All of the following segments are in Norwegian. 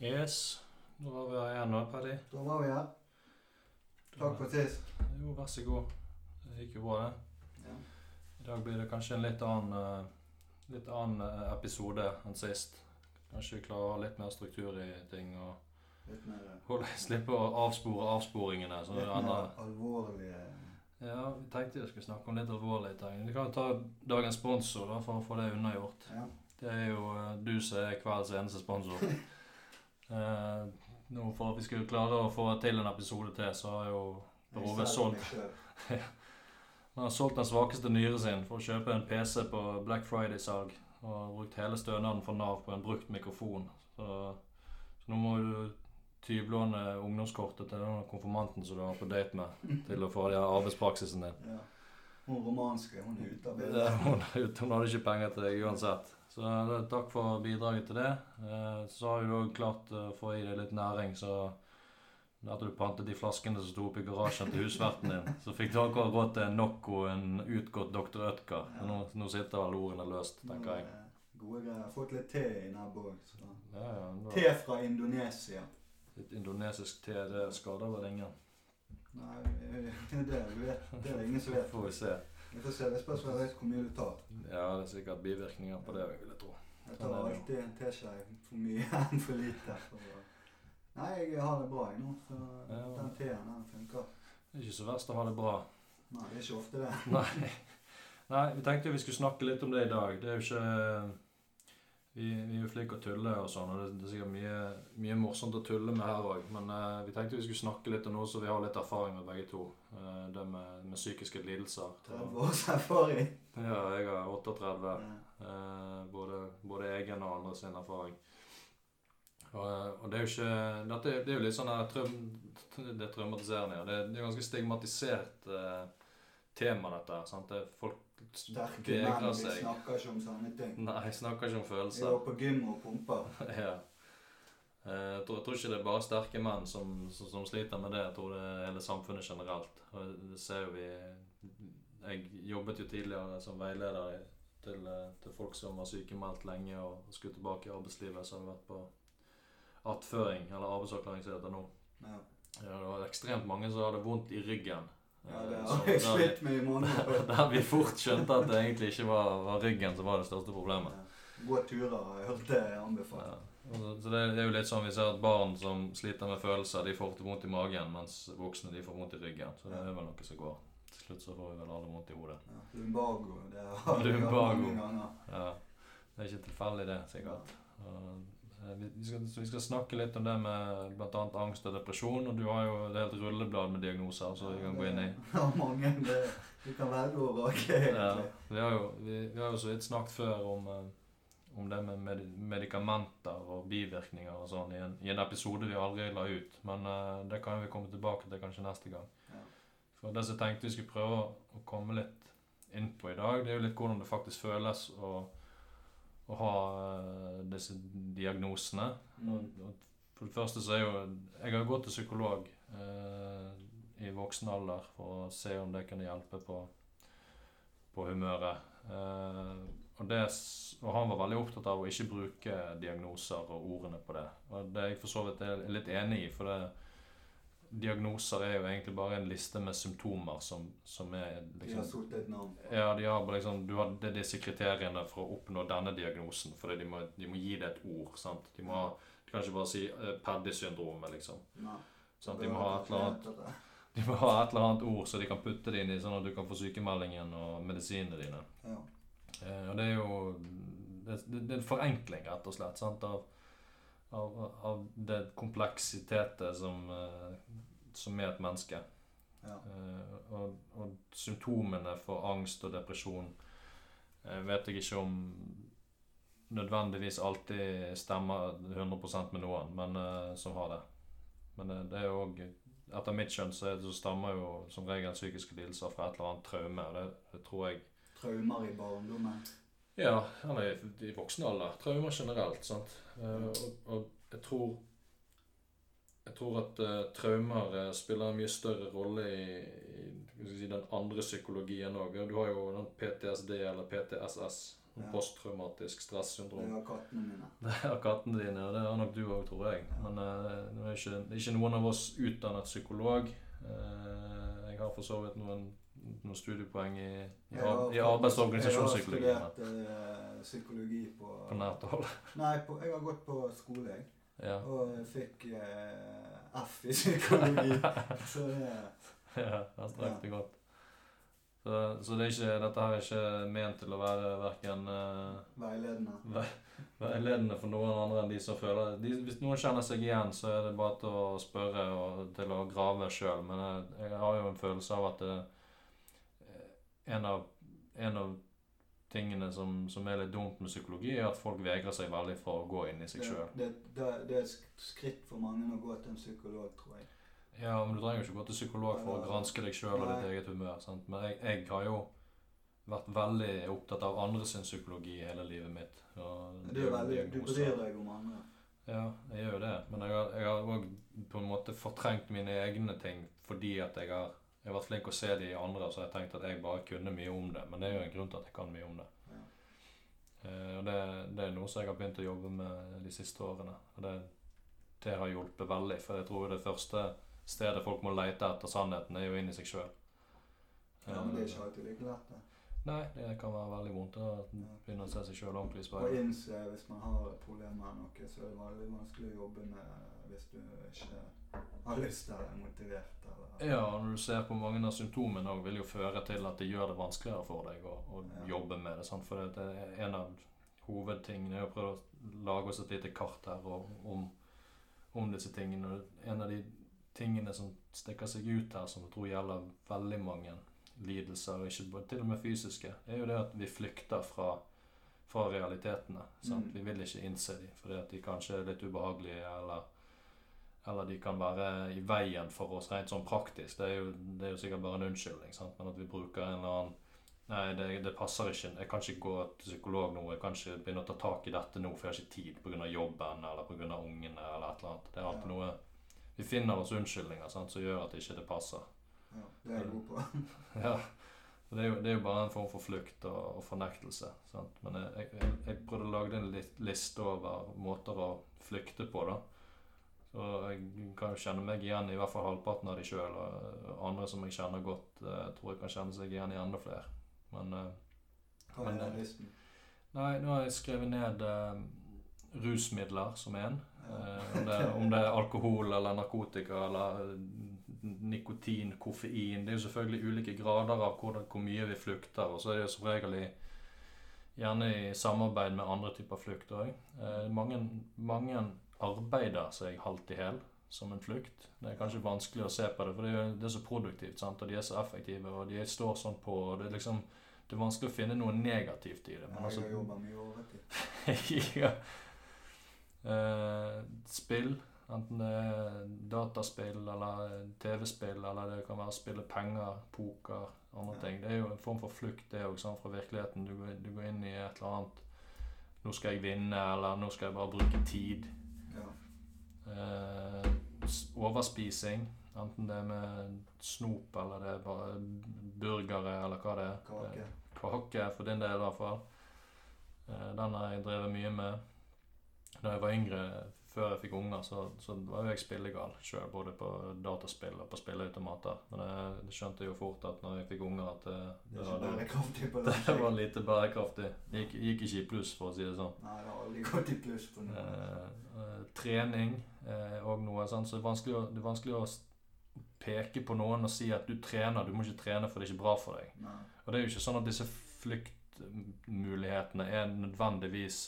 Yes. Da var vi her igjen nå, Paddy. Da var vi her. Takk for sist. Jo, vær så god. Det gikk jo bra, det. Ja. I dag blir det kanskje en litt annen, eh, litt annen eh, episode enn sist. Kanskje vi klarer å ha litt mer struktur i ting og Litt mer, holde, slippe å avspore avsporingene. Så litt andre. mer alvorlige Ja, vi tenkte vi skulle snakke om litt alvorlige ting. Vi kan jo ta dagens sponsor da, for å få det unnagjort. Ja. Det er jo eh, du som er kveldens eneste sponsor. Eh, nå For at vi skulle klare å få til en episode til, så har jo Jeg Rove selger solgt. Han har solgt den svakeste nyren sin for å kjøpe en PC på Black Friday-salg. Og har brukt hele stønaden for Nav på en brukt mikrofon. Så, så nå må du tyvlåne ungdomskortet til den konfirmanten som du har på date med, til å få den arbeidspraksisen din. Ja. Hun romanske, hun er ute av bildet. Hun, hun hadde ikke penger til deg uansett. Så det, takk for bidraget til det. Eh, Så har vi òg klart å få i deg litt næring, så at du pantet de flaskene som sto oppe i garasjen til husverten din, så fikk du akkurat råd til en Nocco, en utgått Dr. Ødgar. Ja. Nå, nå sitter vel ordene løst, tenker er jeg. Gode greier. Fått litt te i nebbet òg. Ja, ja, Te fra Indonesia. Litt indonesisk te, det skader vel ingen. Nei, det, det, det er det ingen som vet. Får vi se. Vi får se. Det spørs hvor mye du tar. Ja, det er sikkert bivirkninger på det, vil jeg tro. Jeg tar det jo. alltid en teskje for mye enn for lite. For, nei, jeg har det bra jeg nå. Så Ja. den teen den funker. Det er ikke så verst å ha det bra. Nei, det er ikke ofte det. Nei. Nei, vi tenkte jo vi skulle snakke litt om det i dag. Det er jo ikke Vi, vi er jo flinke å tulle og sånn, og det, det er sikkert mye, mye morsomt å tulle med her òg. Men eh, vi tenkte vi skulle snakke litt om noe så vi har litt erfaring med begge to. Eh, det med, med psykiske lidelser. 30 års erfaring. Ja, jeg har 38. Ja. Eh, både, både egen og andre sin erfaring. Og, og det er jo ikke Dette er- det er jo litt sånn her trøm, Det er traumatiserende. Ja. Det, er- det er ganske stigmatisert eh, tema, dette sant? Det, er folk Sterke menn, vi snakker ikke om sånne ting. Nei, jeg snakker ikke om følelser. går på gym og pumper. ja. Eh, Jeg tror, jeg tror ikke det er bare sterke menn som, som, som sliter med det. Jeg tror det er hele samfunnet generelt. Og det ser jo vi Jeg jobbet jo tidligere som veileder til, eh, til folk som var sykemeldt lenge og skulle tilbake i arbeidslivet. Så har vi vært på attføring, eller arbeidsavklaring som det heter nå. Ja, Ja, det var ekstremt mange som hadde vondt i ryggen. Ja det Eh, har jeg slitt med i måneder. vi, der vi fort skjønte at det egentlig ikke var, var ryggen som var det største problemet. Ja. Gå turer har jeg hørt det anbefalt. Ja. Så så det, det er jo litt sånn vi ser at barn som sliter med følelser, de får ofte vondt i magen, mens voksne de får vondt i ryggen. Så det er vel noe som går. Til slutt så får vi vel alle vondt i hodet. Ja. Lumbago, det har vi hørt mange ganger. Ja, Det er ikke tilfeldig, det, sikkert. Eh, vi, vi, skal, vi skal snakke litt om det med bl.a. angst og depresjon. Og du har jo et helt rulleblad med diagnoser som vi kan gå inn i. Ja, mange. Det, det kan velge å vrake, Ja, vi har jo, vi, vi har jo så vidt snakket før om, eh, om det med med medikamenter og bivirkninger og sånn i en, i en episode vi aldri la ut. Men eh, det kan vi komme tilbake til kanskje neste gang. Ja. For det som jeg tenkte vi skulle prøve å, komme litt inn på i dag, det er jo litt hvordan det faktisk føles å, å ha eh, disse diagnosene. Mm. For det første så er jo Jeg har gått til psykolog eh, i voksen alder for å se om det kunne hjelpe på, på humøret. Eh, og, det, og han var veldig opptatt av å ikke bruke diagnoser og ordene på det. Og det er jeg for så vidt er litt enig i, for det, diagnoser er jo egentlig bare en liste med symptomer som, som er De har liksom satt et navn. ja, de har liksom, du har, det disse kriteriene for å oppnå denne diagnosen. For de må, de må gi det et ord. sant? De må ha, Du kan ikke bare si uh, Paddy-syndromet, liksom. Nei. Sant? De, må ha et eller annet, de må ha et eller annet ord så de kan putte det inn i, sånn at du kan få sykemeldingen og medisinene dine. Ja. Eh, og det er jo det, det, det er en forenkling, rett og slett, sant? Av, av, av det kompleksitetet som, eh, som er et menneske. Ja. Eh, og, og symptomene for angst og depresjon eh, vet jeg ikke om nødvendigvis alltid stemmer 100% med noen men, som har det. Men det er jo òg Etter mitt skjønn så, så stammer jo som regel psykiske lidelser fra et eller annet traume. og Det, det tror jeg Traumer i barndommen. Ja, eller i, i voksen alder. Traumer generelt. sant? Eh, og, og jeg tror Jeg tror at uh, traumer eh, spiller en mye større rolle i, i si, den andre psykologien òg. Du har jo den PTSD eller PTSS, Ja. Posttraumatisk stressyndrom. Det har kattene mine. Det har kattene dine, og det har nok du òg, tror jeg. Ja. Men uh, det, er ikke, det er ikke noen av oss utdannet psykolog. Uh, jeg har for så vidt noen, noen studiepoeng i, i, har i arbeidsorganisasjonspsykologi? Jeg har studert eh, psykologi på, På nært hold. Nei, på, jeg har gått på skole, jeg. Ja. Og fikk eh, F i psykologi. Så det ja, jeg strekte det godt. Så, så det ikke, dette her er ikke ment til å være verken uh, veiledende. veiledende for noen andre enn de som føler de, Hvis noen kjenner seg igjen, så er det bare til å spørre og til å grave sjøl. Men jeg, jeg har jo en følelse av at det, eh, en, av, en av tingene som, som er litt dumt med psykologi, er at folk vegrer seg veldig for å gå inn i seg sjøl. det, det, det er et skritt for mange å gå til en psykolog, tror jeg. Ja, men du trenger jo ikke gå til psykolog for å granske deg sjøl og ditt eget humør. Sant? Men jeg, jeg har jo vært veldig opptatt av andres psykologi hele livet mitt. er veldig, du bryr deg om andre. Ja, jeg gjør jo det. Men jeg har òg på en måte fortrengt mine egne ting fordi at jeg har, jeg har vært flink å se de andre, så jeg tenkte at jeg bare kunne mye om det. Men det er jo en grunn til at jeg kan mye om det. Ja. Uh, og det, det er noe som jeg har begynt å jobbe med de siste årene. Og det, det har hjulpet veldig, for jeg tror det første stedet folk må lete etter sannheten, er jo inni seg sjøl. Ja, men det er ikke alltid like lett. det. Nei, det kan være veldig vondt å begynne å se seg sjøl ordentlig i speilet. innse hvis man har problemer med noe, så er det veldig vanskelig å jobbe med hvis du ikke har lyst til eller er motivert. Eller. Ja, og når du ser på mange av symptomene òg, vil jo føre til at det gjør det vanskeligere for deg å, å Ja. jobbe med det. Sant? For det er en av hovedtingene er å prøve å lage oss et lite kart her og, om, om disse tingene. Og En av de tingene som stikker seg ut her, som jeg tror gjelder veldig mange lidelser, ikke til og med fysiske, er jo det at vi flykter fra, fra realitetene. Mm. Vi vil ikke innse dem fordi at de kanskje er litt ubehagelige, eller, eller de kan være i veien for oss rent sånn praktisk. Det er jo, det er jo sikkert bare en unnskyldning, sant? men at vi bruker en eller annen Nei, det, det passer ikke. Jeg kan ikke gå til psykolog nå. Jeg kan ikke begynne å ta tak i dette nå, for jeg har ikke tid pga. jobben eller pga. ungene eller et eller annet. Det er alltid noe Vi finner oss unnskyldninger sant, som gjør at ikke det passer. Ja, det er jeg god på. Ja, det er, jo, det er jo bare en form for flukt og, og fornektelse. Sant? Men jeg, jeg, jeg prøvde å lage en liste over måter å flykte på. da. Så jeg kan jo kjenne meg igjen i hvert fall halvparten av de sjøl. Og andre som jeg kjenner godt, eh, tror jeg kan kjenne seg igjen i enda flere. Men eh, Hva er den eh, listen? nei, nå har jeg skrevet ned eh, rusmidler som en. Ja. Eh, om, det, om det er alkohol eller narkotika eller nikotin, koffein Det er jo selvfølgelig ulike grader av hvor, hvor mye vi flukter. Og så er det jo som regel i, gjerne i samarbeid med andre typer flukt òg. Eh, mange, mange arbeider seg halvt i hæl som en flukt. Det er kanskje vanskelig å se på det, for det er, det er så produktivt. sant? Og de er så effektive, og de står sånn på. og Det er liksom det er vanskelig å finne noe negativt i det. Men altså, jeg har jobba mye overtid. ja. Eh, spill, enten det er dataspill eller TV-spill, eller det kan være å spille penger, poker, andre Ja. ting. Det er jo en form for flukt det også, fra virkeligheten. Du går, du går inn i et eller annet Nå skal jeg vinne, eller nå skal jeg bare bruke tid. Eh, overspising, enten det er med snop eller det er bare burgere eller hva det er. Kake. Kake, for din del i hvert fall. Eh, Den har jeg drevet mye med. Da jeg var yngre, før jeg fikk unger, så, så var jo jeg spillegal sjøl, både på dataspill og på spilleautomater. Men jeg, det skjønte jeg jo fort at når jeg fikk unger, at det, Det det, bærekraftig på det, lang var lite bærekraftig. Det gikk, gikk ikke i pluss, for å si det sånn. Nei, det har aldri gått i pluss på noe. Eh, eh, trening eh, og noe. sånt. Så det er, vanskelig å, det er vanskelig å peke på noen og si at du trener. Du må ikke trene, for det er ikke bra for deg. Nei. Og det er jo ikke sånn at disse flyktmulighetene er nødvendigvis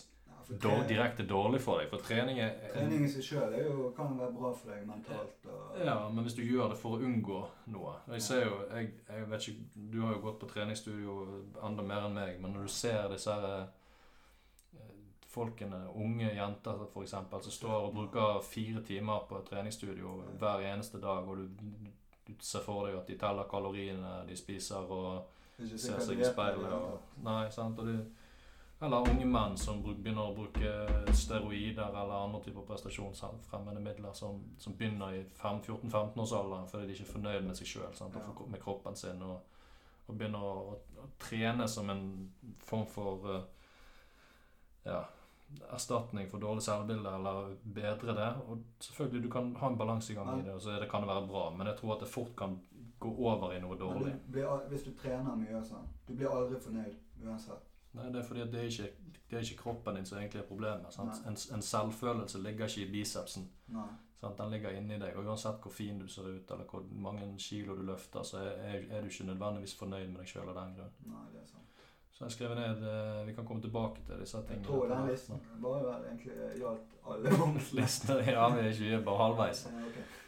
dår, direkte dårlig for deg. For trening er Trening i seg sjøl kan være bra for deg mentalt. Og, Ja, men hvis du gjør det for å unngå noe Jeg ser jo jeg, jeg vet ikke, Du har jo gått på treningsstudio enda mer enn meg, men når du ser disse her eh, folkene, unge jenter eksempel, som står og bruker fire timer på et treningsstudio hver eneste dag, og du, du ser for deg at de teller kaloriene de spiser og er ser seg i speilet og Nei, sant. Og det, eller unge menn som begynner å bruke steroider eller andre typer prestasjonsfremmende midler som, som begynner i 14-15-årsalderen fordi de ikke er fornøyd med seg sjøl og med kroppen sin. Og, og begynner å, å, å trene som en form for eh, ja, erstatning for dårlig selvbilde, eller bedre det. Og selvfølgelig, du kan ha en balansegang i det, og så det, kan det være bra, men jeg tror at det fort kan gå over i noe dårlig. du blir, hvis du trener mye sånn, du blir aldri fornøyd uansett. Nei, det er fordi det er ikke, det er ikke kroppen din som egentlig er problemet. En, en selvfølelse ligger ikke i bicepsen. Den ligger inni deg. Og uansett hvor fin du ser ut, eller hvor mange kilo du løfter, så er, er, du ikke nødvendigvis fornøyd med deg sjøl av den grunn. Nei, det er sant. Så jeg skrev ned eh, Vi kan komme tilbake til disse tingene. Jeg tror den listen var jo egentlig gjaldt alle punktene. Ja, vi er ikke bare halvveis. Okay. ok.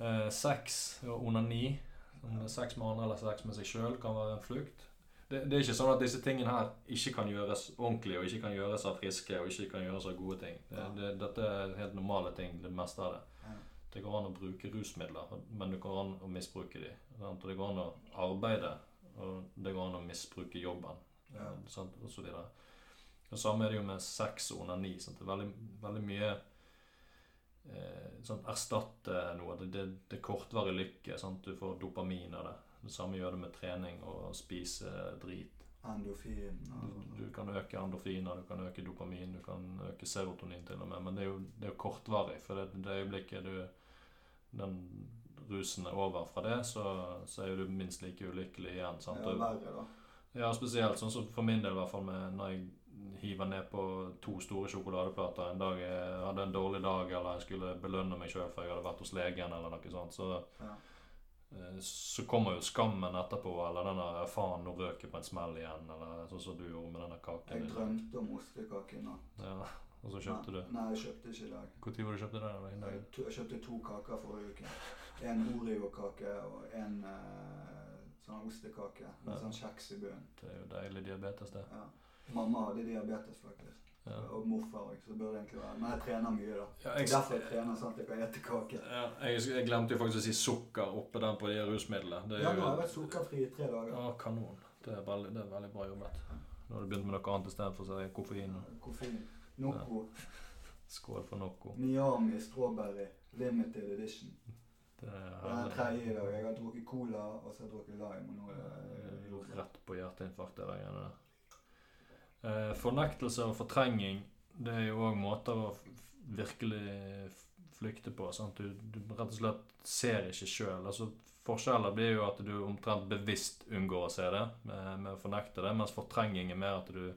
Eh, sex og onani, om det er sex med andre eller sex med seg sjøl, kan være en flukt. Det, det er ikke sånn at disse tingene her ikke kan gjøres ordentlig, og ikke kan gjøres av friske, og ikke kan gjøres av gode ting. Det, det, dette er helt normale ting, det meste av det. Det går an å bruke rusmidler, men det går an å misbruke dem. Og det går an å arbeide, og det går an å misbruke jobben. Ja. eh, sant, og så videre. Det samme er det jo med sex og onani. Sant? Det er veldig, veldig mye eh, sånn, erstatte noe. Det, det, det er kortvarig lykke. Sant? Du får dopamin av det. Det samme gjør det med trening og spise drit. Andofin Du, og du kan øke andofiner, du kan øke dopamin, du kan øke serotonin til og med. Men det er jo, det er kortvarig. For det, det øyeblikket du den rusen er over fra det, så, så er jo du minst like ulykkelig igjen. Sant? Det er verre, da. ja, spesielt sånn som for min del, i hvert fall med når jeg hiver ned på to store sjokoladeplater en dag jeg hadde en dårlig dag, eller jeg skulle belønne meg sjøl for jeg hadde vært hos legen, eller noe sånt, så, Ja. Eh, så kommer jo skammen etterpå, eller denne 'faen, nå røk jeg på en smell igjen', eller sånn som du gjorde med denne kaken. Jeg drømte om ostekake i natt. Ja, og så kjøpte du. Nei, nei, jeg kjøpte ikke i dag. Når var det du kjøpte den? Jeg, jeg kjøpte to kaker forrige uke. En Oreo-kake og en uh, sånn ostekake med Ja. sånn kjeks i bunnen. Det er jo deilig diabetes, det. Ja. Mamma hadde diabetes, faktisk. Ja. Og morfar òg, så det burde egentlig være Men jeg trener mye, da. Ja, er derfor jeg trener sånn at jeg kan spise kake. Ja, jeg, jeg glemte jo faktisk å si sukker oppe den på de rusmidlene. Det er Ja, nå har jeg vært sukkerfri i tre dager. Ja, kanon. Det er veldig, det er veldig bra jobbet. Nå har du begynt med noe annet istedenfor så er det koffein. Koffein. Noco. Skål for Noco. Miami strawberry limited edition. Det er Det er tredje i dag. Jeg har drukket cola, og så har jeg drukket lime. Og nå er jeg det Rett på hjerteinfarkt, det der greiene der. Eh, fornektelse og fortrenging, det er jo òg måter å virkelig flykte på. Sant? Du, du rett og slett ser ikke sjøl. Altså, forskjeller blir jo at du omtrent bevisst unngår å se det med, med å fornekte det, mens fortrenging er mer at du,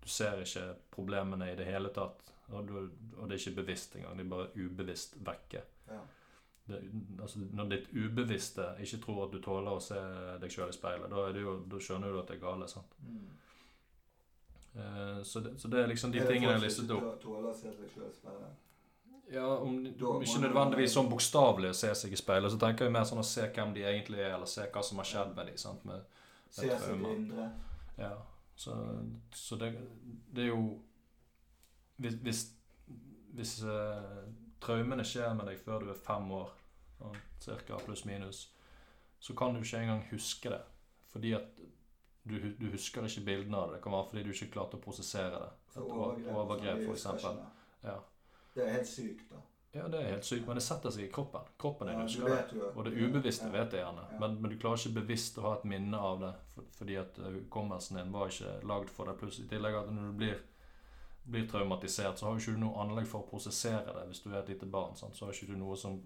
du ser ikke problemene i det hele tatt. Og, du, og det er ikke bevisst engang, de er bare ubevisst vekke. Ja. Det, altså, når ditt ubevisste ikke tror at du tåler å se deg sjøl i speilet, da, det jo, da skjønner du at det er gale. sant? Mm. Eh, så, det, så det er liksom de Er tingene jeg listet opp. tåler å se seg selv i speilet? Ja, om, om ikke nødvendigvis sånn bokstavelig å se seg i speilet, så tenker jeg mer sånn å se hvem de egentlig er, eller se hva som har skjedd med dem. Med, Med, Se seg indre? ja, så, så det, det er jo Hvis, hvis, hvis uh, traumene skjer med deg før du er fem år, sånn, cirka pluss minus, så kan du ikke engang huske det. Fordi at du, du husker ikke bildene av det. Det kan være fordi du ikke klarte å prosessere det. For overgrep, overgrep, for eksempel. Ja. Det er helt sykt, da. Ja, det er helt sykt, men det setter seg i kroppen. Kroppen din Ja, husker det. jo Og det ubevisste ja. vet det gjerne. Ja. Men, men du klarer ikke bevisst å ha et minne av det, for, fordi at hukommelsen din var ikke lagd for det. Pluss i tillegg at når du blir, blir traumatisert, så har du ikke noe anlegg for å prosessere det hvis du er et lite barn. Sant? Så har ikke du noe som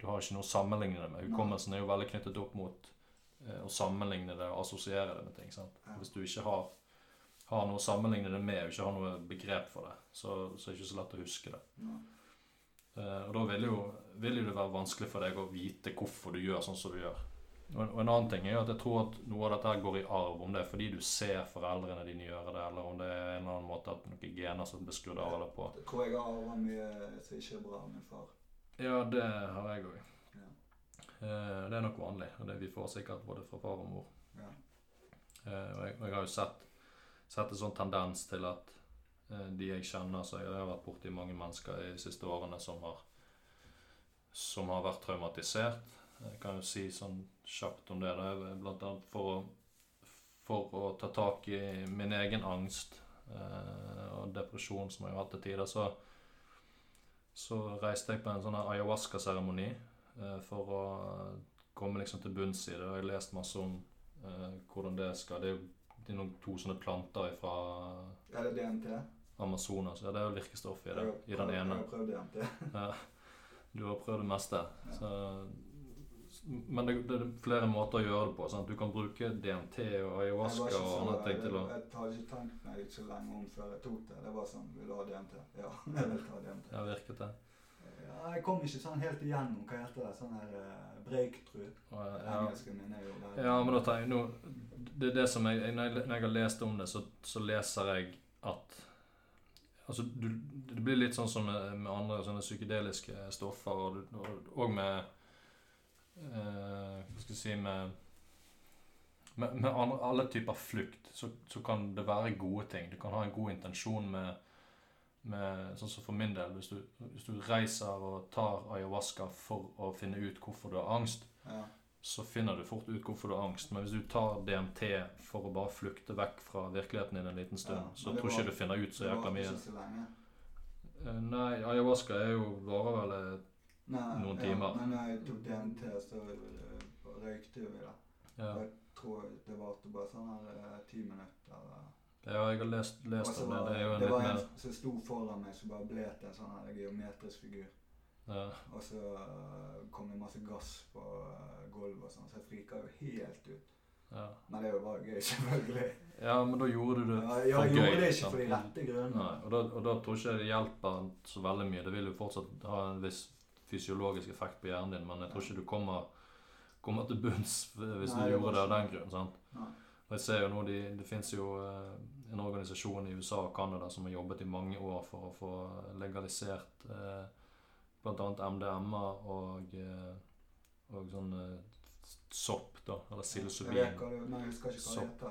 Du har ikke noe å sammenligne det med. Hukommelsen er jo veldig knyttet opp mot å sammenligne det og assosiere det med ting. Sant? Hvis du ikke har, har noe å sammenligne det med, og ikke har noe begrep for det, så, så er det ikke så lett å huske det. Eh, og da vil jo, vil jo det være vanskelig for deg å vite hvorfor du gjør sånn som du gjør. Og, en- og en annen ting er jo at jeg tror at noe av dette her går i arv, om det er fordi du ser foreldrene dine gjøre det, eller om det er en eller annen måte at noen gener som blir skrudd av eller på. Jeg tror jeg har arva mye som ikke er bra av min far. Ja, det har jeg òg. Ja. det er nok vanlig, og det vi får sikkert både fra far og mor. Ja. Eh, og, jeg, jeg har jo sett, sett en sånn tendens til at eh, de jeg kjenner Så jeg har vært borti mange mennesker i de siste årene som har Som har vært traumatisert. Jeg kan jo si sånn kjapt om det. Da. Blant annet for å, for å ta tak i min egen angst eh, og depresjon som jeg har hatt til tider, så så reiste jeg på en sånn ayahuasca-seremoni eh, for å komme liksom til bunns i det. Jeg har lest masse om eh, hvordan det skal Det er jo noen to sånne planter fra Er det DNT? Amazonas. Ja, det er jo virkestoff i det, har i den ene. Jeg har prøvd DNT. Ja. Du har prøvd det meste. Ja. Så, men det, det er flere måter å gjøre det på. Sant? Du kan bruke DMT og ayahuasca ikke og så- andre ting til å Jeg, jeg hadde ikke tenkt meg så lenge om før jeg tok det. Det var sånn Vil du ha DMT? Ja, jeg vil ta DMT. Ja, virket det. Ja, jeg kom ikke sånn helt igjennom. Hva heter det? Sånn her uh, breakthrough. Ja. Engelske min er jo der. ja, men da tenker jeg nå Det er det som jeg Når jeg, når jeg har lest om det, så, så leser jeg at Altså, du, det blir litt sånn som med, med andre sånne psykedeliske stoffer, og, og, og med eh, Hva skal jeg si Med, med, med andre, alle typer flukt, så, så kan det være gode ting. Du kan ha en god intensjon med, med Sånn som for min del, hvis du, hvis du reiser og tar ayahuasca for å finne ut hvorfor du har angst, Ja. så finner du fort ut hvorfor du har angst. Men hvis du tar DMT for å bare flykte vekk fra virkeligheten din en liten stund, Ja, så tror ikke du finner ut så jækla mye. så. Eh, Nei, ayahuasca er jo varer vel eh, Noen ja, timer. Men når jeg tok DMT, så eh, røykte vi det. ja. Jeg tror det varte bare sånn her ti minutter. eller- ja, jeg har lest, lest om det. Det en det litt var mer som sto foran meg som bare ble til en sånn her geometrisk figur. ja. Og så eh, kom det masse gass på eh, gulvet og sånn, så jeg frika jo helt ut. Ja. Men det var gøy, selvfølgelig. ja, men da gjorde du det for Ja, jeg gøy. gjorde det ikke for de rette grunnene. Og og da tror ikke det hjelper så veldig mye. Det vil jo fortsatt ha en viss fysiologisk effekt på hjernen din, men jeg tror ikke du kommer, kommer til bunns hvis Nei, du gjorde det av den det. grunn. sant? Nei. Og jeg ser jo nå, de, Det fins jo eh, en organisasjon i USA og Canada som har jobbet i mange år for å få legalisert eh, bl.a. MDMA og, eh, og sånn eh, sopp, da. Eller psilocybin. men Sopp.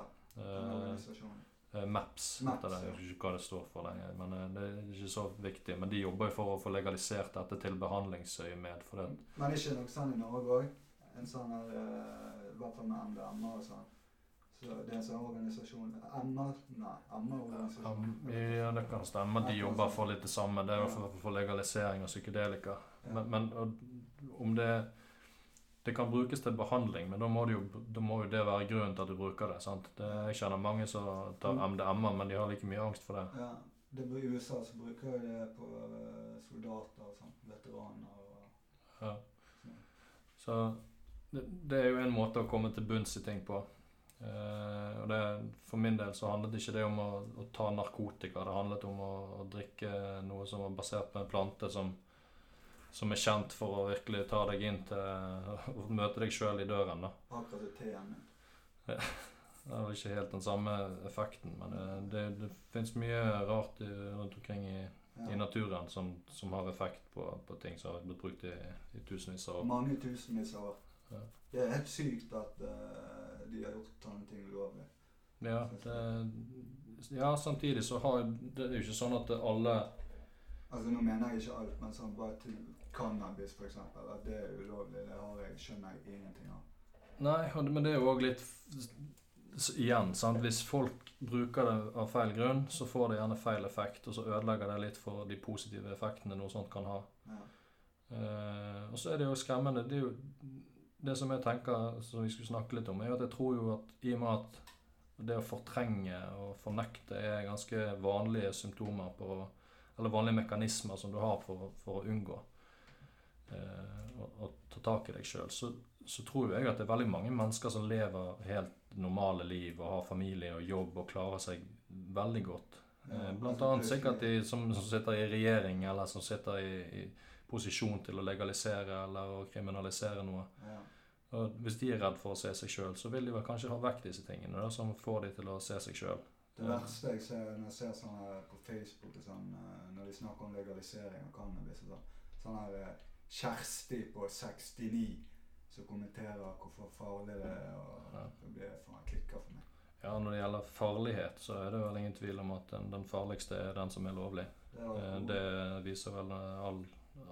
Eh, MAPS heter det. Jeg vet ikke hva det står for lenger. Men eh, det er ikke så viktig. Men de jobber jo for å få legalisert dette til behandlingsøyemed. For det. Men ikke noe sånn i Norge òg? En sånn her I hvert fall med MDMA og sånn. Så det en sånn organisasjon MA? Nei, MA-organisasjon. Um, ja, det kan stemme. De jobber for litt det samme. Det er jo for, for legalisering av psykedelika. Men, men og om det Det kan brukes til behandling, men da må, det jo, må jo det være grunnen til at du bruker det. sant? Det, jeg kjenner mange som tar Mm. MDMA, men de har like mye angst for det. Ja, det I USA så bruker de det på eh, soldater og sånn. Veteraner og Ja. Så det, det er jo en måte å komme til bunns i ting på. Eh, og det, for min del så handlet ikke det om å, å ta narkotika. Det handlet om å, å drikke noe som var basert på en plante som, som er kjent for å virkelig ta deg inn til å møte deg sjøl i døren. da. akkurat teen min. Det var ikke helt den samme effekten, men eh, det, det fins mye rart i, rundt omkring i, i naturen som, som har effekt på, på ting som har blitt brukt i, i tusenvis av år. Mange tusenvis av år. Ja. Det er helt sykt at eh, de har gjort ting ulovlig. Ja, det, ja, samtidig så har Det er jo ikke sånn at alle Altså Nå mener jeg ikke alt, men sånn bare til cannabis f.eks. At det er ulovlig, det har jeg, skjønner jeg ingenting av. Nei, men det er jo òg litt Igjen, sant. Hvis folk bruker det av feil grunn, så får det gjerne feil effekt, og så ødelegger det litt for de positive effektene noe sånt kan ha. Ja. Uh, og så er det jo skremmende Det er jo det som jeg tenker som vi skulle snakke litt om, er at jeg tror jo at i og med at det å fortrenge og fornekte er ganske vanlige symptomer på Eller vanlige mekanismer som du har for, for å unngå eh, å, å ta tak i deg sjøl, så, så tror jeg at det er veldig mange mennesker som lever helt normale liv og har familie og jobb og klarer seg veldig godt. Eh, Blant annet sikkert de som, som sitter i regjering, eller som sitter i, i posisjon til å legalisere eller å kriminalisere noe. Ja. Og Hvis de er redd for å se seg sjøl, så vil de vel kanskje ha vekk disse tingene da, som får de til å se seg sjøl. Det verste jeg ser når jeg ser sånn her på Facebook sånn, eh, når de snakker om legalisering av cannabis og sånn, sånn her eh, Kjersti på 69 som kommenterer hvorfor farlig det er, og Ja. det blir faen klikker for meg. Ja, Når det gjelder farlighet, så er det vel ingen tvil om at den, den farligste er den som er lovlig. Det er Eh. Det viser vel all,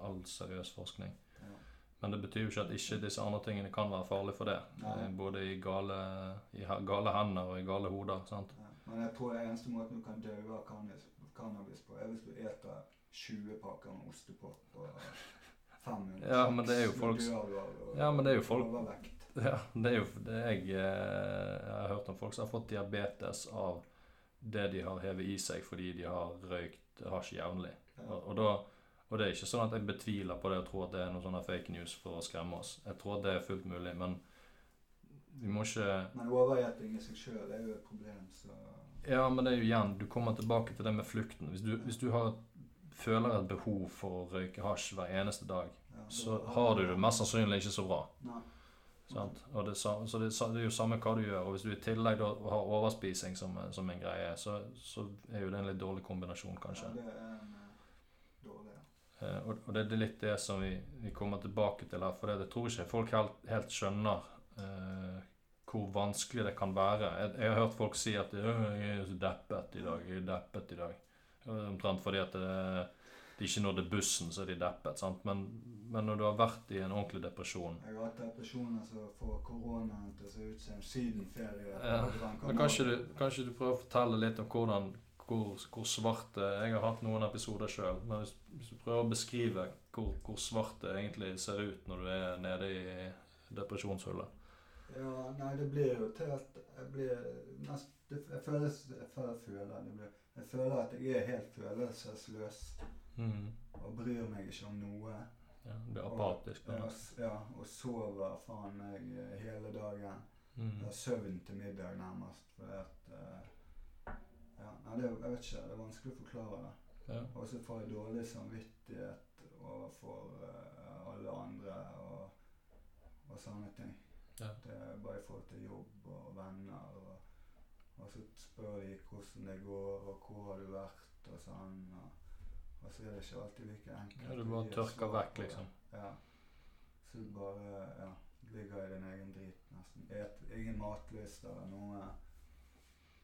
all seriøs forskning. Ja. Men det betyr jo ikke at ikke disse andre tingene kan være farlige for det. Nei. Eh, Både i gale, i gale hender og i gale hoder. sant? Ja. Men jeg tror eneste måten du kan dø av cannabis, cannabis på, er hvis du eter 20 pakker med ostepop på 500 Ja, men det er jo folk, dør av Ja, men det er jo folk- overvekt. Ja, det er jo det jeg, eh, jeg har hørt om folk som har fått diabetes av det de har hevet i seg fordi de har røykt hasj jevnlig. Ja. Og, og, da, og det er ikke sånn at jeg betviler på det og tror at det er noe sånn fake news for å skremme oss. Jeg tror at det er fullt mulig, men vi må ikke Men overgjetting i seg sjøl er jo et problem, så Ja, men det er jo igjen Du kommer tilbake til det med flukten. Hvis du, hvis du har, føler et behov for å røyke hasj hver eneste dag, ja, så har du det mest sannsynlig ikke så bra. Nei. Sant? Og det, så det, det er jo samme hva du gjør. Og hvis du i tillegg har overspising som, som en greie, så, så er jo det en litt dårlig kombinasjon, kanskje. Ja, det er en eh, dårlig, ja. Eh, og, og det er litt det som vi, vi kommer tilbake til her. For det, jeg tror ikke folk helt, helt skjønner eh, hvor vanskelig det kan være. Jeg, jeg har hørt folk si at «Øh, 'jeg er så deppet i dag', 'jeg er deppet i dag'. Omtrent fordi at det, de ikke nådde bussen, så er de deppet. sant? Men, men når du har vært i en ordentlig depresjon Jeg har hatt depresjoner som får koronaen til å se ut som en sydenferie. Ja, Men kanskje du, kanskje du prøver å fortelle litt om hvordan hvor, hvor svart det Jeg har hatt noen episoder sjøl, men hvis, hvis du prøver å beskrive hvor, hvor svart det egentlig ser ut når du er nede i depresjonshullet Ja, nei, det blir jo til at jeg blir nest, Jeg føler jeg føler, jeg, blir, Jeg føler at jeg er helt følelsesløs mm. og bryr meg ikke om noe. ja, blir apatisk. Og, ja, ja, og sover faen meg eh, hele dagen. Mm. Jeg har søvn til middag nærmest. Fordi at eh, ja, det, Jeg vet ikke, det er vanskelig å forklare det. Ja. Og så får jeg dårlig samvittighet overfor uh, alle andre og, og sånne ting. Ja. Det er bare i forhold til jobb og venner. Og, og så spør de hvordan det går, og hvor har du vært, og sånn. Og, og så er det ikke alltid like enkelt. Ja, du bare tørker vekk, liksom. Ja. Så du bare ja, ligger i din egen drit, nesten. Et, ingen matlyst eller noe.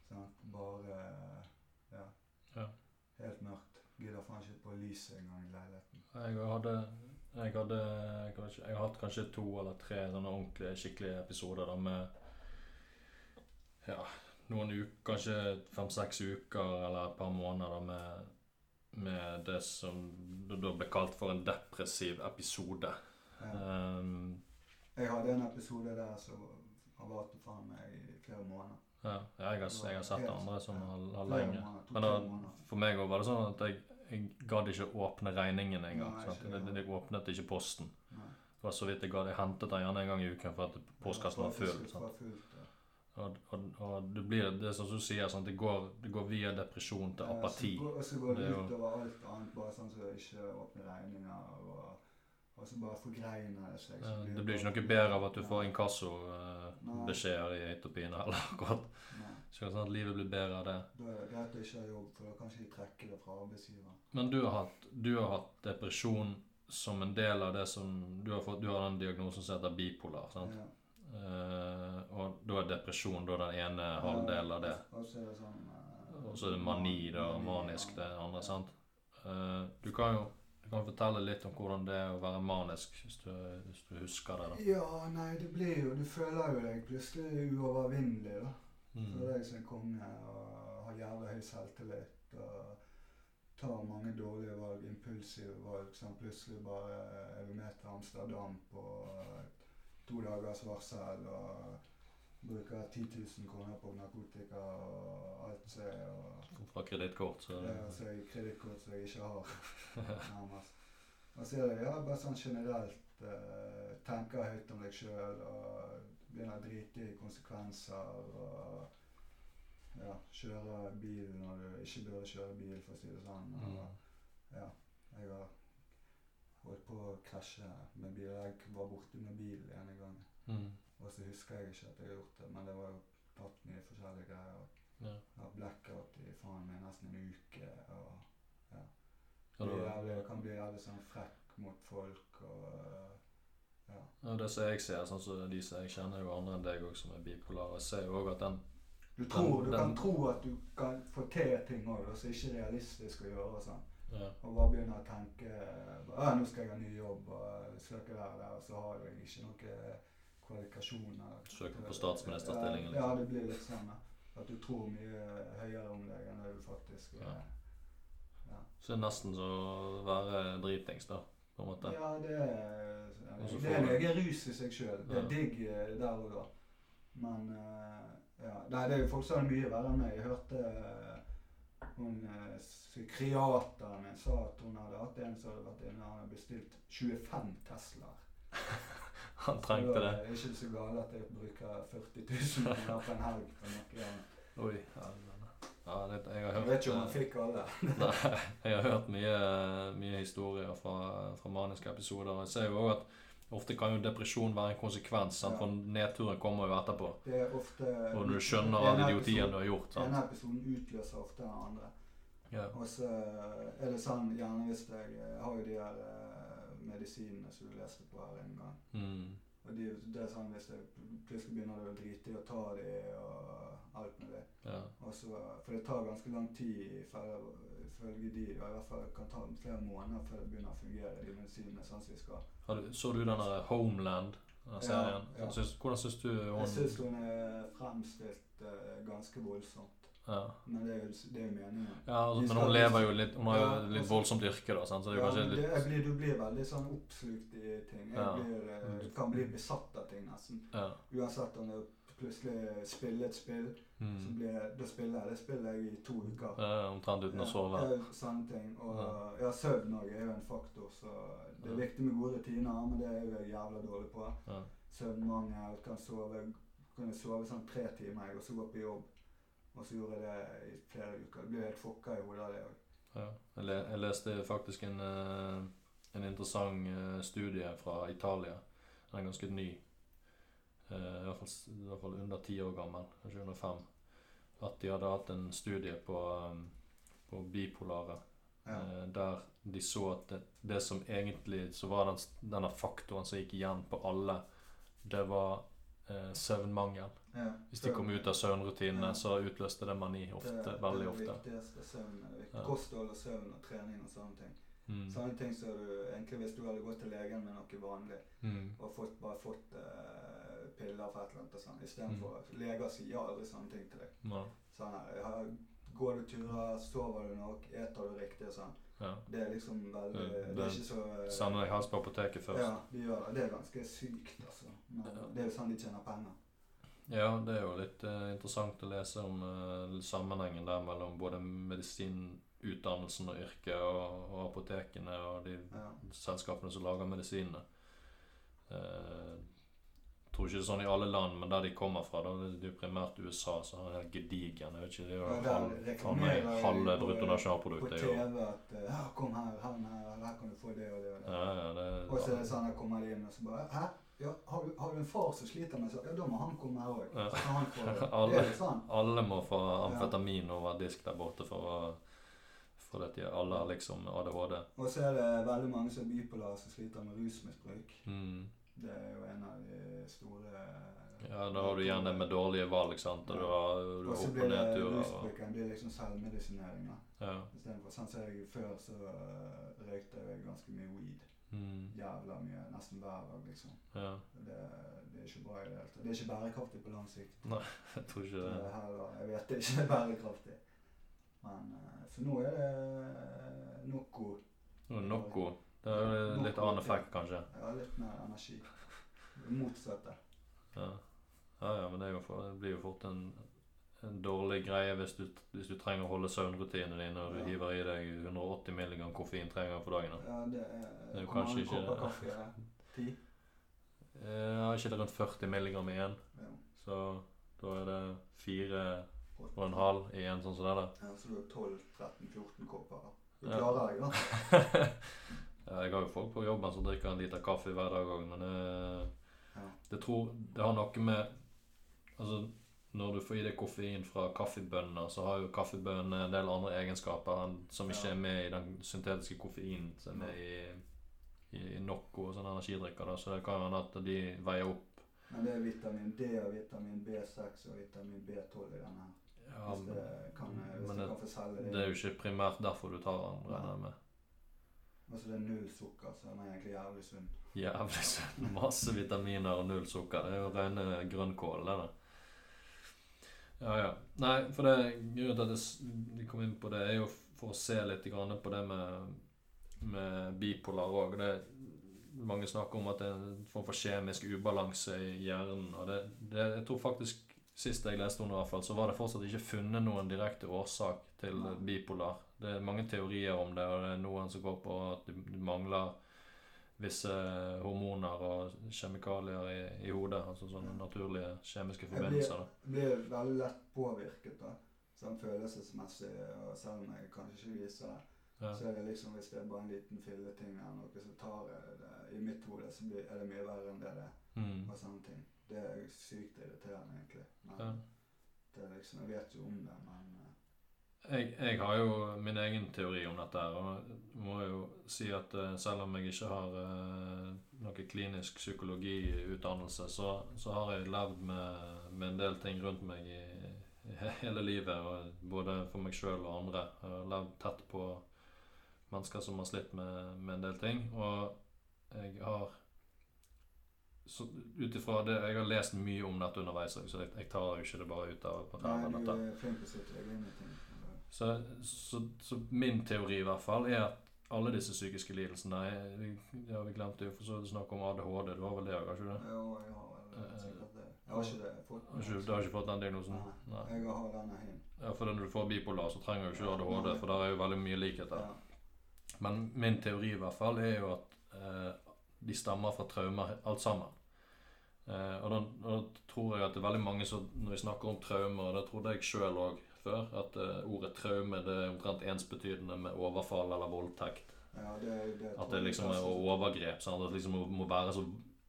Sant? Bare ja, Ja. helt mørkt. Gidder faen ikke på lyset engang i leiligheten. Jeg hadde jeg hadde kanskje, Jeg har hatt kanskje to eller tre sånne ordentlige, skikkelige episoder da med Ja, noen uker, kanskje fem-seks uker eller et par måneder med, med det som da da ble kalt for en depressiv episode. Ja. Um, Jeg hadde en episode der som har vart faen meg i flere måneder. Ja, jeg har, jeg har sett andre som har, har lenge. Men da, for meg var det sånn at jeg, jeg gadd ikke åpne regningen engang. Det, jeg åpnet ikke posten. Det var så vidt jeg gadd. Jeg hentet den gjerne en gang i uken for at postkassen var full. Sant? Og, og, og det, blir, det er som du sier, sånn, Det, går, det går via depresjon til apati. så Og så går Det er utover alt annet, bare sånn som ikke åpne regninger. Og, og så bare forgreiner det seg. så blir Det blir ikke noe bedre av at du får inkassobeskjeder i hytt eller akkurat. Så sånn at livet blir bedre av det. Da er det greit å ikke ha jobb, for da kan ikke de trekke det fra arbeidsgiver. Men du har hatt, du har hatt depresjon som en del av det som Du har, fått, du har den diagnosen som heter bipolar. sant? Ja. Uh, og da er depresjon da den ene halvdelen av det. Og så er det sånn uh, er det mani, da, manisk ja. det andre. sant? Uh, du kan jo du kan fortelle litt om hvordan det er å være manisk, hvis du, hvis du husker det. da. Ja, nei, det blir jo Du føler jo deg plutselig uovervinnelig, da. Mm. Føler deg som en konge og har jævlig høy selvtillit. og tar mange dårlige valg, impulsive valg. Som plutselig bare er du med til Amsterdam på to dagers varsel og bruker 10 000 kroner på narkotika og alt som er og Fra kredittkort, så det jeg altså kredittkort som jeg ikke har, nærmest. Og så er det ja, bare sånn generelt eh, tenker høyt om deg sjøl og begynner å drite i konsekvenser og ja, kjøre bil når du ikke burde kjøre bil, for å si det sånn. Og, Mm. ja, jeg har holdt på å krasje med bil. Jeg var borte med bil en gang. Mm. Og så husker jeg ikke at jeg har gjort det, men det var jo tatt mye forskjellige greier. Ja. Jeg har blackout i faen meg nesten en uke. og Ja, da- kan bli jævlig sånn frekk mot folk og ja. Ja, det som jeg ser, sånn som de som jeg kjenner jo andre enn deg òg som er bipolare, jeg ser jo òg at den Du, tror, du den- kan tro at du kan få til ting òg, som ikke er realistisk å gjøre. og sånn. ja, Og bare begynne å tenke ja 'Nå skal jeg ha ny jobb og søke der og der', og så har jeg ikke noen kvalifikasjoner. Søker på statsministerstillingen, Ja, ja, liksom. det blir litt sånn. At du tror mye høyere om deg enn det du faktisk er. Ja. Så det er nesten som å være dritings, da, på en måte. Ja, det er, så det er en egen rus i seg sjøl. Det er Ja. digg eh, der og da. Men eh, Ja. Nei, det er jo folk som har mye verre enn meg. Jeg hørte eh, hun eh, psykiateren min sa at hun hadde hatt en som hadde vært inne og bestilt 25 Teslaer. Han trengte det. det. er ikke så galt at jeg bruker 40 000 kroner på en helg på noe. Oi. Ja, det, jeg har Jeg vet ikke om han eh, fikk alle. Nei, jeg har hørt mye, mye historier fra, fra maniske episoder. Jeg ser jo også at ofte kan jo depresjon være en konsekvens, sant? Ja. for nedturen kommer jo etterpå. Det er ofte Og når du skjønner all idiotien du har gjort. sant? Denne episoden utløser ofte den andre. Ja. Og så er det sånn, gjerne hvis jeg jeg har jo de her eh, medisinene som du leste på her en gang. Mm. Og de, det er sånn hvis jeg plutselig begynner å drite i å ta de og alt mulig. ja. Og så, for det tar ganske lang tid ifølge de, og i hvert fall kan ta flere måneder før det begynner å fungere, de medisinene sånn som vi skal. Har du, så du denne Homeland? Ja, serien? ja. Syns, hvordan syns du Jeg hun syns hun er fremstilt uh, ganske voldsomt. Ja. Men det er jo, det er jo meningen. ja, altså, men hun lever jo litt Hun har jo Ja, litt altså- voldsomt yrke, da, sant? så det er jo Ja, kanskje litt det, blir, du blir veldig sånn oppslukt i ting. Jeg Ja. blir, eh, kan bli besatt av ting nesten. Ja. Uansett om det plutselig spiller et spill, så Mm. blir jeg, da spiller jeg det spiller jeg i to uker. Ja, omtrent uten å sove. Ja, sånne ting. Og ja, søvn òg er jo en faktor, så det er viktig med gode rutiner, men det er jo jeg jævla dårlig på. Ja. Søvnmangel, kan sove kunne sove sånn tre timer jeg, og så gå på jobb. Og så gjorde jeg det i flere uker. Det ble helt fucka i hodet av det òg. Ja. Jeg, leste faktisk en, eh, en interessant eh, studie fra Italia. Den er ganske ny. Eh, i, hvert fall, I hvert fall under ti år gammel, kanskje under fem. At de hadde hatt en studie på, på bipolare. Ja. der de så at det, det som egentlig så var den, denne faktoren som gikk igjen på alle, det var eh, søvnmangel. Ja. Hvis de kom ut av søvnrutinene, Ja. så utløste det mani ofte. det, veldig det er ofte. det viktigste. Søvn. er. Ja. Kosthold og søvn og trening og sånne ting. Mm. Sånne ting som du egentlig hvis du hadde gått til legen med noe vanlig Mm. og fått, bare fått uh, piller for et eller annet og sånn, istedenfor Leger sier aldri sånne ting til deg. Ja. Sånn her, Går du turer, sover du nok, eter du riktig og sånn. ja. Det er liksom veldig Det- Det, er ikke så Sender deg hals på apoteket først. Ja, de gjør det. Det er ganske sykt, altså. Men det er jo sånn de tjener penger. Ja, det er jo litt eh, interessant å lese om eh, sammenhengen der mellom både medisinutdannelsen og yrket og, og apotekene og de Ja. selskapene som lager medisinene. Eh, tror ikke det er sånn i alle land, men der de kommer fra, da, det er jo primært USA, så har det helt gedigen. Jeg vet ikke, det er jo Ja, halve på- På bruttonasjonalproduktet. er jo- TV at eh, ja, 'Kom her, her, her, her kan du få det og det og det'. Ja, ja, det, Og så er det sånn, her kommer de inn og så bare 'Hæ? Ja, har, du, har du en far som sliter med så Ja, da må han komme her òg. Så få det. Det Alle. sånn. Alle må få amfetamin over disk der borte for å For at til, alle har liksom ADHD. Og så er det veldig mange som er bipolare som sliter med rusmisbruk. Mm. Det er jo en av de store Ja, da har du gjerne det med dårlige valg, sant. Og du har, du har opp- og det nedturer. Rusbruken blir liksom selvmedisinering. da. ja. Istedenfor sånn som jeg før, så øh, røykte jeg ganske mye weed. Mm. Jævla mye. Nesten hver dag, liksom. ja. Det, det er ikke bra i det hele tatt. Det er ikke bærekraftig på lang sikt. Jeg tror ikke Det det. her, jeg vet det ikke er bærekraftig. Men For nå er det øh, Noco. Nå er Nocco. Det er jo litt annen effekt, kanskje. Ja, litt mer energi. Motsatte. Ja. ja, ja, men det, jo det blir jo fort en, en dårlig greie hvis du, hvis du trenger å holde søvnrutinene dine og du Ja. hiver i deg 180 milligram koffein tre ganger på dagen. da. Ja, det er, Det er jo kanskje ikke- kaffe? Ti? Eh, Ja, ikke det rundt 40 milligram i én, Ja. så da er det fire og en halv i en sånn som det der. ja. Så du har 12-13-14 kopper. Du Ja. klarer deg, da. Ja, jeg har jo folk på jobben som drikker en liter kaffe hver dag òg, men det, Ja. det tror Det har noe med Altså, når du får i deg koffein fra kaffebønner, så har jo kaffebønner en del andre egenskaper enn- som ikke er med i den syntetiske koffeinen som er med i, i, i Nocco og sånne energidrikker. da, Så det kan hende at de veier opp. Men det er vitamin D og vitamin B6 og vitamin B12 i denne her. Ja, Hvis det kan, hvis men det det, kan selge det er jo ikke primært derfor du tar den, regner jeg med. Altså det er null sukker, så den er egentlig jævlig sunn. Jævlig sunn. Masse vitaminer og null sukker. Det er jo rene grønnkål, det der. Ja, ja. Nei, for det grunnen til at jeg vi kom inn på det, er jo for å se litt grann på det med, med bipolar òg. Mange snakker om at det er en form for kjemisk ubalanse i hjernen. Og det, det, jeg tror faktisk Sist jeg leste om det, i hvert fall, så var det fortsatt ikke funnet noen direkte årsak til bipolar. Det er mange teorier om det, og det er noen som går på at du mangler visse hormoner og kjemikalier i, i hodet. Altså sånne naturlige kjemiske Jeg blir, forbindelser. blir veldig lett påvirket, da. Sånn følelsesmessig, og selv om jeg kanskje ikke viser det. Ja. Så er det liksom, hvis det er bare en liten filleting eller noe, så tar jeg det I mitt hode så blir, er det mye verre enn det det er. Mm. Og sånne ting. Det er sykt irriterende, egentlig. Men Ja. det er liksom, jeg vet jo om det, men eh, Jeg, jeg har jo min egen teori om dette, her, og må jo si at eh, selv om jeg ikke har uh, noe klinisk psykologiutdannelse, så, så har jeg levd med, med en del ting rundt meg i, i hele livet, og både for meg sjøl og andre. Jeg har levd tett på mennesker som har slitt med, med en del ting, og jeg har ut ifra det Jeg har lest mye om dette underveis, så jeg, jeg tar jo ikke det bare ut av ræva. Nei, du er flink til å sette deg inn i ting. Så, så, så min teori i hvert fall er at alle disse psykiske lidelsene jeg, ja, Vi glemte jo for så vidt å snakke om ADHD. Du har vel det òg, har ikke det? Jo, jeg har vel sikkert det. Jeg har ikke det. Fått Har ikke, du har ikke fått den diagnosen? Nei. Jeg har denne hin. Ja, for når du får bipolar, så trenger du ikke ADHD, for der er jo veldig mye likheter. Ja. Men min teori i hvert fall er jo at eh, de stammer fra traumer alt sammen. Eh, og da, da tror jeg at det er veldig mange som Når vi snakker om traumer, og det trodde jeg sjøl òg før, at eh, ordet traume det er omtrent ensbetydende med overfall eller voldtekt. Ja, det, det At det liksom er overgrep. Sant? At det liksom må, være så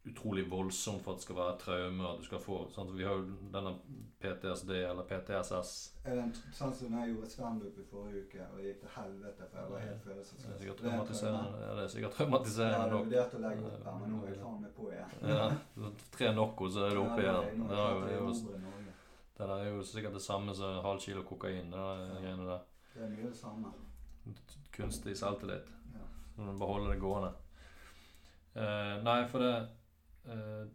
utrolig voldsomt for at det skal være traume. At du skal få sant? Vi har jo denne PTSD eller PTSS. Er det en, sånn som jeg gjorde standup i forrige uke, og det gikk til helvete, for jeg var helt Det følelsesløs. Det er sikkert traumatiserende. Ja, det er sikkert Jeg traumatiserende nok. vurdert å legge opp her, men nå er jeg faen meg på igjen. Ja, tre nokko, så er du oppe igjen. Ja, Det er jo, det er jo, det der er jo sikkert det samme som halv kilo kokain. Det der greiene der. Det er mye det samme. Kunstig selvtillit. Ja. Når du bare holde det gående. Eh, nei, for det eh,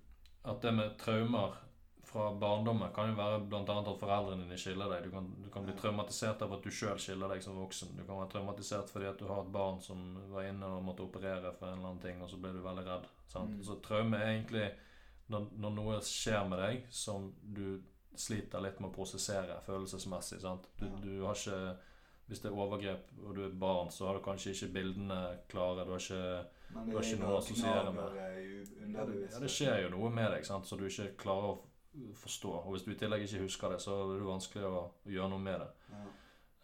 At det med traumer fra barndommen kan jo være bl.a. at foreldrene dine skiller deg. Du kan, du kan bli traumatisert av at du sjøl skiller deg som voksen. Du kan være traumatisert fordi at du har et barn som var inne og måtte operere for en eller annen ting, og så ble du veldig redd. Sant? Mm. Så traume er egentlig når, når noe skjer med deg som du sliter litt med å prosessere følelsesmessig. Sant? Du, du har ikke Hvis det er overgrep og du er barn, så har du kanskje ikke bildene klare. Du har ikke du har ikke noe å assosiere med. ja, det, skjer jo noe med deg sant? så du ikke klarer å forstå. Og hvis du i tillegg ikke husker det, så er det vanskelig å, å gjøre noe med det. Ja.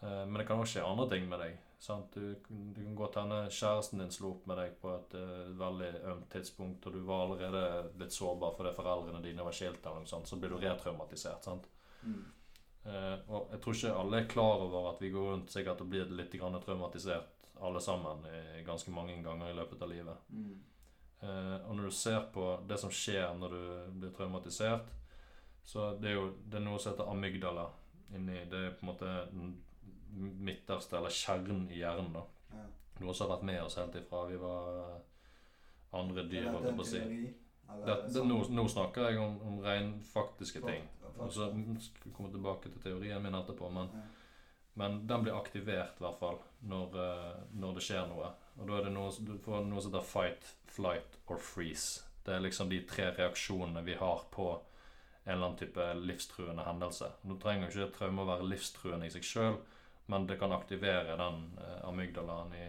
Eh, men det kan også skje andre ting med deg. Sant? Du, du kan godt hende kjæresten din slo opp med deg på et uh, veldig ømt tidspunkt, og du var allerede litt sårbar fordi foreldrene dine var skilt, eller noe sånt, så blir du retraumatisert. sant? Mm. Uh, og jeg tror ikke alle er klar over at vi går rundt sikkert og blir litt grann traumatisert alle sammen i ganske mange ganger i løpet av livet. Mm. Uh, og når du ser på det som skjer når du blir traumatisert, så det er jo det er noe som heter amygdala inni Det er på en måte midterste, eller kjernen i hjernen. da. Ja. Du også har vært med oss helt ifra vi var andre dyr, holdt jeg på å si. Det, det nå, nå snakker jeg om, om ren faktiske ting. Og så skal vi komme tilbake til teorien min etterpå. Men, Ja. men den blir aktivert i hvert fall når, eh, når det skjer noe. Og da er det noe, du får noe som heter fight, flight or freeze. Det er liksom de tre reaksjonene vi har på en eller annen type livstruende hendelse. Nå trenger ikke traume å være livstruende i seg sjøl, men det kan aktivere den eh, amygdalaen i,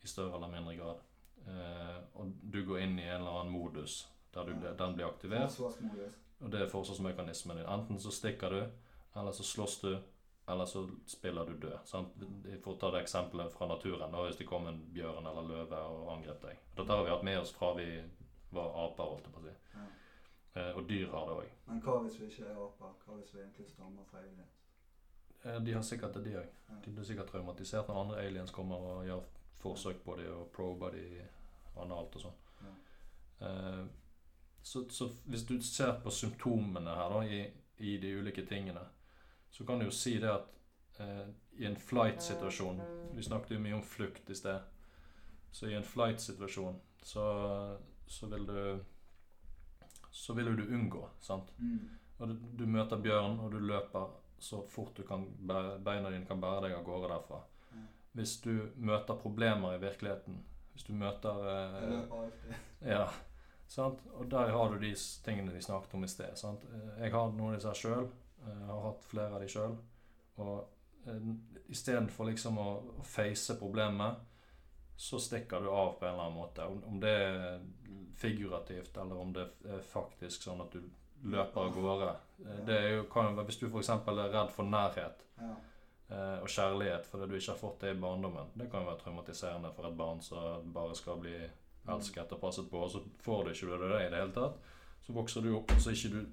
i større eller mindre grad. Eh, og du går inn i en eller annen modus der du, den blir aktivert. Og det er forsvarsmekanismen din. Enten så stikker du, eller så slåss du, eller så spiller du død. Sant? Vi får ta det eksempelet fra naturen. Da, hvis det kom en bjørn eller løve og angrep deg. Dette har vi hatt med oss fra vi var aper, holdt jeg på å si. Ja. Eh, og dyr har det òg. Men hva hvis vi ikke er aper? Hva hvis vi egentlig stammer fra aliens? Eh, de har sikkert det, de òg. De blir sikkert traumatisert når andre aliens kommer og gjør forsøk på dem og prober dem analt og sånn. Ja. Eh, så, så hvis du ser på symptomene her da, i, i de ulike tingene, så kan du jo si det at eh, i en flight-situasjon Vi snakket jo mye om flukt i sted. Så i en flight-situasjon så, så vil du Så vil du unngå, sant. Mm. Og du, du møter bjørn, og du løper så fort du kan beina dine kan bære deg av gårde derfra. Mm. Hvis du møter problemer i virkeligheten, hvis du møter eh, ja, sant? Og der har du de tingene vi snakket om i sted. Sant? Eh, Jeg har noen av disse sjøl. Jeg har hatt flere av de sjøl. Og eh, istedenfor liksom å, å face problemet, så stikker du av på en eller annen måte. Om, om det er figurativt, eller om det er faktisk sånn at du løper av gårde. Eh, Det er jo, kan, hvis du f.eks. er redd for nærhet Ja. eh, og kjærlighet fordi du ikke har fått det i barndommen, det kan jo være traumatiserende for et barn som bare skal bli elsket og passet på, og så får du ikke det i det hele tatt. Så vokser du opp, og så ikke du,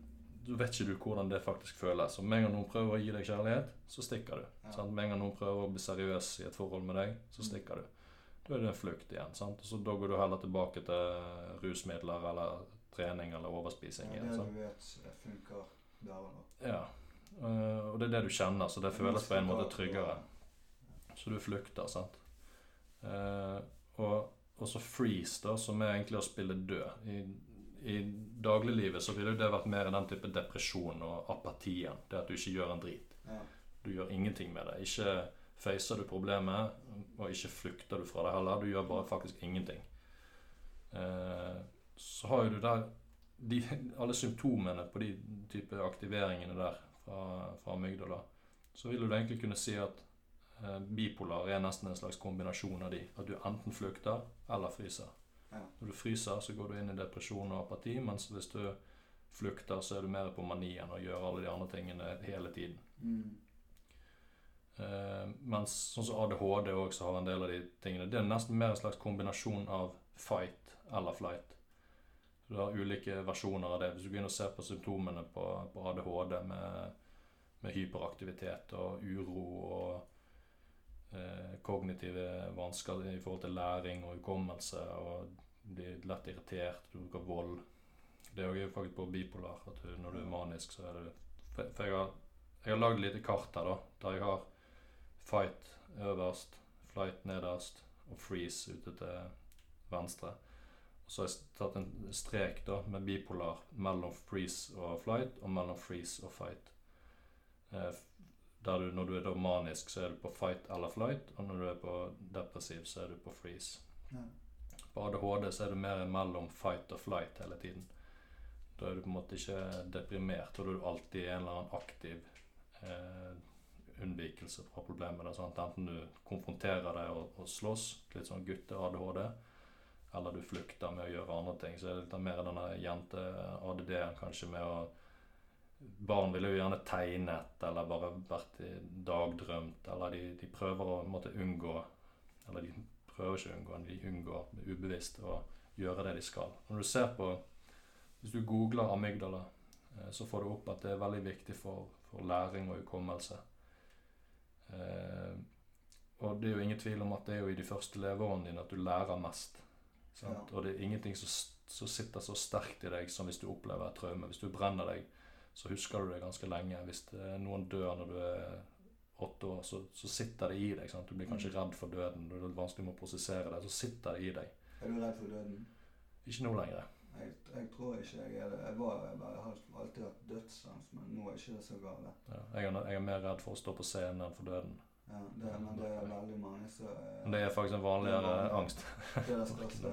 du vet ikke du hvordan det faktisk føles. Og med en gang noen prøver å gi deg kjærlighet, så stikker du. Ja. Med en gang noen prøver å bli seriøs i et forhold med deg, så Mm. stikker du. Da er det en flukt igjen. sant? Og så Da går du heller tilbake til rusmidler eller trening eller overspising. Ja, er det du vet funker der og da. Ja. Uh, og det er det du kjenner, så det føles på en måte tryggere. Så du flykter, sant. Uh, og, og så freeze, da, som er egentlig å spille død. I, I dagliglivet så ville det vært mer den type depresjon og apatien. Det at du ikke gjør en drit. Ja. Du gjør ingenting med det. Ikke facer du problemet, og ikke flykter du fra det heller. Du gjør bare faktisk ingenting. Eh, så har jo du der de, alle symptomene på de type aktiveringene der fra, fra amygdala. Så vil du egentlig kunne si at eh, bipolar er nesten en slags kombinasjon av de. At du enten flykter eller fryser. Ja. Når du fryser, så går du inn i depresjon og apati, mens hvis du flykter, så er du mer på manien og gjør alle de andre tingene hele tiden. Mm. Eh, mens sånn som ADHD også har en del av de tingene. Det er nesten mer en slags kombinasjon av fight eller flight. Du har ulike versjoner av det. Hvis du begynner å se på symptomene på, på ADHD med, med hyperaktivitet og uro og eh, kognitive vansker i forhold til læring og hukommelse og blir lett irritert, du bruker vold Det er jo faktisk på bipolar. At du, når du er manisk, så er det For, for jeg har, har lagd et lite kart her, da, der jeg har fight øverst, flight nederst og freeze ute til venstre. Så har jeg tatt en strek da med bipolar mellom freeze og flight, og mellom freeze og fight. Eh, der du, når du er da manisk, så er du på fight eller flight, og når du er på depressiv, så er du på freeze. Ja. På ADHD så er du mer mellom fight og flight hele tiden. Da er du på en måte ikke deprimert, og da er du alltid i en eller annen aktiv eh, unnvikelse fra problemet. da. Enten du konfronterer deg og, og slåss, litt sånn gutte-ADHD, eller du flykter med å gjøre andre ting. Så er det litt mer denne jente-ADD-en kanskje med å Barn ville jo gjerne tegnet eller bare vært dagdrømt, eller de, de prøver å måtte unngå Eller de prøver ikke å unngå, de unngår ubevisst å gjøre det de skal. Når du ser på Hvis du googler amygdala, eh, så får du opp at det er veldig viktig for, for læring og hukommelse. Eh, og det er jo ingen tvil om at det er jo i de første leveårene dine at du lærer mest. Sant? Og det er ingenting som, som sitter så sterkt i deg som hvis du opplever et traume. Hvis du brenner deg, så husker du det ganske lenge. Hvis noen dør når du er åtte år, så, så sitter det i deg. Sant? Du blir kanskje redd for døden. Det er vanskelig å prosessere det. Så sitter det i deg. Er du redd for døden? Ikke nå lenger. Jeg, jeg tror ikke jeg er det. Jeg, var, jeg, bare, har alltid hatt dødssans, men nå er ikke det så galt. Ja, jeg, er, jeg er mer redd for å stå på scenen enn for døden. Ja, det, men det er veldig mange som Men det er faktisk en vanligere er angst. Det er det største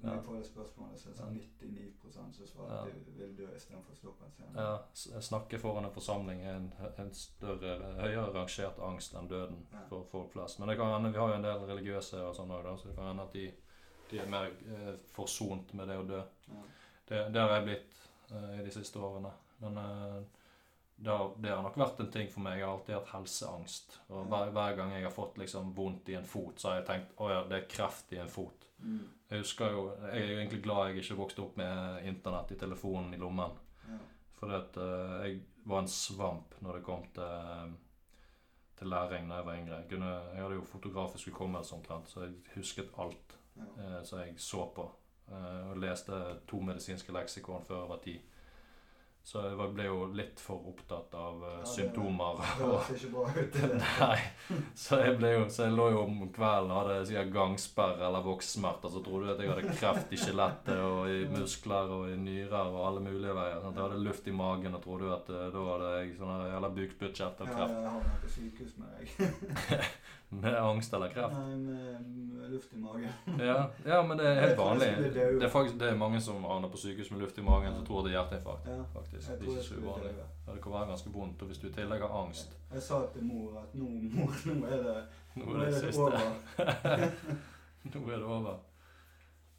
Når jeg får det spørsmålet, så er det sånn 99 som svarer at de vil dø istedenfor å stå på en scene. Ja, snakke foran en forsamling er en, en større, høyere rangert angst enn døden Ja. for folk flest. Men det kan hende, vi har jo en del religiøse og sånn òg, så det kan hende at de, de er mer eh, forsont med det å dø. Ja. Det, det har jeg blitt eh, i de siste årene. Men eh, det, har, det har nok vært en ting for meg. Jeg har alltid hatt helseangst. Og hver, hver gang jeg har fått liksom vondt i en fot, så har jeg tenkt å ja, det er kreft i en fot. Mm. Jeg husker jo, jeg er jo egentlig glad jeg ikke vokste opp med internett i telefonen i lommen. Ja. Fordi at eh, jeg var en svamp når det kom til, til læring da jeg var yngre. Jeg, kunne, jeg hadde jo fotografisk hukommelse omtrent, så jeg husket alt Ja. uh, som jeg så på. Uh, og leste to medisinske leksikon før jeg var ti. Så jeg ble jo litt for opptatt av eh, Ja, symptomer. Det høres ikke bra ut. Nei. Så jeg, ble jo, så jeg lå jo om kvelden og hadde sikkert gangsperre eller vokssmerter. Så trodde du at jeg hadde kreft i skjelettet og i muskler og i nyrer og alle mulige veier. Sant? Jeg hadde luft i magen og trodde at eh, da hadde jeg sånn jævla bukspyttkjertelkreft. Ja, jeg har på sykehus med deg. Med angst eller kreft? Nei, med, luft i magen. Ja, ja men det er helt vanlig. Det er faktisk det er mange som havner på sykehus med luft i magen som tror det er hjerteinfarkt. Ja, faktisk. Det er ikke så uvanlig. Ja, det kan være ganske vondt. Og hvis du i tillegg har angst Jeg sa til mor at nå, mor, nå er det, Nå er det siste. over. Nå er det over.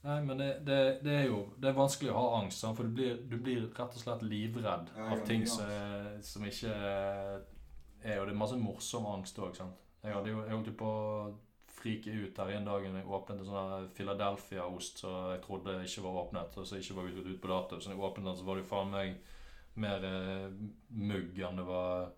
Nei, men det, det, det er jo Det er vanskelig å ha angst, for du blir, du blir rett og slett livredd Ja, av ting som, som ikke er Og det er masse morsom angst òg, sant. Jeg hadde jo jeg holdt jo på å frike ut her en dag jeg åpnet en sånn Philadelphia-ost som jeg trodde ikke var åpnet, og som ikke var ut på dato. Så jeg åpnet den, så var det jo faen meg mer eh, mugg enn det var,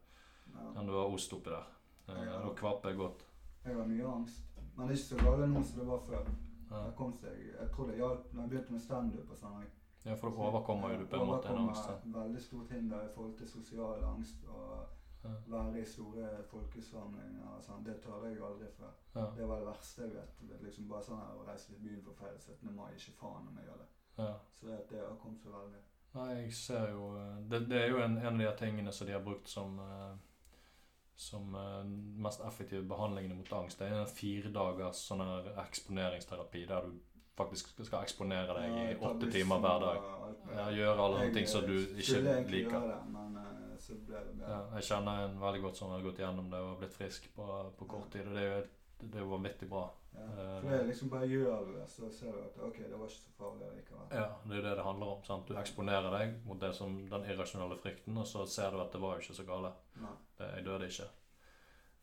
Ja. enn det var ost oppi der. Eh, Ja. Da kvapp jeg godt. Jeg har mye angst. Men det er ikke så galt nå som det var før. Ja. Jeg, kom seg, jeg tror det hjalp når jeg begynte med standup og sånn. Ja, for da overkommer jo du på en måte en angst. Overkommer veldig stort hinder i forhold til sosial angst. Og. Være i store folkesamlinger sånn. Det tør jeg aldri før. Ja. Det var det verste jeg vet. Det liksom bare sånn her å reise til byen for feil 17. mai. Ikke faen om jeg gjør det. Ja. Så det, det har kommet så veldig. Nei, jeg ser jo eh, Det, det er jo en, en av de tingene som de har brukt som eh, som eh, mest effektive behandlingene mot angst. Det er en fire dagers sånn her eksponeringsterapi der du faktisk skal eksponere deg i Ja, i åtte timer hver dag. Ja, gjøre alle de ting som du ikke liker. Det, men så ble det. Ja, jeg kjenner en veldig godt som har gått gjennom det og blitt frisk på, på kort tid. Og det er jo, det er jo vanvittig bra. Ja. Eh, For det er liksom bare gjør du det, så ser du at ok, det var ikke så farlig likevel. Ja, det er jo det det handler om. sant? Du eksponerer deg mot det som den irrasjonelle frykten, og så ser du at det var jo ikke så gale. Nei. Det, jeg døde ikke.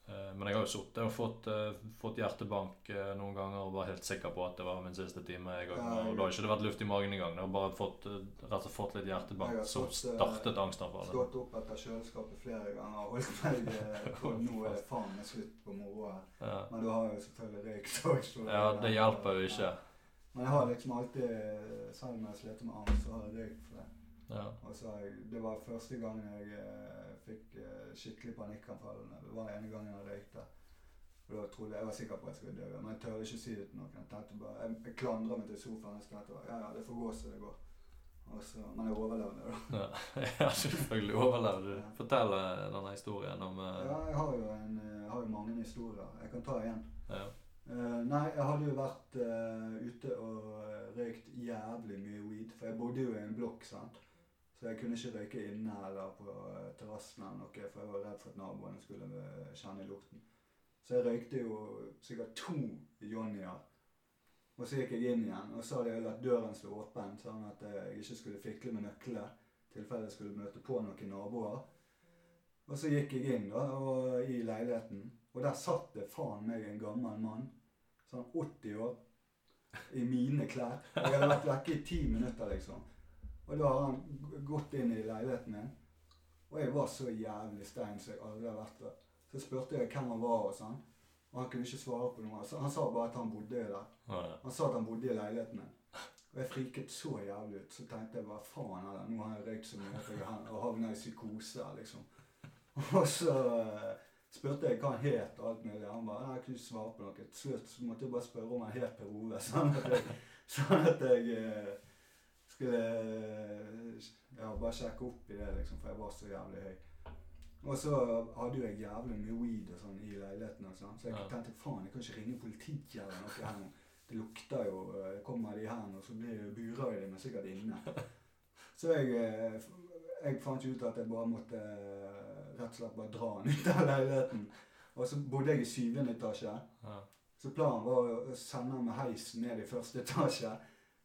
Eh, Men jeg har jo sittet og fått, eh, fått hjertebank eh, noen ganger og var helt sikker på at det var min siste time. Jeg, og, og da har ikke det vært luft i magen engang. Det har bare fått, rett og fått litt Jeg hjertebank har som startet angstanfallet. Stått opp etter kjøleskapet flere ganger og holdt meg på nå er faen meg slutt på moroa. Ja. Men du har jo selvfølgelig røykt òg. ja, det hjelper jo ikke. Men jeg har liksom alltid, selv om jeg sliter med angst, så har jeg røykt for det. Ja. Og så det var første gang jeg fikk eh, skikkelig panikkanfall. Det var den ene gangen jeg røykte. Og da trodde jeg, jeg var sikker på at jeg skulle dø, men jeg tør ikke si det til noen. Jeg, tenkte bare, jeg, jeg klandra meg til sofaen. Jeg tenkte bare, ja, ja, det får gå som det går. Også, men jeg overlevde, da. Ja. selvfølgelig overlevde du. Fortell eh, denne historien om uh... Ja, jeg har jo, en, jeg har jo mange historier. Jeg kan ta igjen. ja. Uh, nei, jeg hadde jo vært uh, ute og røykt jævlig mye weed. For jeg bodde jo i en blokk, sant. Så jeg kunne ikke røyke inne eller på uh, terrassen eller noe, for jeg var redd for at naboene skulle eh, kjenne lukten. Så jeg røykte jo sikkert to Johnnier. Og så gikk jeg inn igjen, og så hadde jeg latt døren stå åpen, sånn at jeg ikke skulle fikle med nøklene i tilfelle jeg skulle møte på noen naboer. Og så gikk jeg inn da, og, i leiligheten, og der satt det faen meg en gammel mann sånn 80 år, i mine klær. Og Jeg hadde vært vekke i ti minutter, liksom. Og da har han gått inn i leiligheten min. Og jeg var så jævlig stein som jeg aldri har vært der. Så spurte jeg hvem han var og sånn. Og han kunne ikke svare på noe. Så han sa bare at han bodde der. Han sa at han bodde i leiligheten min. Og jeg friket så jævlig ut. Så tenkte jeg bare faen heller, nå har jeg røykt så mye at jeg havna i psykose, liksom. Og så eh, spurte jeg hva han het og alt mulig. Han bare jeg kunne ikke svare på noe. Til slutt så måtte jeg bare spørre om han het Per Ove, sånn at jeg, sånn at jeg eh, skulle ja, bare sjekke opp i det, liksom, for jeg var så jævlig høy. Og så hadde jo jeg jævlig mye weed og sånn i leiligheten, og sånn, så jeg Ja. tenkte faen, jeg kan ikke ringe politiet eller noe her nå. Det lukter jo eh, Kommer de her nå, så blir burer de meg sikkert inne. Så jeg, eh, jeg fant ut at jeg bare måtte eh, rett og slett bare dra han ut av leiligheten. Og så bodde jeg i syvende etasje. Ja. Så planen var å sende han med heis ned i første etasje.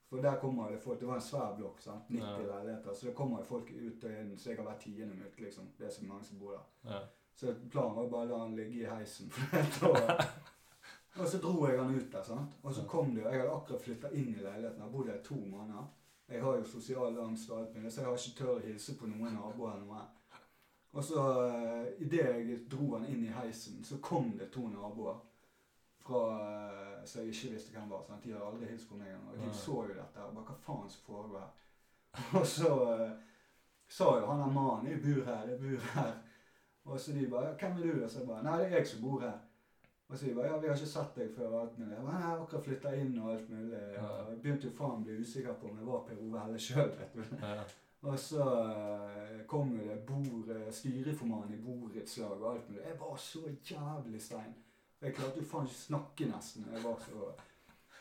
For der kommer det folk, Det var en svær blokk. sant? 90 Ja. leiligheter. Så det kommer jo folk ut og inn. Så jeg har vært tiende minutt, liksom. Det er så mange som bor der. Ja. Så planen var bare å la han ligge i heisen. og, og så dro jeg han ut der. sant? Og så kom det jo Jeg hadde akkurat flytta inn i leiligheten. Jeg har bodd i to måneder. Jeg har jo sosial angst og alt mulig, så jeg har ikke tør å hilse på noen naboer eller noe. Og så uh, idet jeg dro han inn i heisen, så kom det to naboer fra så jeg ikke visste hvem var. sant? De hadde aldri hilst på meg engang. Og de så jo dette. og bare Hva faen som foregår her? Og så eh, sa jo han der mannen 'Jeg bor her, jeg bor her'. Og så de bare 'Hvem er du?' Og så jeg bare 'Nei, det er jeg som bor her'. Og så de bare 'Ja, vi har ikke sett deg før', og alt mulig. Jeg bare 'Jeg har akkurat flytta inn', og alt mulig. Og jeg begynte jo faen å bli usikker på om det var Per Ove Helle sjøl, vet du. Ja. Og så eh, kom jo det bord, eh, styreformann i borettslaget og alt mulig. Jeg var så jævlig stein. Jeg klarte jo faen ikke snakke nesten. Jeg var så...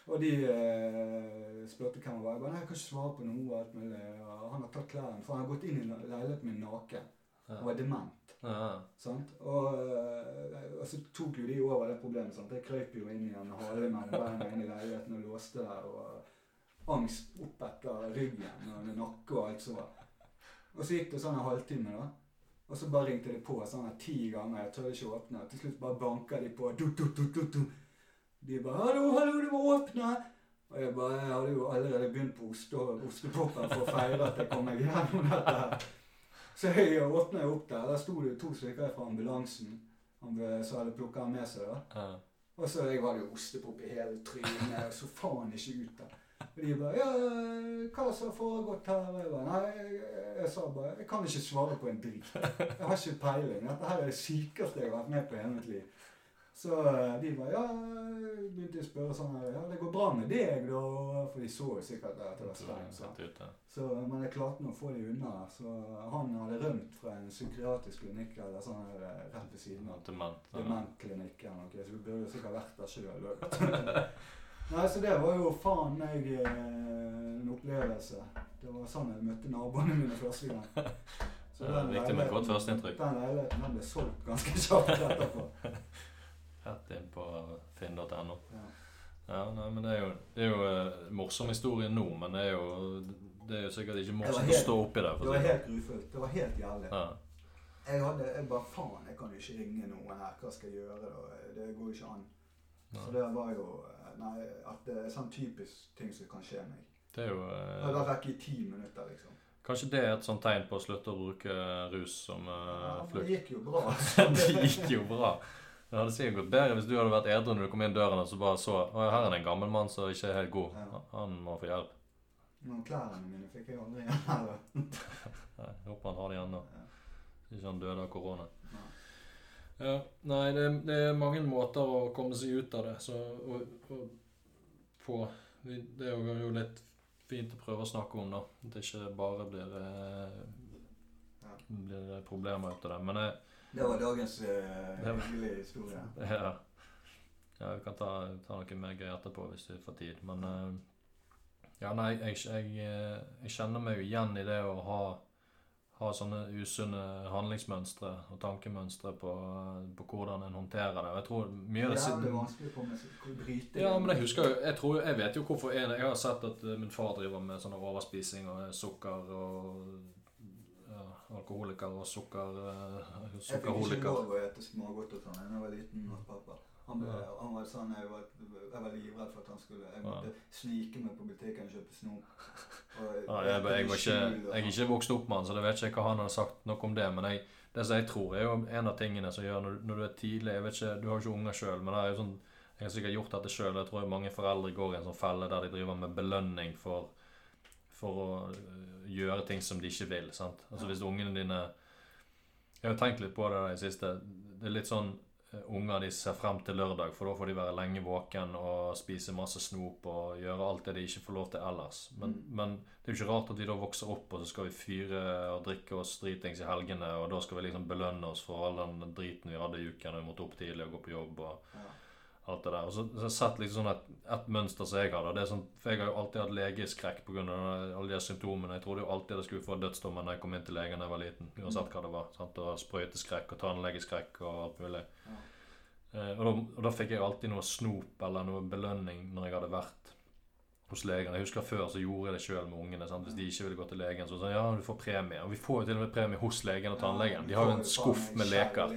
Og de eh, spurte hvem jeg var. Jeg bare, nei, jeg kan ikke svare på noe. alt mulig. Og han har tatt klærne. For han har gått inn i leiligheten min naken. Han var dement. Ja. Sant? Og, eh, og så tok jo de over det problemet. Sant? Jeg krøp jo inn i en hale mellom beina inn i leiligheten og låste der. Og angst opp etter ryggen og nakke og alt som var. Og så gikk det sånn en halvtime, da. Og så bare ringte de på sånn her ti ganger. Jeg tør ikke åpne. Til slutt bare banka de på. Du, du, du, du, du. De bare 'Hallo, hallo, du må åpne!' Og jeg bare Jeg hadde jo allerede begynt på oste, ostepopen for å feire at jeg kom meg gjennom dette. Så jeg åpna opp der. Der sto det to stykker fra ambulansen som hadde plukka han med seg. da. Og så jeg hadde jo ostepop i hele trynet. og så faen ikke ut da. Og de bare 'Ja, hva som har foregått her?' Og jeg bare Nei, jeg, jeg sa bare 'Jeg kan ikke svare på en drit'. Jeg har ikke peiling. Dette her er det sykeste jeg har vært med på i hele mitt liv. Så eh, de bare Ja, begynte å spørre sånn her 'Ja, det går bra med deg, da?' For de så jo sikkert at det var ut, ja. Så, men jeg klarte nå å få de unna. Så han hadde rømt fra en psykiatrisk klinikk eller sånn her eh, rett ved siden av. Dement. ja. Dementklinikken. ok, Så vi burde jo sikkert vært der sjøl. Nei, så det var jo faen meg eh, en opplevelse. Det var sånn jeg møtte naboene mine første gang. Så er viktig med godt førsteinntrykk. Den leiligheten den ble solgt ganske kjapt etterpå. Rett inn på finn.no. Ja. Ja, nei, men det er jo, det er jo uh, morsom historie nå, men det er jo, det er jo sikkert ikke morsomt helt, å stå oppi det. Det var helt grufullt. Det var helt jævlig. Ja. Jeg hadde, jeg bare faen, jeg kan ikke ringe noen her. Hva skal jeg gjøre da? Det går jo ikke an. Så det var jo Nei, at det er sånn typisk ting som kan skje meg. Det er jo Jeg eh, hadde vært vekk i ti minutter, liksom. Kanskje det er et sånt tegn på å slutte å bruke rus som Ja, flukt? det gikk jo bra. det gikk jo bra. Det hadde sikkert gått bedre hvis du hadde vært edru når du kom inn døren og så bare så Å, her er det en gammel mann som ikke er helt god. Ja. Han må få hjelp. Men klærne mine fikk jeg aldri igjen. Jeg håper han har det igjen nå. Ja. Ikke han døde av korona. Ja, nei, det, det er mange måter å komme seg ut av det. Så, og, og på Det er jo- litt fint å prøve å snakke om, da. At det ikke bare blir, eh, Ja. blir problemer ut av det. Men jeg, Det var dagens eh, hyggelige historie. ja, ja, vi kan ta, ta noe mer gøy etterpå hvis vi får tid. Men eh, ja, nei, jeg, jeg, eh, jeg kjenner meg jo igjen i det å ha, ha sånne usunne handlingsmønstre og tankemønstre på, på hvordan en håndterer det. Og jeg tror mye av det det er vanskelig å meg å bryte Ja, men jeg husker jo Jeg, tror, jeg vet jo hvorfor jeg, Jeg har sett at eh, min far driver med sånn overspising og sukker og ja, alkoholiker og sukker eh, Jeg fikk ikke sukkerholiker. lov å spise smågodt da jeg var liten hos pappa. Han, ble, han var sånn, jeg var, jeg var livredd for at han skulle Jeg måtte snike meg på butikken og kjøpe snop. Og Ja, jeg, jeg, var ikke, jeg er ikke vokst opp med han, så jeg vet ikke hva han har sagt noe om det. Men jeg, det som jeg tror, er jo en av tingene som gjør når, når du er tidlig Jeg vet ikke, Du har jo ikke unger sjøl, men det er jo sånn, jeg har sikkert gjort dette sjøl. Jeg tror mange foreldre går i en sånn felle der de driver med belønning for, for å øh, gjøre ting som de ikke vil. sant? Altså Ja. Hvis ungene dine Jeg har tenkt litt på det i det siste. Det er litt sånn Unger de ser frem til lørdag, for da får de være lenge våken og spise masse snop og gjøre alt det de ikke får lov til ellers. Men, Mm. men det er jo ikke rart at vi da vokser opp, og så skal vi fyre og drikke oss dritings i helgene, og da skal vi liksom belønne oss for all den driten vi hadde i uken, og vi måtte opp tidlig og gå på jobb og Ja. Alt det der. Og så, så har jeg sett liksom sånn et, et mønster som jeg har. Det er sånn, for jeg har jo alltid hatt legeskrekk pga. alle de symptomene. Jeg trodde jo alltid jeg skulle få dødsdommen når jeg kom inn til legen da jeg var liten. Uansett hva det var. sant? Og sprøyteskrekk og tannlegeskrekk og alt mulig. Ja. Eh, og, da, og da fikk jeg alltid noe snop eller noe belønning når jeg hadde vært hos legen. Jeg husker Før så gjorde jeg det sjøl med ungene. sant? Hvis de ikke ville gå til legen, så sa ja, du får premie. Og vi får jo til og med premie hos legen og tannlegen. De har jo en skuff med leker.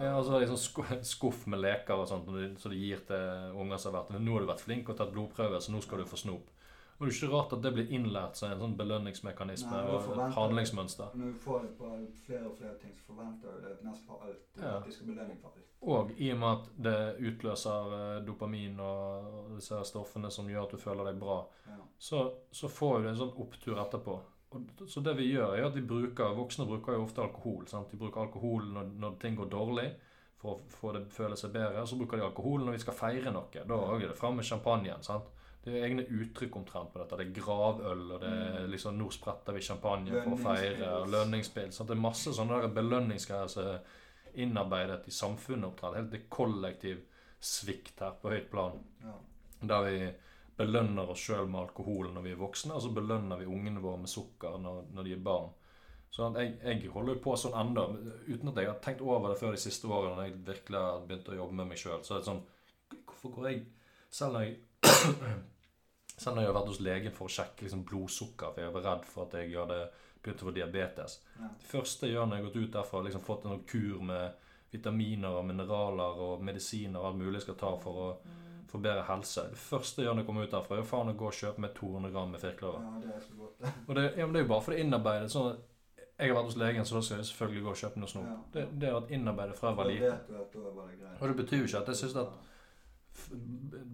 Ja, og så har de sånn skuff med leker og sånt, så de gir til unger som har vært Nå har du vært flink og tatt blodprøve, så nå skal du få snop. Og det er ikke rart at det blir innlært som en sånn belønningsmekanisme Nei, og et handlingsmønster. Når du får det på flere og flere ting, så forventer du det nesten på alt. Ja. At de skal belønning for alt. Og i og med at det utløser eh, dopamin og disse stoffene som gjør at du føler deg bra, Ja. så, så får du en sånn opptur etterpå. Og, så det vi gjør, er at vi bruker Voksne bruker jo ofte alkohol. sant? De bruker alkohol når, når ting går dårlig, for å få det føle seg bedre. Så bruker de alkohol når vi skal feire noe. Da er det fram med champagnen. sant? Det er egne uttrykk omtrent på dette. Det er gravøl, og det er Mm. liksom Nå spretter vi champagne for å feire. og Lønningsspill. sant? Det er masse sånne der belønningsgreier som er innarbeidet i samfunnet. omtrent. Helt det kollektiv svikt her på høyt plan. Ja. Der vi belønner oss sjøl med alkohol når vi er voksne, og så belønner vi ungene våre med sukker når, når de er barn. Så at jeg, jeg holder jo på sånn enda, uten at jeg har tenkt over det før de siste årene, når jeg virkelig har begynt å jobbe med meg sjøl. Så det er sånn Hvorfor går jeg Selv når jeg Selv når jeg har vært hos legen for å sjekke liksom, blodsukker, for jeg var redd for at jeg hadde begynt å få diabetes. Ja. Det første jeg gjør når jeg har gått ut derfra, liksom fått en kur med vitaminer og mineraler og medisiner og alt mulig jeg skal ta for å få bedre helse. Det første jeg gjør når jeg kommer ut derfra, er faen å gå og kjøpe meg 200 gram med firkløver. ja, det er så godt. det. Og det, ja, men det er jo bare for det innarbeidet. Sånn at jeg har vært hos legen, så da skal jeg selvfølgelig gå og kjøpe noe snop. Ja. Det, det har vært innarbeidet fra jeg var liten. Og det betyr jo ikke at jeg synes at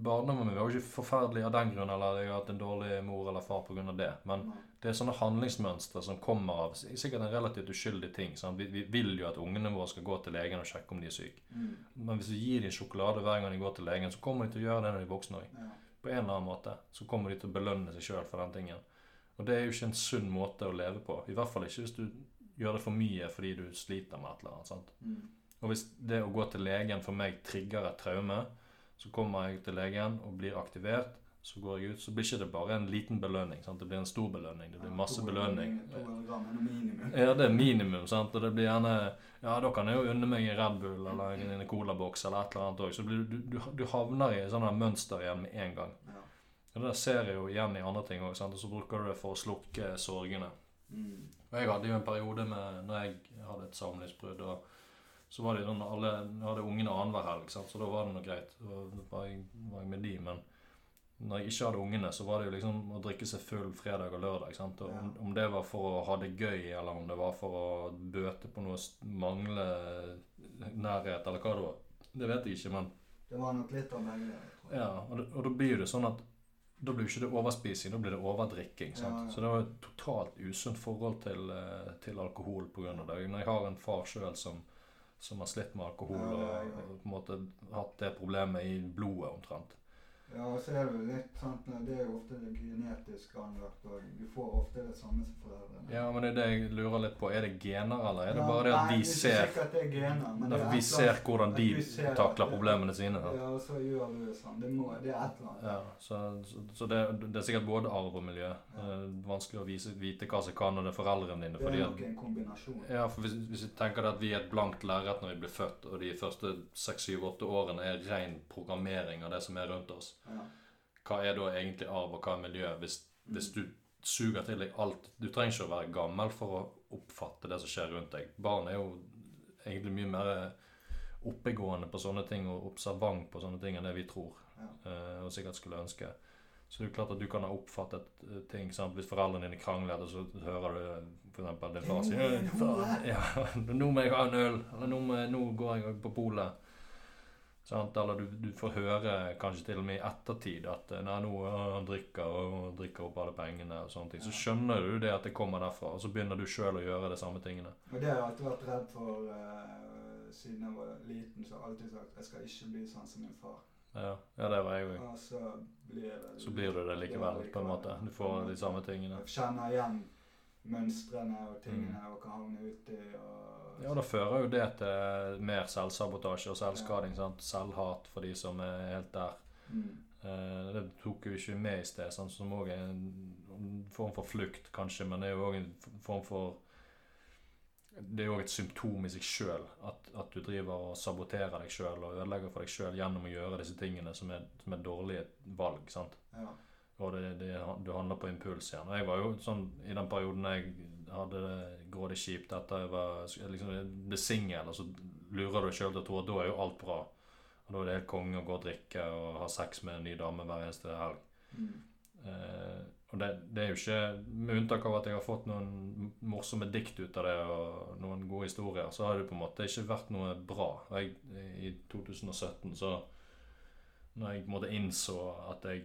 barndommen min var jo ikke forferdelig av den grunn, eller jeg har hatt en dårlig mor eller far pga. det. Men det er sånne handlingsmønstre som kommer av sikkert en relativt uskyldig ting. Sånn. Vi, vi vil jo at ungene våre skal gå til legen og sjekke om de er syke. Mm. Men hvis vi gir dem sjokolade hver gang de går til legen, så kommer de til å gjøre det når de er voksne òg. Ja. På en eller annen måte. Så kommer de til å belønne seg sjøl for den tingen. Og det er jo ikke en sunn måte å leve på. I hvert fall ikke hvis du gjør det for mye fordi du sliter med et eller annet. sant? Mm. Og hvis det å gå til legen for meg trigger et traume, så kommer jeg til legen og blir aktivert. Så går jeg ut, så blir ikke det bare en liten belønning. sant? Det blir en stor belønning. Det blir masse belønning. 200 gram noe minimum. Ja, det er minimum, sant. Og det blir gjerne Ja, da kan jeg jo unne meg en Red Bull eller en, colaboks eller et eller annet òg. Så blir du, du, du havner i sånne mønster igjen med en gang. Ja. Og det ser jeg jo igjen i andre ting òg, og så bruker du det for å slukke sorgene. Mm. Og jeg hadde jo en periode med når jeg hadde et samlivsbrudd, og så var det alle hadde ungene annenhver helg, sant? så da var det noe greit. Da var jeg, var jeg med de, men når jeg ikke hadde ungene, så var det jo liksom å drikke seg full fredag og lørdag. sant? Og om, om det var for å ha det gøy, eller om det var for å bøte på noe mangle nærhet, eller hva det var, det vet jeg ikke, men Det var nok litt av begge deler. ja, og, det, og da blir det sånn at da blir jo ikke det overspising, da blir det overdrikking. Ja, ja. Så det var et totalt usunt forhold til, eh, til alkohol pga. det. Når jeg har en far sjøl som, som har slitt med alkohol og, og på en måte hatt det problemet i blodet omtrent. Ja, og så er det litt sant, Det er jo ofte det genetisk anlagt, og du får ofte det samme som foreldrene. Ja, men det er det jeg lurer litt på. Er det gener, eller er det Ja, bare det at nei, er ser det er gener, men det er vi ser hvordan de ser takler det- problemene sine. Da. Ja, og så gjør du det sånn. Det, må, det er et eller annet. Ja, så, så, så det, det er sikkert både arv og miljø. Ja. Eh, vanskelig å vise, vite hva som kan når det er foreldrene dine. Det er nok en kombinasjon. Ja, for hvis, hvis vi tenker at vi er et blankt lerret når vi blir født, og de første seks, syv, åtte årene er ren programmering av det som er rundt oss, Ja. hva er da egentlig arv, og hva er miljø? Hvis, Mm. hvis du suger til deg alt Du trenger ikke å være gammel for å oppfatte det som skjer rundt deg. Barn er jo egentlig mye mer oppegående på sånne ting og observant på sånne ting enn det vi tror, Ja. eh, og sikkert skulle ønske. Så det er klart at du kan ha oppfattet eh, ting sant? Hvis foreldrene dine krangler, og så hører du f.eks. din far si 'Nå må jeg ha en øl.' Eller nå, må 'Nå går jeg på polet'. Sant? Eller du, du får høre kanskje til og med i ettertid at eh, 'Nei, nå han drikker og drikker opp alle pengene', og sånne ting. Så skjønner du det at det kommer derfra, og så begynner du sjøl å gjøre de samme tingene. Og det har jeg alltid vært redd for uh, siden jeg var liten. Så har jeg alltid sagt jeg skal ikke bli sånn som min far. Ja, ja det var jeg òg. Og så blir det Så blir du det likevel, på en måte. Du får de samme tingene. Jeg kjenner igjen mønstrene og tingene og kan havne uti. Og, Ja, og da fører jo det til mer selvsabotasje og selvskading. sant? Selvhat for de som er helt der. mm, Eh, det tok jo ikke med i sted, sant? som òg er en form for flukt, kanskje, men det er jo òg en form for Det er jo et symptom i seg sjøl, at, at du driver og saboterer deg sjøl og ødelegger for deg sjøl gjennom å gjøre disse tingene som er, som er dårlige valg. sant? ja. Og det, det, du handler på impuls igjen. Og jeg var jo sånn i den perioden jeg hadde det grådig kjipt etter jeg var liksom, jeg ble singel, og så lurer du deg sjøl til å tro at da er jo alt bra. Og da er det helt konge å gå og drikke og ha sex med en ny dame hver eneste helg. Mm, Eh, og det, det er jo ikke Med unntak av at jeg har fått noen morsomme dikt ut av det, og noen gode historier, så har det på en måte ikke vært noe bra. Jeg, I 2017, så Når jeg på en måte innså at jeg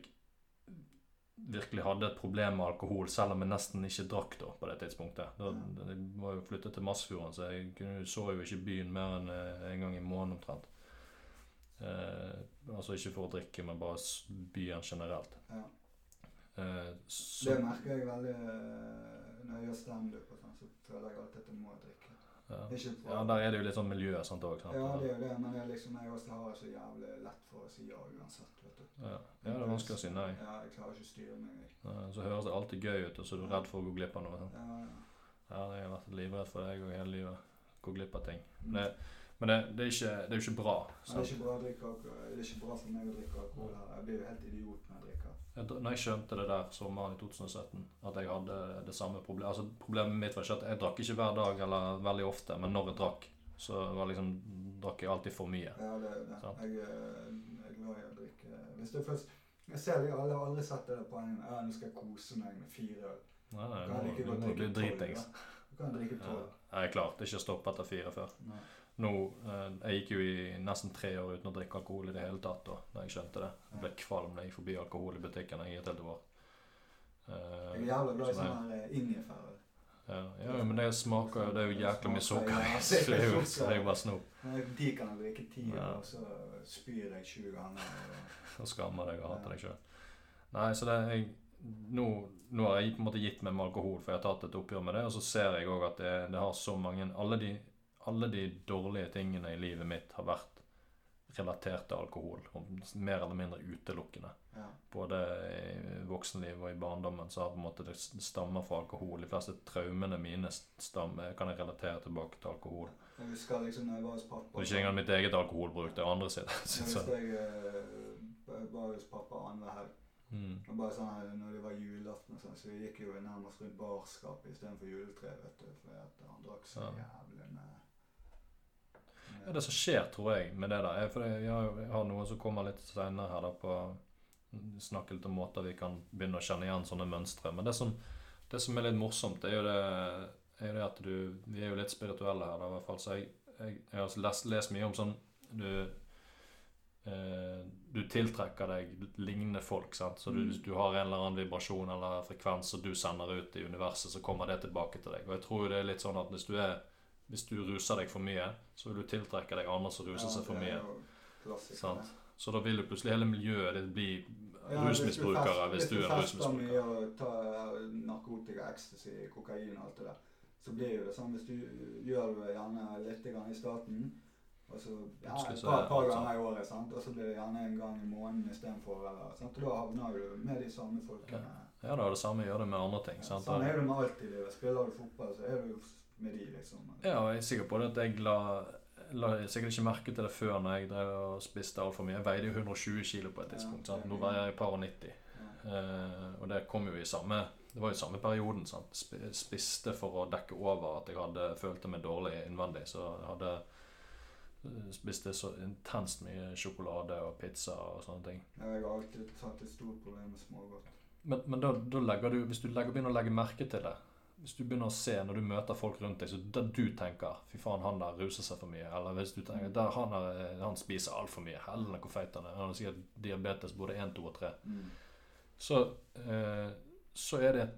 virkelig hadde et problem med alkohol, selv om jeg nesten ikke drakk da på det tidspunktet. Da, jeg var jo flyttet til Masfjorden, så jeg kunne, så jo ikke byen mer enn eh, en gang i måneden omtrent. Eh, altså ikke for å drikke, men bare byen generelt. ja. Eh, så, Det merker jeg veldig eh, når jeg gjør standup. sånn, Så føler jeg alltid at jeg må drikke. Ja. Ja, der er det jo litt sånn miljø og sånt òg. Ja, det er jo det, men det er liksom, jeg også har så jævlig lett for å si ja uansett, vet du. Ja. ja, det er vanskelig å si nei. Ja, jeg klarer ikke å styre meg. jeg. Ja, Så høres det alltid gøy ut, og så er du redd for å gå glipp av noe. Sant? Ja, ja. Ja, jeg har vært livredd for deg og hele livet. Gå glipp av ting. Mm. Men, det, men det, det, er jo ikke bra. Men det er Sant? ikke bra å drikke alkohol. Det er ikke bra for meg å drikke alkohol her. Jeg blir jo helt idiot når jeg drikker. Jeg, når jeg skjønte det der sommeren i 2017, at jeg hadde det samme problemet Altså Problemet mitt var ikke at jeg drakk ikke hver dag eller veldig ofte, men når jeg drakk, så var liksom, drakk jeg alltid for mye. Ja, det det. Sånn? Jeg, eh, jeg er glad i å drikke. Hvis det først Jeg ser alle har aldri sett det på poenget. Ja, nå skal jeg kose meg med fire øl. Nei, nei, jeg du må, du må bli dritings. Du kan drikke Ja. tolv. Jeg er klart ikke stoppet etter fire før. Nei. Nå, eh, Jeg gikk jo i nesten tre år uten å drikke alkohol i det hele tatt da da jeg skjønte det. Jeg ble kvalm da jeg gikk forbi alkohol i butikken i et helt år. Eh, Jeg er jævla glad i så jeg- sånn her ingefær. Ja, ja, men det smaker jo Det er jo jækla mye sukker i. Det er jo, bare snop. De kan jeg drikke ti, Ja. og så spyr jeg 20 ganger. Og skammer deg og hater deg sjøl. Nei, så det jeg, nå, nå har jeg på en måte gitt meg med alkohol, for jeg har tatt et oppgjør med det. Og så ser jeg òg at det, det har så mange alle de, alle de dårlige tingene i livet mitt har vært relatert til alkohol. Mer eller mindre utelukkende. Ja. Både i voksenlivet og i barndommen så har på en måte det stammer fra alkohol. De fleste traumene mine stammer, kan jeg relatere tilbake til alkohol. Jeg husker liksom når jeg var hos pappa Og ikke engang mitt eget alkoholbruk, det er andre sitt. Jeg husker jeg eh, var hos pappa annenhver helg. mm. Og bare sånn her, når det var julaften sånn, så vi gikk jo nærmest rundt barskapet istedenfor juletreet. vet du. For at han drakk så Ja. jævlig med Ja, det som skjer, tror jeg, med det der er For jeg har, jeg har noe som kommer litt senere her, da, på Snakke litt om måter vi kan begynne å kjenne igjen sånne mønstre. Men det som, det som er litt morsomt, er jo det, er det at du Vi er jo litt spirituelle her, da, i hvert fall. Så jeg, jeg, jeg har lest, lest mye om sånn Du eh, du tiltrekker deg lignende folk. sant? Så du, Mm. du har en eller annen vibrasjon eller frekvens som du sender ut i universet, så kommer det tilbake til deg. Og jeg tror det er litt sånn at hvis du, er, hvis du ruser deg for mye, så vil du tiltrekke deg andre som ruser seg for mye. klassiker, Sant. Så da vil jo plutselig hele miljøet ditt bli Ja, rusmisbrukere hvis du er en Hvis du fester mye rusmisbruker. og tar narkotika, ecstasy, kokain og alt det der, så blir jo det sånn hvis du gjør det gjerne litt i starten, og så ja, et par, par ganger i året, sant? og så blir det gjerne en gang i måneden istedenfor. sant? Og da havner du med de samme folkene. Ja da, det samme gjør det med andre ting. sant? Sånn er det med alt i livet. Spiller du fotball, så er du med de, liksom. Ja, og jeg er sikker på det at jeg la, la sikkert ikke merke til det før når jeg drev og spiste altfor mye. Jeg veide jo 120 kilo på et tidspunkt. sant? Nå veier jeg et par og 90. Ja. Eh, og det kom jo i samme Det var jo samme perioden. sant? Sp- Spiste for å dekke over at jeg hadde følte meg dårlig innvendig. Så jeg hadde eh, spiste så intenst mye sjokolade og pizza og sånne ting. Ja, Jeg har alltid hatt et stort problem med smågodt. Men, men da, da legger du Hvis du legger, begynner å legge merke til det Hvis du begynner å se når du møter folk rundt deg, så da du tenker 'fy faen, han der ruser seg for mye', eller hvis du tenker der, han, er, 'han spiser altfor mye', helvete hvor feit han er, han har sikkert diabetes både 1, 2 og 3 Mm. så, eh, så er det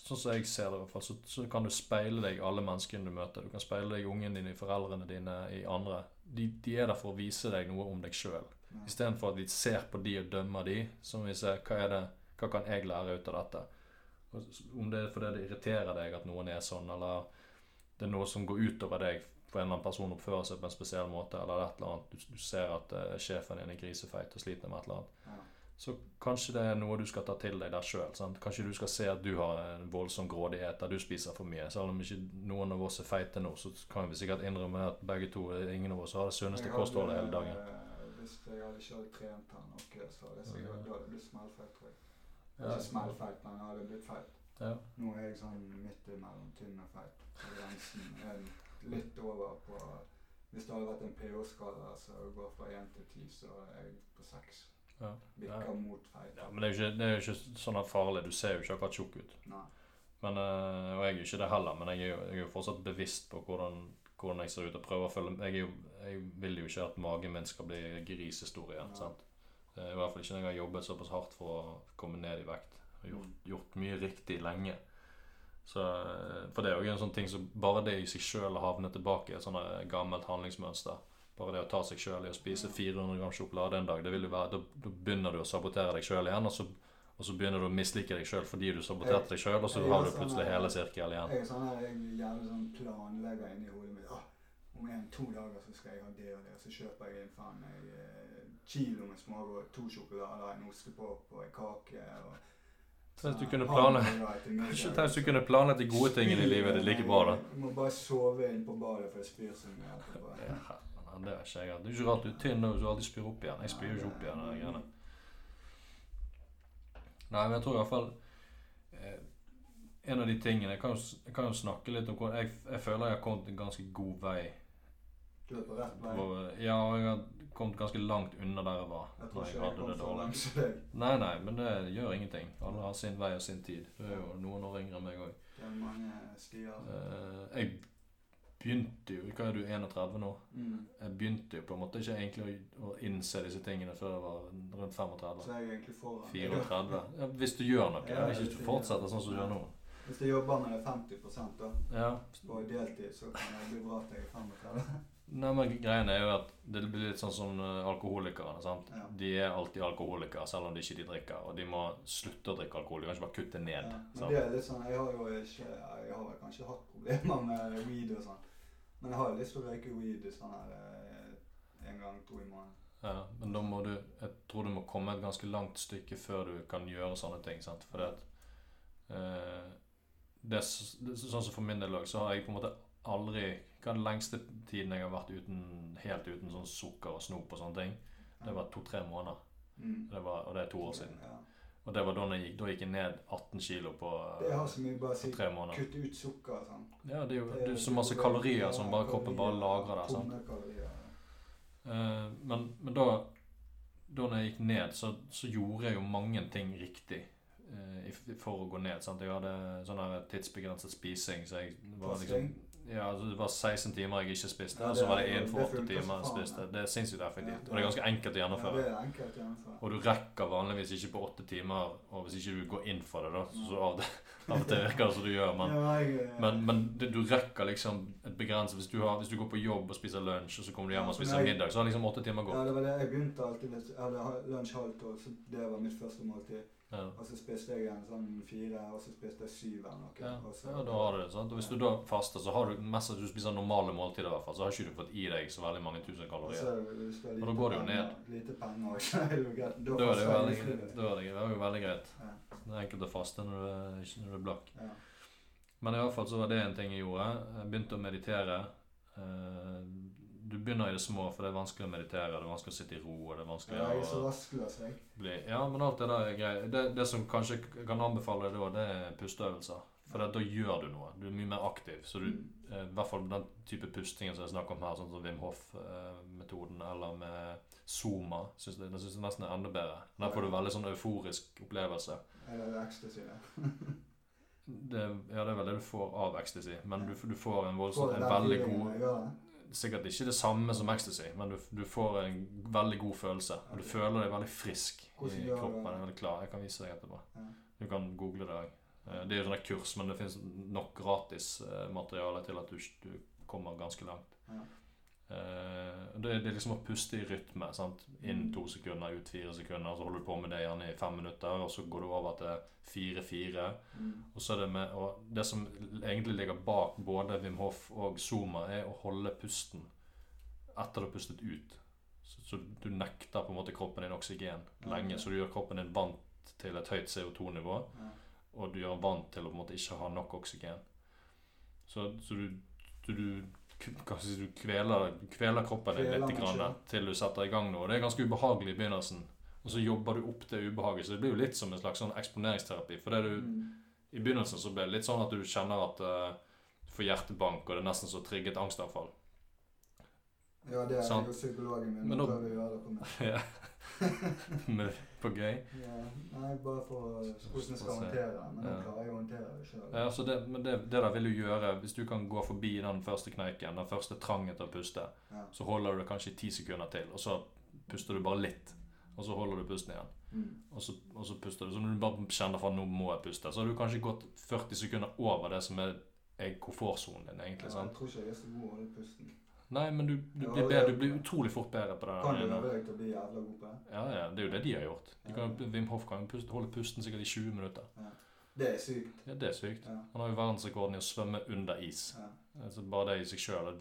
Sånn som jeg ser det, i hvert fall, så, så kan du speile deg alle menneskene du møter. Du kan speile deg i ungene dine, i foreldrene dine, i andre. De, de er der for å vise deg noe om deg sjøl. Istedenfor at vi ser på de og dømmer de, så må vi se hva er det, hva kan jeg lære ut av dette. Om det er fordi det irriterer deg at noen er sånn, eller det er noe som går utover deg for en eller annen person oppfører seg på en spesiell måte, eller et eller annet. Du, du ser at uh, sjefen din er grisefeit og sliter med et eller annet. Ja. Så kanskje det er noe du skal ta til deg der sjøl. Kanskje du skal se at du har en voldsom grådighet der du spiser for mye. Selv om ikke noen av oss er feite nå, så kan vi sikkert innrømme at begge to ingen av oss har det sunneste kostholdet hele dagen. eh, Hvis jeg hadde ikke hadde trent her nok, så hadde jeg sikkert blitt smellfeit, tror jeg. Ja. Ikke smellfeit, men hadde blitt feit. Ja. Nå er jeg sånn midt imellom tynn og feit. Grensen er litt over på Hvis det hadde vært en pH-skala som går fra 1 til 10, så er jeg på 6. Ja. Bikker Ja. mot feit. Ja, men det er, jo ikke, ikke sånn at farlig. Du ser jo ikke akkurat tjukk ut. Nei. Men, øh, og jeg er jo ikke det heller, men jeg er jo, jeg er jo fortsatt bevisst på hvordan, hvordan jeg ser ut. og prøver å følge jeg, jo, jeg vil jo ikke at magen min skal bli grisestor igjen. Sant? Eh, I hvert fall ikke når jeg har jobbet såpass hardt for å komme ned i vekt. Og gjort, gjort mye riktig lenge. Så, eh, for det er jo en sånn ting som bare det i seg sjøl å havne tilbake i et sånt gammelt handlingsmønster. Bare det å ta seg sjøl i å spise 400 gram sjokolade en dag, det vil jo være, da, da begynner du å sabotere deg sjøl igjen. Og så, og så begynner du å mislike deg sjøl fordi du saboterte deg sjøl, og så har du plutselig sånn, hele sirkelen igjen. Jeg er sånn her, jeg gjerne sånn planlegger inni hodet mitt. Om en to dager så skal jeg ha det og det. og Så kjøper jeg en faen meg eh, kilo med smågodt, to sjokolader, en ostepop og en kake. og Tenk hvis du kunne planlagt de gode tingene i livet ditt like bra, da. Du må bare sove inn på badet, for jeg spyr så mye. Ja, men det er ikke jeg. Det er ikke rart du er tynn Så du alltid spyr opp igjen. Jeg spyr jo ikke opp igjen. de greiene. Nei, men jeg tror i hvert eh, En av de tingene Jeg kan jo, jeg kan jo snakke litt om hvordan jeg, jeg føler jeg har kommet en ganske god vei. Du er på rett vei. Ja, jeg har kommet ganske langt unna der jeg var. Jeg tror Når jeg ikke jeg hadde kom det så langt som deg. Nei, nei, men det gjør ingenting. Alle har sin vei og sin tid. Du er jo noen år yngre enn meg òg. Det er mange stier. jeg begynte jo Hva er du, 31 nå? Mm. Jeg begynte jo på en måte ikke egentlig å, innse disse tingene før jeg var rundt 35. Så er jeg egentlig foran. 34. Ja, hvis du gjør noe. Ja, hvis du fortsetter sånn som du gjør nå. Hvis jeg jobber med det 50 da, Ja. på deltid, så kan det bli bra til jeg er 35. Nei, men greien er jo at det blir litt sånn som alkoholikere. alkoholikerne. sant? Ja. De er alltid alkoholikere, selv om de ikke de drikker. Og de må slutte å drikke alkohol. De kan ikke bare kutte ned. Ja, men sant? det er litt sånn, Jeg har jo ikke Jeg har vel kanskje hatt problemer med weed og sånn. Men jeg har jo lyst til å røyke weed sånn her eh, en gang, to i måneden. Ja, men da må du Jeg tror du må komme et ganske langt stykke før du kan gjøre sånne ting. sant? For det at eh, det, Sånn som for min del òg, så har jeg på en måte aldri Hva den lengste tiden jeg har vært uten, helt uten sånn sukker og snop og sånne ting? Det var to-tre måneder. Mm. Det var, og det er to år siden. Ja. Og det var da jeg gikk, da gikk jeg ned 18 kilo på, Det har så mye bare på tre måneder. kutt ut sukker og sånn. Ja, det er jo Det- det er så masse kalorier som ja, bare kroppen bare lagrer der. sant? Eh, men, men da Da når jeg gikk ned, så, så gjorde jeg jo mange ting riktig eh, for å gå ned. sant? Jeg hadde sånn tidsbegrenset spising, så jeg var liksom? Ja, altså Det var 16 timer jeg ikke spiste, Ja, og så var det én for 8 timer jeg spiste. Det er sinnssykt effektivt. Og det er ganske enkelt å Ja, gjennomføre. det er enkelt å gjennomføre. Og du rekker vanligvis ikke på åtte timer, og hvis ikke du går inn for det, da, så, av, det, av og til virker det som du gjør, men men, men du rekker liksom et begrenset hvis, du hvis du går på jobb og spiser lunsj, og så kommer du hjem og spiser middag, så har liksom åtte timer gått. Ja, det var det. Jeg begynte alltid med, lunsj halvt år, så det var mitt første måltid. Ja. Og så spiste jeg en sånn fire, og så spiste jeg syv eller noe. Ja, og så- ja, da har du det. sant? Og hvis du da faster, så har du mest at du spiser normale måltider, i hvert fall, så har ikke du fått i deg så veldig mange tusen Og så kalorier. er Og da går det jo ned. Lite penger også. greit. Da er det jo veldig, da er jo veldig greit. Ja, Det er enkelt å faste når du er, ikke når du er blakk. ja. Men i hvert fall så var det en ting jeg gjorde. Jeg begynte å meditere. Eh, Du begynner i det små, for det er vanskelig å meditere. Det er vanskelig å sitte i ro. og det er vanskelig Ja, jeg er så å rastløs, jeg. bli Ja, men alt det der er greit. Det, det som kanskje kan anbefale deg da, det er pusteøvelser. For da gjør du noe. Du er mye mer aktiv. Så du, Mm. eh, i hvert fall den type pustingen som jeg snakker om her, sånn som Wim Hof-metoden, eller med Zuma, synes jeg, synes jeg nesten er enda bedre. Der får du veldig sånn euforisk opplevelse. Eller ecstasy. det. Det, ja, det er vel det du får av ecstasy, men du, du får en, voldsom, en veldig god Sikkert ikke det samme som ecstasy, men du, du får en veldig god følelse. Og du føler deg veldig frisk Hvordan i du kroppen. Er veldig klar. Jeg kan vise deg etterpå. Ja. Du kan google det. Eh, Det er jo sånne kurs, men det finnes nok gratis eh, materiale til at du, du kommer ganske langt. Ja. Eh, det, det er liksom å puste i rytme. sant? Inn Mm. to sekunder, ut fire sekunder. Så holder du på med det gjerne i fem minutter, og så går du over til fire-fire. Mm. Og så er det med og Det som egentlig ligger bak både Wim Hof og Zuma, er å holde pusten etter du har pustet ut. Så, så du nekter på en måte kroppen din oksygen lenge. okay. Så du gjør kroppen din vant til et høyt CO2-nivå, Ja. og du gjør den vant til å på en måte ikke ha nok oksygen. Så, så du, du, du k- hva skal jeg si, du kveler, kveler kroppen din litt grann, til du setter i gang noe. Det er ganske ubehagelig i begynnelsen. Og så jobber du opp det ubehaget. Så det blir jo litt som en slags sånn eksponeringsterapi. For det du, Mm. i begynnelsen så ble det litt sånn at du kjenner at uh, du får hjertebank, og det er nesten så trigget angstanfall. Ja, det er Sant. jo psykologen min. Men Nå nå- prøver vi å gjøre det på meg. På gøy. Ja, nei, bare for hvordan jeg skal håndtere det. Men nå klarer jeg å håndtere det sjøl. Ja, så det, men det, det der vil du gjøre hvis du kan gå forbi den første kneiken, den første trangen til å puste. Ja. Så holder du det kanskje ti sekunder til, og så puster du bare litt. Og så holder du pusten igjen. Mm. Og så, og så puster du. Så når du bare kjenner for at nå må jeg puste, så har du kanskje gått 40 sekunder over det som er komfortsonen din, egentlig. Ja, jeg tror ikke jeg er så god å holde pusten. Nei, men du, du, blir, bedre, du blir utrolig fort bedre på det. Kan du øve deg til å bli jævla god på det? Ja, ja, det er jo det de har gjort. De kan, Wim Hof kan puste, holde pusten sikkert i 20 minutter. Det er sykt. Ja, Det er sykt. Han har jo verdensrekorden i å svømme under is. Altså bare det i seg sjøl.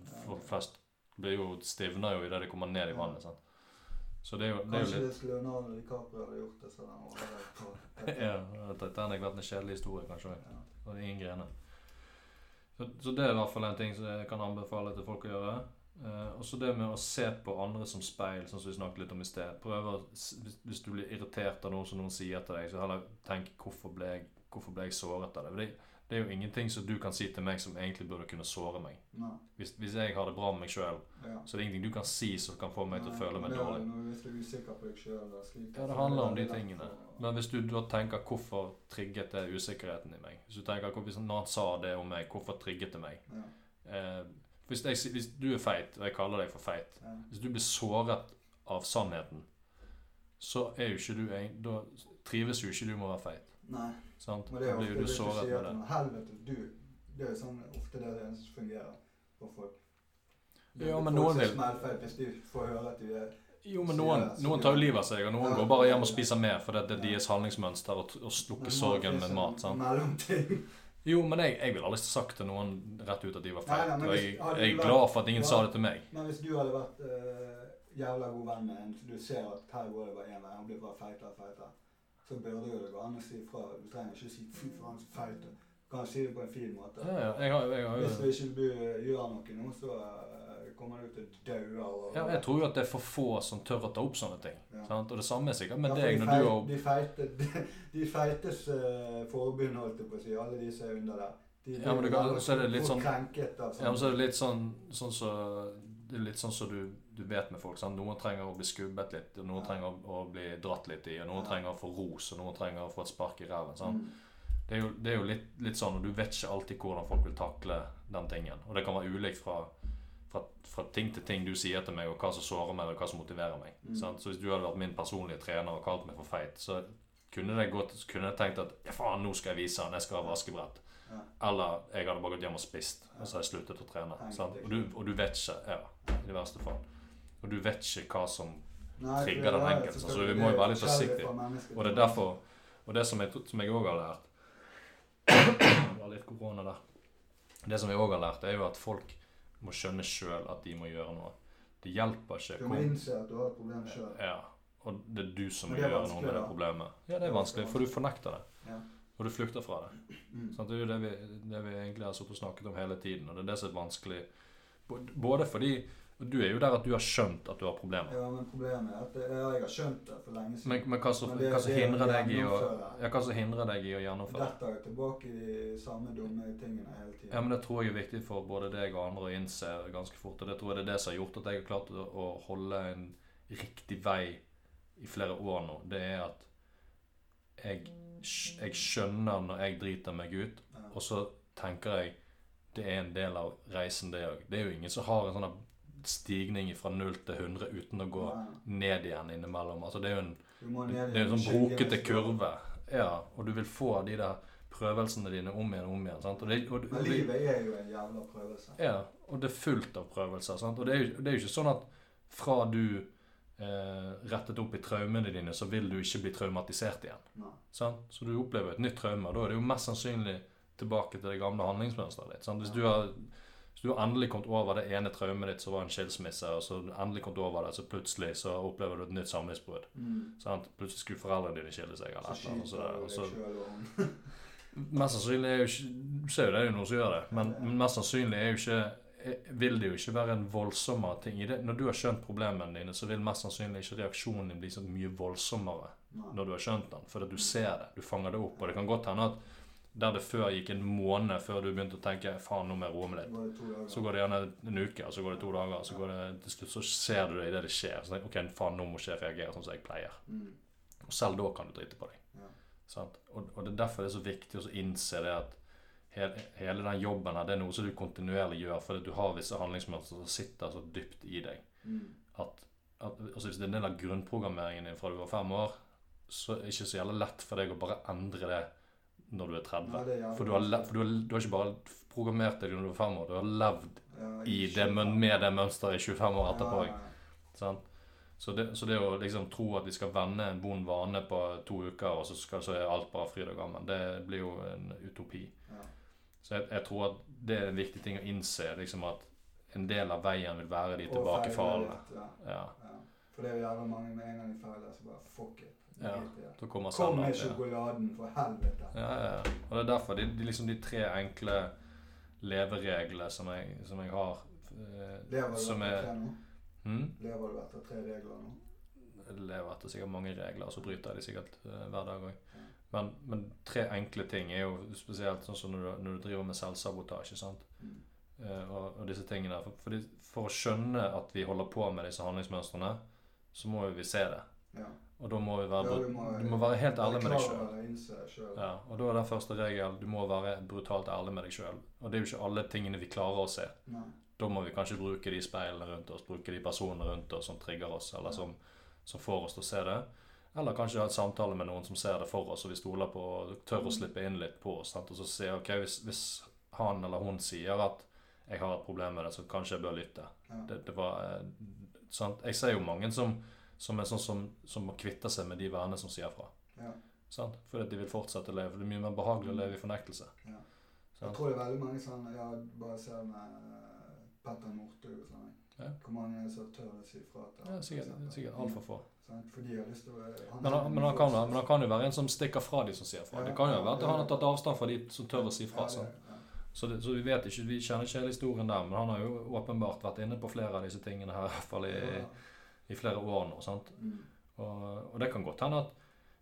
Flest blir jo stivner jo idet de kommer ned i vannet. sant? Så det er jo, det er jo Kanskje litt hvis Leonardo DiCaprio hadde gjort det, så hadde han overlevd på Ja, Titanic vært en kjedelig historie, kanskje. Ja. Og ingen grener. Så, så det er i hvert fall en ting som jeg kan anbefale til folk å gjøre. Eh, og så det med å se på andre som speil, sånn som vi snakket litt om i sted. Prøve å, hvis, du blir irritert av noe som noen sier til deg, så heller tenk hvorfor ble jeg, hvorfor ble jeg såret av det. For det, det er jo ingenting som du kan si til meg som egentlig burde kunne såre meg. Hvis, hvis jeg har det bra med meg sjøl, Ja. så er det ingenting du kan si som kan få meg til å føle meg det er dårlig. Hvis du er usikker på deg sjøl Ja, det handler om de tingene. Men hvis du da tenker hvorfor trigget det usikkerheten i meg Hvis du tenker når han sa det om meg, hvorfor trigget det meg? ja. Eh, hvis, jeg, hvis du er feit, og jeg kaller deg for feit Ja. Hvis du blir såret av sannheten, så er jo ikke du en, Da trives jo ikke du med å være feit. Nei. Sant? Men det er ofte blir det jo du du sier med det. Helvete, du. Det er jo sånn ofte det er det eneste som fungerer for folk. Ja, men folk noen vil- smellfeit hvis de får høre at de er Jo, men noen, noen tar jo livet av seg, og noen Ja. går bare hjem og spiser mer fordi det er deres handlingsmønster å slukke sorgen med mat. sant? Jo, men jeg, jeg ville aldri sagt til noen rett ut at de var Nei, nei. Og hvis- jeg, jeg er glad for at ingen Ja. sa det til meg. Men hvis du hadde vært uh, jævla god venn med en, så du ser at her går det bare én vei, han blir bare feitere og feitere, så burde jo det gå an å si fra. Du trenger ikke å si 'fy faen, så feit'. Du kan si det på en fin måte. Ja, ja, jeg har, jeg har Hvis du ikke gjør noe nå, så eh, kommer du til å daue av ja, Jeg tror jo at det er for få som tør å ta opp sånne ting. Ja. Sant? Og det samme er sikkert med Ja, deg når når du har De, feite, de, de feites uh, forbund, holdt jeg på å si, alle de som er under der. De Ja, men kan- så er det litt sånn- krenket av Ja, men så er det litt sånn sånn så, Det er litt sånn som du, du vet med folk. Sant? Noen trenger å bli skubbet litt, og noen Ja. trenger å, å bli dratt litt i, og noen trenger å få ros, og noen trenger å få et spark i ræven. sant? Mm. Det er jo, det er jo litt, litt sånn, og du vet ikke alltid hvordan folk vil takle den tingen. Og det kan være ulikt fra, fra, fra ting til ting du sier til meg, og hva som sårer meg, og hva som motiverer meg. Mm. Sant? Så hvis du hadde vært min personlige trener og kalt meg for feit, så kunne det gått, kunne jeg tenkt at ja, faen, nå skal jeg vise han, jeg skal ha vaskebrett. Ja. Eller jeg hadde bare gått hjem og spist, og så har jeg sluttet å trene. Sant? Og, du, og du vet ikke, ja, i det verste fall. Og du vet ikke hva som Nei, trigger den enkelte, så vi må jo være litt forsiktige. Og det er derfor Og det som jeg, som jeg også har lært Det var litt korona der. Det som jeg også har lært, er jo at folk må skjønne sjøl at de må gjøre noe. Det hjelper ikke Du må innse at du har et problem sjøl. Ja. Og det er du som må gjøre noe med det problemet. Ja, det er vanskelig, for du fornekter det. Ja. Og du flykter fra det. Mm. Sånn, Det er jo det vi, det vi egentlig har snakket om hele tiden, og det er det som er vanskelig. Både fordi og Du er jo der at du har skjønt at du har problemer. Ja, men problemet er at det, ja, jeg har skjønt det for lenge siden. Men, men hva som er hindrer hindrer deg i å gjennomføre? Dette er tilbake i de samme dumme tingene hele tiden. Ja, men Det tror jeg er viktig for både deg og andre å innse ganske fort. Og det tror jeg det er det som har gjort at jeg har klart å, holde en riktig vei i flere år nå. Det er at jeg, jeg skjønner når jeg driter meg ut, og så tenker jeg det er en del av reisen, det òg. Det er jo ingen som har en sånn stigning fra 0 til 100 uten å gå ja. ned igjen innimellom. Altså, det er jo en det er en sånn brokete kurve. Ja, og du vil få de der prøvelsene dine om igjen og om igjen. sant? Og det, og, Men livet er jo en jævla prøvelse. ja, og det er fullt av prøvelser. sant? Og det er, jo, det er jo ikke sånn at fra du eh, rettet opp i traumene dine, så vil du ikke bli traumatisert igjen. Nei. sant? Så du opplever et nytt traume, da er det jo mest sannsynlig tilbake til det gamle handlingsmønsteret ditt. sant? Hvis du har hvis du har endelig kommet over det ene traumet ditt, som var en skilsmisse, og så endelig kommet over det, så plutselig så opplever du et nytt samlivsbrudd. Mm. Plutselig skulle foreldrene dine skille seg. eller et eller annet, så- så. Mest sannsynlig er jo ikke Du ser jo det er jo noen som gjør det, men, men mest sannsynlig er jo ikke er- vil det jo ikke være en voldsommere ting i det. Når du har skjønt problemene dine, så vil mest sannsynlig ikke reaksjonen din bli så mye voldsommere når du har skjønt den. For du ser det, du fanger det opp. Og det kan godt hende at der det før gikk en måned før du begynte å tenke faen, nå må jeg roe meg litt. Så går det gjerne en uke, så går det to dager, så går det til slutt så ser du det idet det skjer. Så tenker ok, faen, nå må ikke jeg reagere sånn som jeg pleier. Mm. Og selv da kan du drite på deg. Ja. Og, og det er derfor det er så viktig å innse det at hele, hele den jobben her, det er noe som du kontinuerlig gjør, fordi du har visse handlingsmønstre som sitter så dypt i deg. Mm. At, at altså Hvis det er en del av grunnprogrammeringen din fra du var fem år, så er det ikke så jævlig lett for deg å bare endre det når du er 30. Nei, er For, du har, for du, har, du har ikke bare programmert deg når du er 5 år, du har levd Ja, i det, med det mønsteret i 25 år etterpå. Ja? Så, det, så det å liksom tro at vi skal vende en vond vane på to uker, og så, skal, så er alt bare fryd og gammen, det blir jo en utopi. ja. Så jeg, jeg tror at det er en viktig ting å innse, liksom at en del av veien vil være de tilbakefallene. Ja, Ja. For det er jo jævlig mange med en gang de feiler, så bare fuck it. Ja. Da kommer Kom med sjokoladen, for helvete. Ja, ja. Og det er derfor de, de, liksom de tre enkle levereglene som som jeg har eh, Lever du etter er tre nå? Hmm? Lever du etter tre regler nå? Jeg lever etter sikkert mange regler, og så bryter jeg de sikkert uh, hver dag òg. Ja. Men, men tre enkle ting er jo spesielt sånn som når du, når du driver med selvsabotasje. sant? Mm. Uh, og, og disse tingene. For, fordi, for å skjønne at vi holder på med disse handlingsmønstrene, så må jo vi se det. Ja. Og da må vi være, Ja, du må- du må være helt ærlig med deg sjøl. Ja, og da er den første regel du må være brutalt ærlig med deg sjøl. Og det er jo ikke alle tingene vi klarer å se. Nei. Da må vi kanskje bruke de speilene rundt oss, bruke de personene rundt oss som trigger oss, eller som, som får oss til å se det. Eller kanskje ha et samtale med noen som ser det for oss, og vi stoler på og tør å slippe inn litt på oss. Sant? Og så se ok, hvis, hvis han eller hun sier at jeg har et problem med det, så kanskje jeg bør lytte. Ja. Det, det var eh, sant? Jeg ser jo mange som, som er sånn som, som må kvitte seg med de vennene som sier fra. Ja. Sånn? Fordi at de vil fortsette å leve. Det er mye mer behagelig å leve i fornektelse. Ja. Jeg tror det er veldig mange sånn Ja, bare ser med eh, Petter Northug og sånn. Ja. Hvor mange er det som tør å si fra til Ja, sikkert, sikkert altfor få. Sant? For de har lyst til å han Men, han, men, han kan, men han kan jo være en som stikker fra de som sier fra. Det kan jo være at han har tatt avstand fra de som tør å si fra. Ja. Så, det, så vi vet ikke, vi kjenner ikke hele historien der, men han har jo åpenbart vært inne på flere av disse tingene her, i hvert fall i, Ja. I flere år nå. sant? Mm. Og, og det kan godt hende at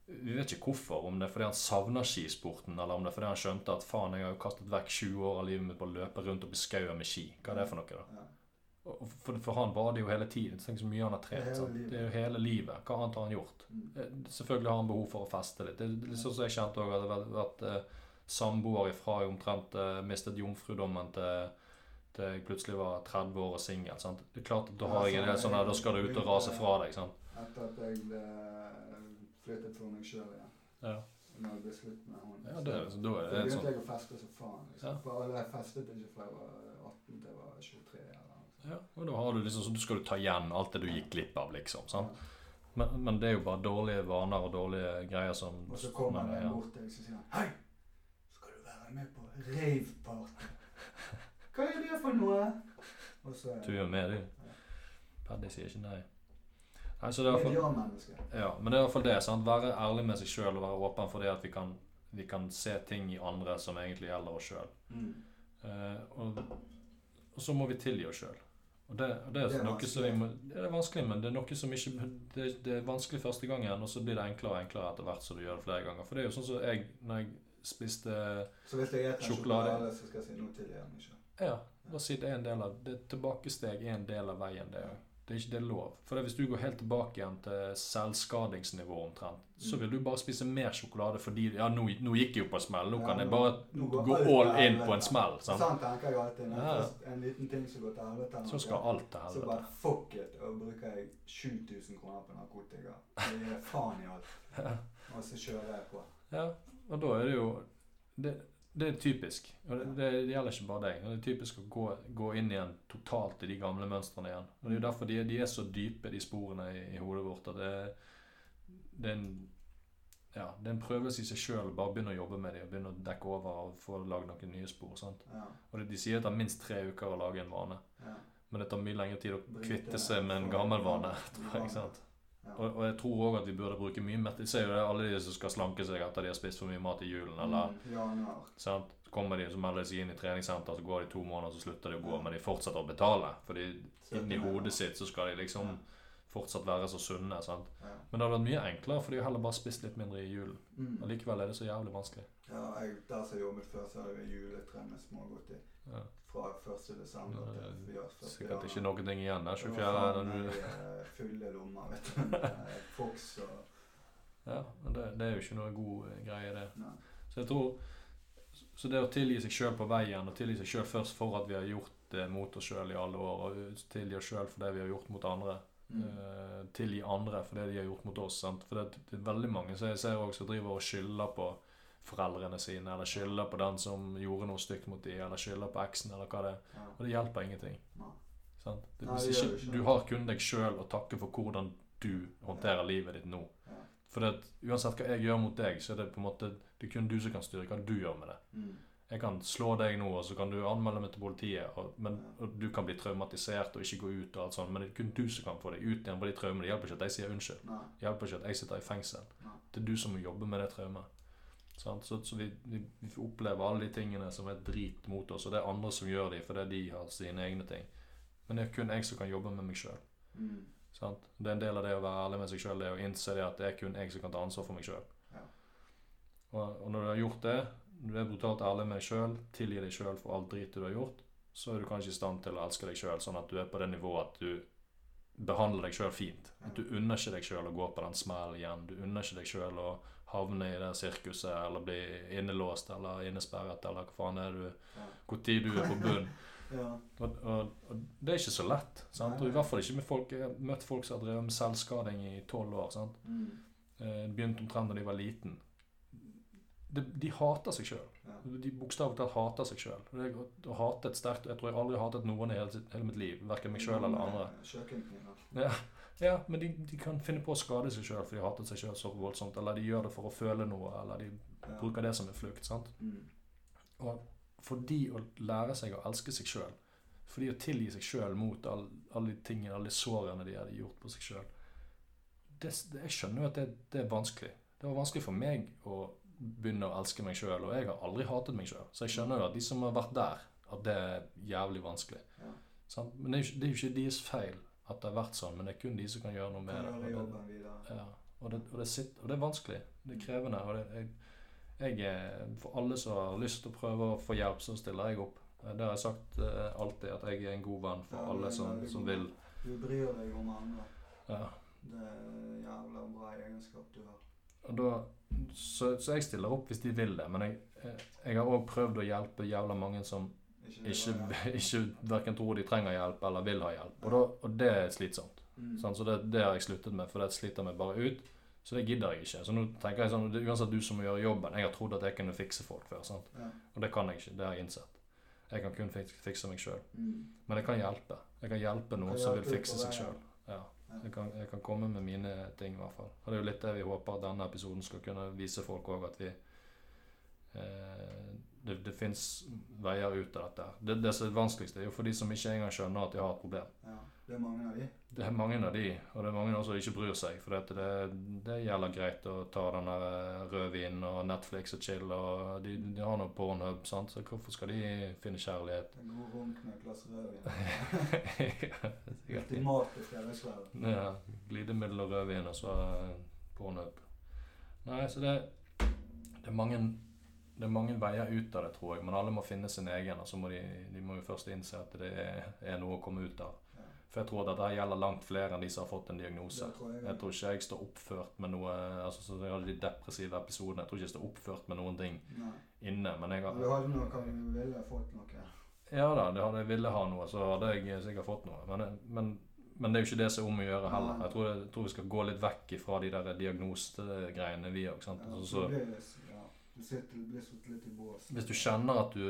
vi vet ikke hvorfor, om det er fordi han savner skisporten, eller om det er fordi han skjønte at faen, jeg har jo kastet vekk 20 år av livet mitt på å løpe rundt og bli skauen med ski. Hva er det for noe, da? For, for han var det jo hele tiden. Tenk så mye han har trent. Det er jo hele livet. Hva annet har han gjort? Mm. Eh, Selvfølgelig har han behov for å feste litt. Det er litt sånn som jeg kjente også, at det har vært eh, samboer ifra jeg omtrent eh, mistet jomfrudommen til, til jeg plutselig var 30 år og singel. Det er klart Da har jeg en del sånn, da skal du ut og rase fra deg. sant? Etter at jeg ble flyttet for meg sjøl igjen. Ja, Når det ble slutt med hun. ja det, så da er det så begynte sånn jeg å feste som faen. Liksom. Alle jeg festet ikke fra jeg var 18 til jeg var 23. Eller noe. ja, og da har du liksom, så du skal du ta igjen alt det du gikk glipp av, liksom. sant? Men, men det er jo bare dårlige vaner og dårlige greier som Og så kommer han bort til deg og sier Hei! Skal du være med på rave-party? Hva er det for noe? Og så Du gjør med, du. Paddy sier ikke nei. Nei, så det er Miljømenneske. Ja, men det er i hvert fall det. sant? Være ærlig med seg sjøl og være åpen for det at vi kan, vi kan se ting i andre som egentlig gjelder oss sjøl. Mm. Eh, og, og så må vi tilgi oss sjøl. Og det, og det er, Det er noe som vi må, det er vanskelig, men det er noe som ikke det, det er vanskelig første gangen, og så blir det enklere og enklere etter hvert som du gjør det flere ganger. For det er jo sånn som jeg, når jeg spiste Så hvis jeg spiser Sjokolade. sjokolade, så skal jeg si noe til igjen. Ikke? Ja, bare si det er en del av det Tilbakesteg er en del av veien, det òg. Det er ikke det er lov. For hvis du går helt tilbake igjen til selvskadingsnivå omtrent, så Mm. vil du bare spise mer sjokolade fordi Ja, nå, nå gikk jeg jo på en smell. Nå kan jeg bare nå gå all in på en smell. Sånn tenker jeg alltid. Når Ja, en liten ting som går til helvete, Så skal alt til helvete. så bare fuck it, og bruker jeg 7000 kroner på narkotika. Det gir faen i alt. Og så kjører jeg på. Ja, og da er det jo Det, det er typisk. Og det, det, det gjelder ikke bare deg. Det er typisk å gå, gå inn igjen totalt i de gamle mønstrene igjen. Og Det er jo derfor de, de er så dype, de sporene i, i hodet vårt. at det, det er en ja, det er en prøvelse i seg sjøl. Bare begynne å jobbe med dem og begynne å dekke over og få lagd noen nye spor. sant? Ja, Og det, De sier det tar minst tre uker å lage en vane, ja. men det tar mye lengre tid å kvitte seg med en gammel vane. tror jeg, ikke sant? Ja. Og, og jeg tror òg at vi burde bruke mye mer Jeg ser jo det alle de som skal slanke seg etter de har spist for mye mat i julen, eller Mm, sant? Så kommer de som melder de seg inn i treningssenter, så går de to måneder, så slutter de å gå, men de fortsetter å betale. Fordi inni hodet sitt så skal de liksom fortsatt være så sunne. sant? Ja. Men det hadde vært mye enklere, for de har heller bare spist litt mindre i julen. Mm. Og likevel er det så jævlig vanskelig. Ja, jeg, der som jeg jobbet før, så hadde vi juletre med smågodteri. Ja. Fra 1. desember til vi har Sikkert ikke noen ting igjen der. Det 24. var når faen du... meg eh, fulle lommer, vet du. Eh, Fox og Ja, det, det er jo ikke noe god eh, greie, det. Nei. Så jeg tror Så det å tilgi seg sjøl på veien, og tilgi seg sjøl først for at vi har gjort det mot oss sjøl i alle år, og tilgi oss sjøl for det vi har gjort mot andre, mm. Uh, tilgi andre for det de har gjort mot oss. Sant? For det, det er veldig mange som jeg ser også driver og skylder på foreldrene sine, eller skylder på den som gjorde noe stygt mot dem, eller skylder på eksen, eller hva det er. Ja. Og det hjelper ingenting. Ja. Sant? Det, Nei, ikke, det du har kun deg sjøl å takke for hvordan du håndterer livet ditt nå. Ja. For det, uansett hva jeg gjør mot deg, så er det på en måte det er kun du som kan styre hva du gjør med det. Mm. Jeg kan slå deg nå, og så kan du anmelde meg til politiet, og, men, Ja. og du kan bli traumatisert og ikke gå ut, og alt sånt, men det er kun du som kan få deg ut igjen på de traumene. Det hjelper ikke at jeg sier unnskyld. Nei. Det hjelper ikke at jeg sitter i fengsel. Nei. Det er du som må jobbe med det traumet. Så, så vi, vi, får alle de tingene som er drit mot oss, og det er andre som gjør de fordi de har sine egne ting. Men det er kun jeg som kan jobbe med meg sjøl. Mm. Det er en del av det å være ærlig med seg sjøl, det å innse det at det er kun jeg som kan ta ansvar for meg sjøl. Ja. Og, og når du har gjort det, du er brutalt ærlig med deg sjøl, tilgir deg sjøl for alt dritet du har gjort, så er du kanskje i stand til å elske deg sjøl, sånn at du er på det nivået at du behandler deg sjøl fint. At du unner ikke deg sjøl å gå på den smellen igjen. Du unner ikke deg sjøl å havne i det sirkuset eller bli innelåst eller innesperret eller hva faen er du Ja. Hvor tid du er på bunn. Ja. Og, og, og det er ikke så lett. Sant? Og i hvert fall ikke med folk Jeg har møtt folk som har drevet med selvskading i tolv år. Sant? Mm. Eh, begynte omtrent da de var liten. De, de hater seg sjøl. Ja. De bokstavelig talt hater seg sjøl. Å hate et sterkt Jeg tror jeg aldri har hatet noen i hele, hele mitt liv. Verken meg sjøl eller andre. Kjøkkenkniver. Ja, ja men de, de kan finne på å skade seg sjøl for de hater seg sjøl så voldsomt. Eller de gjør det for å føle noe, eller de Ja. bruker det som en flukt. sant? Mm. Og for de å lære seg å elske seg sjøl, for de å tilgi seg sjøl mot all- alle de tingene, alle de sårene de hadde gjort på seg sjøl Jeg skjønner jo at det, det er vanskelig. Det var vanskelig for meg å begynne å elske meg sjøl, og jeg har aldri hatet meg sjøl. Så jeg skjønner jo at de som har vært der, at det er jævlig vanskelig. Ja. Sant? Men det er, jo ikke, ikke deres feil at det har vært sånn, men det er kun de som kan gjøre noe med det. Og det, ja, og det, og det, sitter, og det er vanskelig. Det er krevende. Og det, jeg, jeg, for alle som har lyst til å prøve å få hjelp, så stiller jeg opp. Eh, Det har jeg sagt eh, alltid, at jeg er en god venn for Ja, alle du er som, som vil. Du bryr deg om andre. Ja. Det er jævla bra egenskap du har. Da, så, så jeg stiller opp hvis de vil det. Men jeg, eh, jeg har òg prøvd å hjelpe jævla mange som Ikke, ikke, verken tror de trenger hjelp eller vil ha hjelp. Og, da, og det er slitsomt. Mm. Sånn, Så det, det har jeg sluttet med, for det sliter meg bare ut. Så det gidder jeg ikke. Så nå tenker jeg sånn, det er uansett du som må gjøre jobben. Jeg har trodd at jeg kunne fikse folk før. Ja. Og det kan jeg ikke. Det har jeg innsett. Jeg kan kun fikse meg sjøl. Mm. Men jeg kan hjelpe. Jeg kan hjelpe noen som vil fikse seg sjøl. Ja. Jeg kan, jeg kan komme med mine ting, i hvert fall. Og det er jo litt det vi håper at denne episoden skal kunne vise folk òg, at vi eh, Det, det fins veier ut av dette. Det, det som er vanskeligst, er jo for de som ikke engang skjønner at de har et problem. Ja. Det er mange av de. Det er mange av de, og det er mange som ikke bryr seg. For det, det gjelder greit å ta den der eh, rødvinen og Netflix og chill, og de, de har noe Pornhub, sant? så hvorfor skal de finne kjærlighet? En god runk med et glass rødvin. ja, sikkert. Ultimat. Ja, glidemiddel og rødvin, og så eh, Pornhub. Nei, så det, det, er mange, det er mange veier ut av det, tror jeg. Men alle må finne sin egen, og så må de, de må jo først innse at det er, er noe å komme ut av. Ja. For jeg tror at dette gjelder langt flere enn de som har fått en diagnose. Tror jeg. Jeg tror ikke jeg står oppført med noe altså så Jeg hadde de depressive episodene. Jeg tror ikke jeg står oppført med noen ting Nei. inne. Men jeg har Du hadde noe, kan du ville fått noe? Ja da, det hadde jeg ville ha noe, så hadde jeg sikkert fått noe. Men, men, men det er jo ikke det som er om å gjøre heller. Jeg tror, jeg tror vi skal gå litt vekk fra de der diagnosegreiene, vi òg. Ja, Altså, så så, hvis du kjenner at du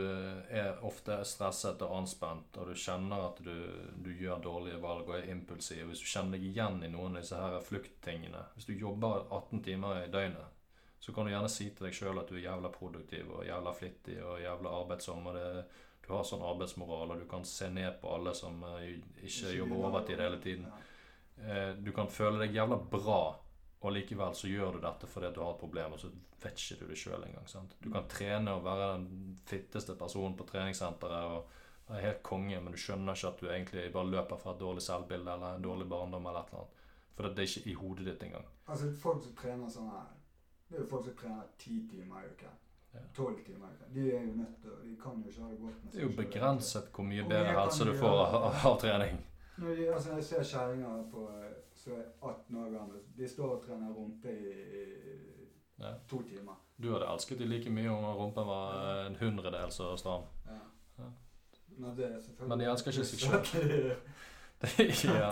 er ofte stresset og anspent, og du kjenner at du, du gjør dårlige valg og er impulsiv, hvis du kjenner deg igjen i noen av disse her flukttingene Hvis du jobber 18 timer i døgnet, så kan du gjerne si til deg sjøl at du er jævla produktiv og jævla flittig og jævla arbeidsom. og det, Du har sånn arbeidsmoral, og du kan se ned på alle som eh, ikke jobber overtid hele tiden. Eh, Du kan føle deg jævla bra, og likevel så gjør du dette fordi du har et problem, og så vet ikke du det sjøl engang. sant? Du kan trene og være den fitteste personen på treningssenteret og være helt konge, men du skjønner ikke at du egentlig bare løper fra et dårlig selvbilde eller en dårlig barndom eller et eller annet. For det er ikke i hodet ditt engang. Altså, folk som trener sånn her Det er jo folk som trener ti timer i uken. Tolv timer. De er jo nødt til De kan jo ikke ha det godt med Det er jo begrenset hvor mye bedre helse du du får av, av trening. Når de, altså, jeg ser kjerringer på eh, som er 18 år gamle. De står og trener rumpe i, i Ja. to timer. Du hadde elsket dem like mye om rumpen var en hundredel så stram. Ja. Ja. Men, det er selvfølgelig Men de elsker ikke seg sjøl. de- ja.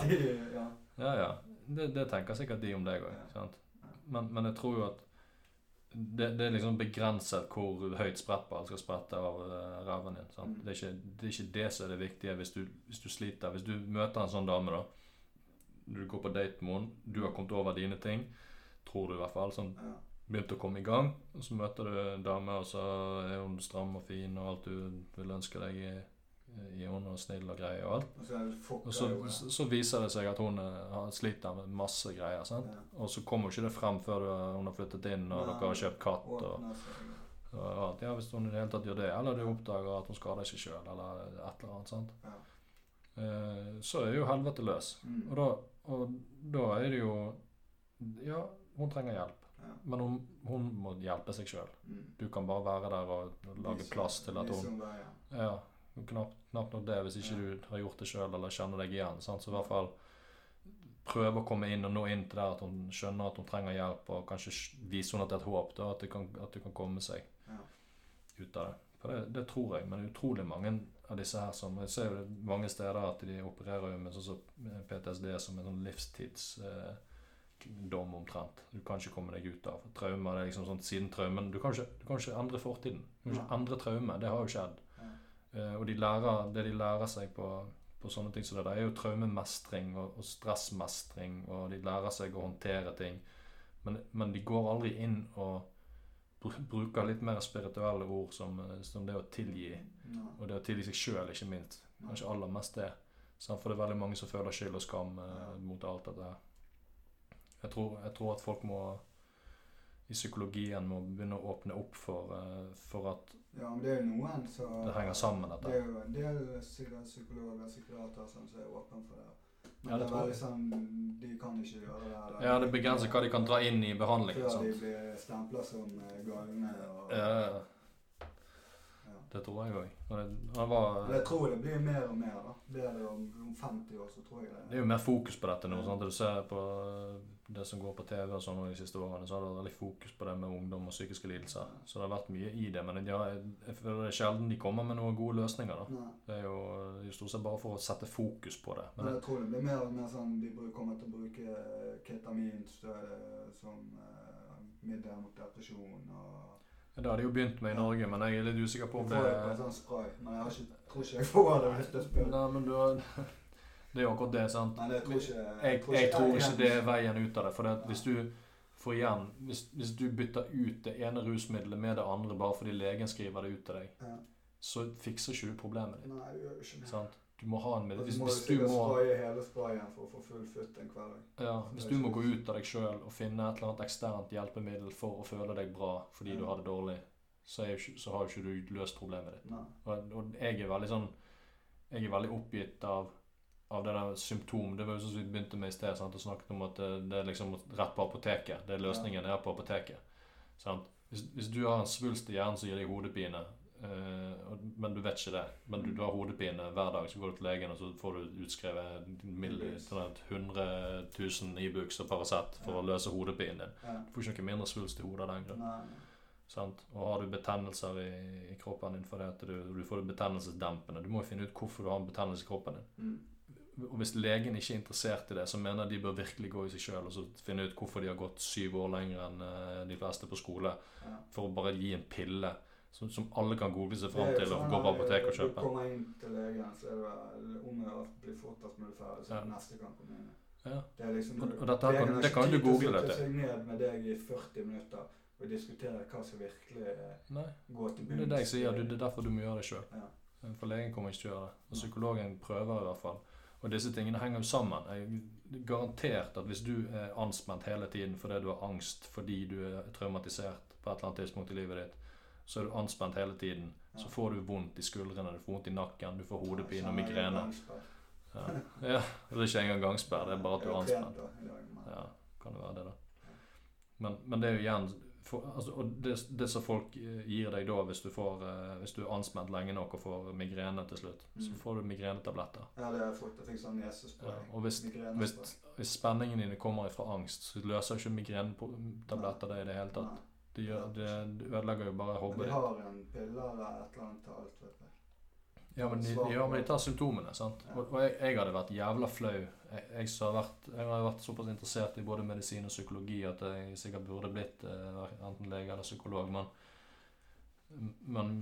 ja. Ja, ja. Det, det tenker sikkert de om deg òg. Men, men jeg tror jo at det, det er liksom begrenset hvor høyt sprettball skal sprette av uh, ræven din. sant? Mm. Det, er ikke, det er ikke det som er det viktige hvis du, hvis du sliter. Hvis du møter en sånn dame, da Du går på date med henne, du har kommet over dine ting, tror du i hvert fall. sånn Ja. Begynt å komme i gang, og så møter du en dame, og så er hun stram og fin og alt du vil ønske deg i, i henne, og snill og grei og alt. Og så Og så, så, så viser det seg at hun er, har sliter med masse greier. sant? Ja. Og så kommer ikke det frem før hun har flyttet inn og Nei. dere har kjøpt katt. og alt. Ja, Hvis hun i det hele tatt gjør det, eller du oppdager at hun skader seg sjøl, eller et eller annet. sant? Ja. Eh, så er jo helvete løs. Mm. Og da, og da er det jo Ja, hun trenger hjelp, Ja. men hun, hun må hjelpe seg sjøl. Mm. Du kan bare være der og lage Vise- plass til at hun der, ja. Ja, knapt, knapt nok det hvis ikke Ja. du har gjort det sjøl eller kjenner deg igjen. Sant? Så i hvert fall prøve å komme inn og nå inn til der at hun skjønner at hun trenger hjelp, og kanskje vise henne at det er et håp, da, at det kan, at du kan komme seg Ja. ut av det. For det, det tror jeg, men utrolig mange av disse her som Jeg ser jo mange steder at de opererer jo med sånn som PTSD som en sånn livstidsdom eh, omtrent. Du kan ikke komme deg ut av. Traumer det er liksom sånn siden traumen Du kan ikke, du kan ikke endre fortiden. Du kan ikke endre traume. Det har jo skjedd. Eh, og de lærer, det de lærer seg på, på sånne ting som det der, er jo traumemestring og, og stressmestring, og de lærer seg å håndtere ting. Men, men de går aldri inn og br- bruker litt mer spirituelle ord som, eh, som det å tilgi, Nei. og det å tilgi seg sjøl, ikke minst. Kanskje aller mest det. Sant? For det er veldig mange som føler skyld og skam eh, mot alt dette her. Jeg tror, jeg tror at folk må i psykologien må begynne å åpne opp for, eh, for at Ja, men det er jo noen som det henger sammen, Det dette. er jo en del psy- psykologer og psykiatere som er åpne for det. Men Ja, det det er veldig sånn De kan ikke gjøre det. eller- Ja, det begrenser hva de kan dra inn i behandlingen. Før de blir stempla som eh, galne. Og, Ja, ja. Det tror jeg òg. Jeg tror det blir mer og mer. da. Blir det om, om 50 år, så tror jeg det. Det er jo mer fokus på dette nå. sant? Du ser på det som går på TV og sånn de siste årene, så har det vært litt fokus på det med ungdom og psykiske lidelser. Så det har vært mye i det. Men ja, jeg, jeg føler det er sjelden de kommer med noen gode løsninger. da. Nei. Det er jo det er stort sett bare for å sette fokus på det. Men Men jeg tror det blir mer og mer sånn de kommer til å bruke eh, ketamin som eh, middel mot depresjon. og det har de jo begynt med i Norge, men jeg er litt usikker på Du om får det er... på en sånn spray, men jeg har ikke, tror ikke jeg får det hvis jeg spør. Nei, men du har Det er jo akkurat det, sant. Nei, jeg tror ikke Jeg, jeg tror ikke det er veien ut av det. For det, hvis du får igjen hvis, hvis du bytter ut det ene rusmiddelet med det andre bare fordi legen skriver det ut til deg, så fikser ikke du problemet ditt. Nei, du gjør ikke det. Sant? Du må ha en med, hvis, hvis du må hele sprayen for å få full futt en hverdag. ja, Hvis du må gå ut av deg sjøl og finne et eller annet eksternt hjelpemiddel for å føle deg bra fordi du har det dårlig, så, er så har jo ikke du løst problemet ditt. Og, og jeg er veldig sånn Jeg er veldig oppgitt av av det der symptom. Det var jo sånn som vi begynte med i sted. sant, og snakket om at det, det er liksom rett på apoteket. Det er løsningen er på apoteket. Sant? Hvis, hvis du har en svulst i hjernen som gir deg hodepine, og- men du vet ikke det, men du, du har hodepine hver dag, så går du til legen, og så får du utskrevet mild- Ibux. sånn at 100 000 Ibux og Paracet for Ja. å løse hodepinen din. Ja. Du får ikke noe mindre svulst i hodet av den grunn. Og har du betennelser i, i kroppen din fordi at du, du får det betennelsesdempende Du må jo finne ut hvorfor du har en betennelse i kroppen din. Mm. Og hvis legen ikke er interessert i det, så mener jeg de bør virkelig gå i seg sjøl og så finne ut hvorfor de har gått syv år lenger enn eh, de fleste på skole for å bare gi en pille som, som alle kan google seg fram til og sånn gå på her, apoteket og Du kommer inn til legen, så er det om å bli fortest mulig ferdig, så Ja. neste kan komme inn. Ja. Det liksom, Og- og dette kan- legen har det ikke kan du tid til å google sitte seg ned med deg i 40 minutter og diskutere hva som virkelig eh, Nei, går til det er det jeg sier. Du, det er derfor du må gjøre det sjøl. Ja. For legen kommer ikke til å gjøre det. Og psykologen prøver i hvert fall. Og disse tingene henger jo sammen. Jeg garantert at hvis du er anspent hele tiden fordi du har angst fordi du er traumatisert på et eller annet tidspunkt i livet ditt, så er du anspent hele tiden. Så får du vondt i skuldrene, du får vondt i nakken, du får hodepine og migrene. Ja. ja. Det er ikke engang gangsperr, det er bare at du er anspent. Ja, kan det være det, da. Men, men det er jo igjen for, altså, Og det, det som folk eh, gir deg da, hvis du, får, eh, hvis du er anspent lenge nok og får migrene til slutt, så Mm. får du migrenetabletter. Ja, det har jeg fått. Jeg fikk sånn nesespray. Ja, og hvis, hvis, hvis spenningen dine kommer fra angst, så løser ikke migrenetabletter det i det hele tatt. Det, gjør, det, det ødelegger jo bare Men hodet de har en pille eller et eller annet til alt, vet jeg. Ja, men de, ja, men de tar symptomene. sant? Ja. Og, og jeg, jeg hadde vært jævla flau. Jeg, jeg, vært, jeg har vært såpass interessert i både medisin og psykologi at jeg sikkert burde blitt eh, enten lege eller psykolog, men Men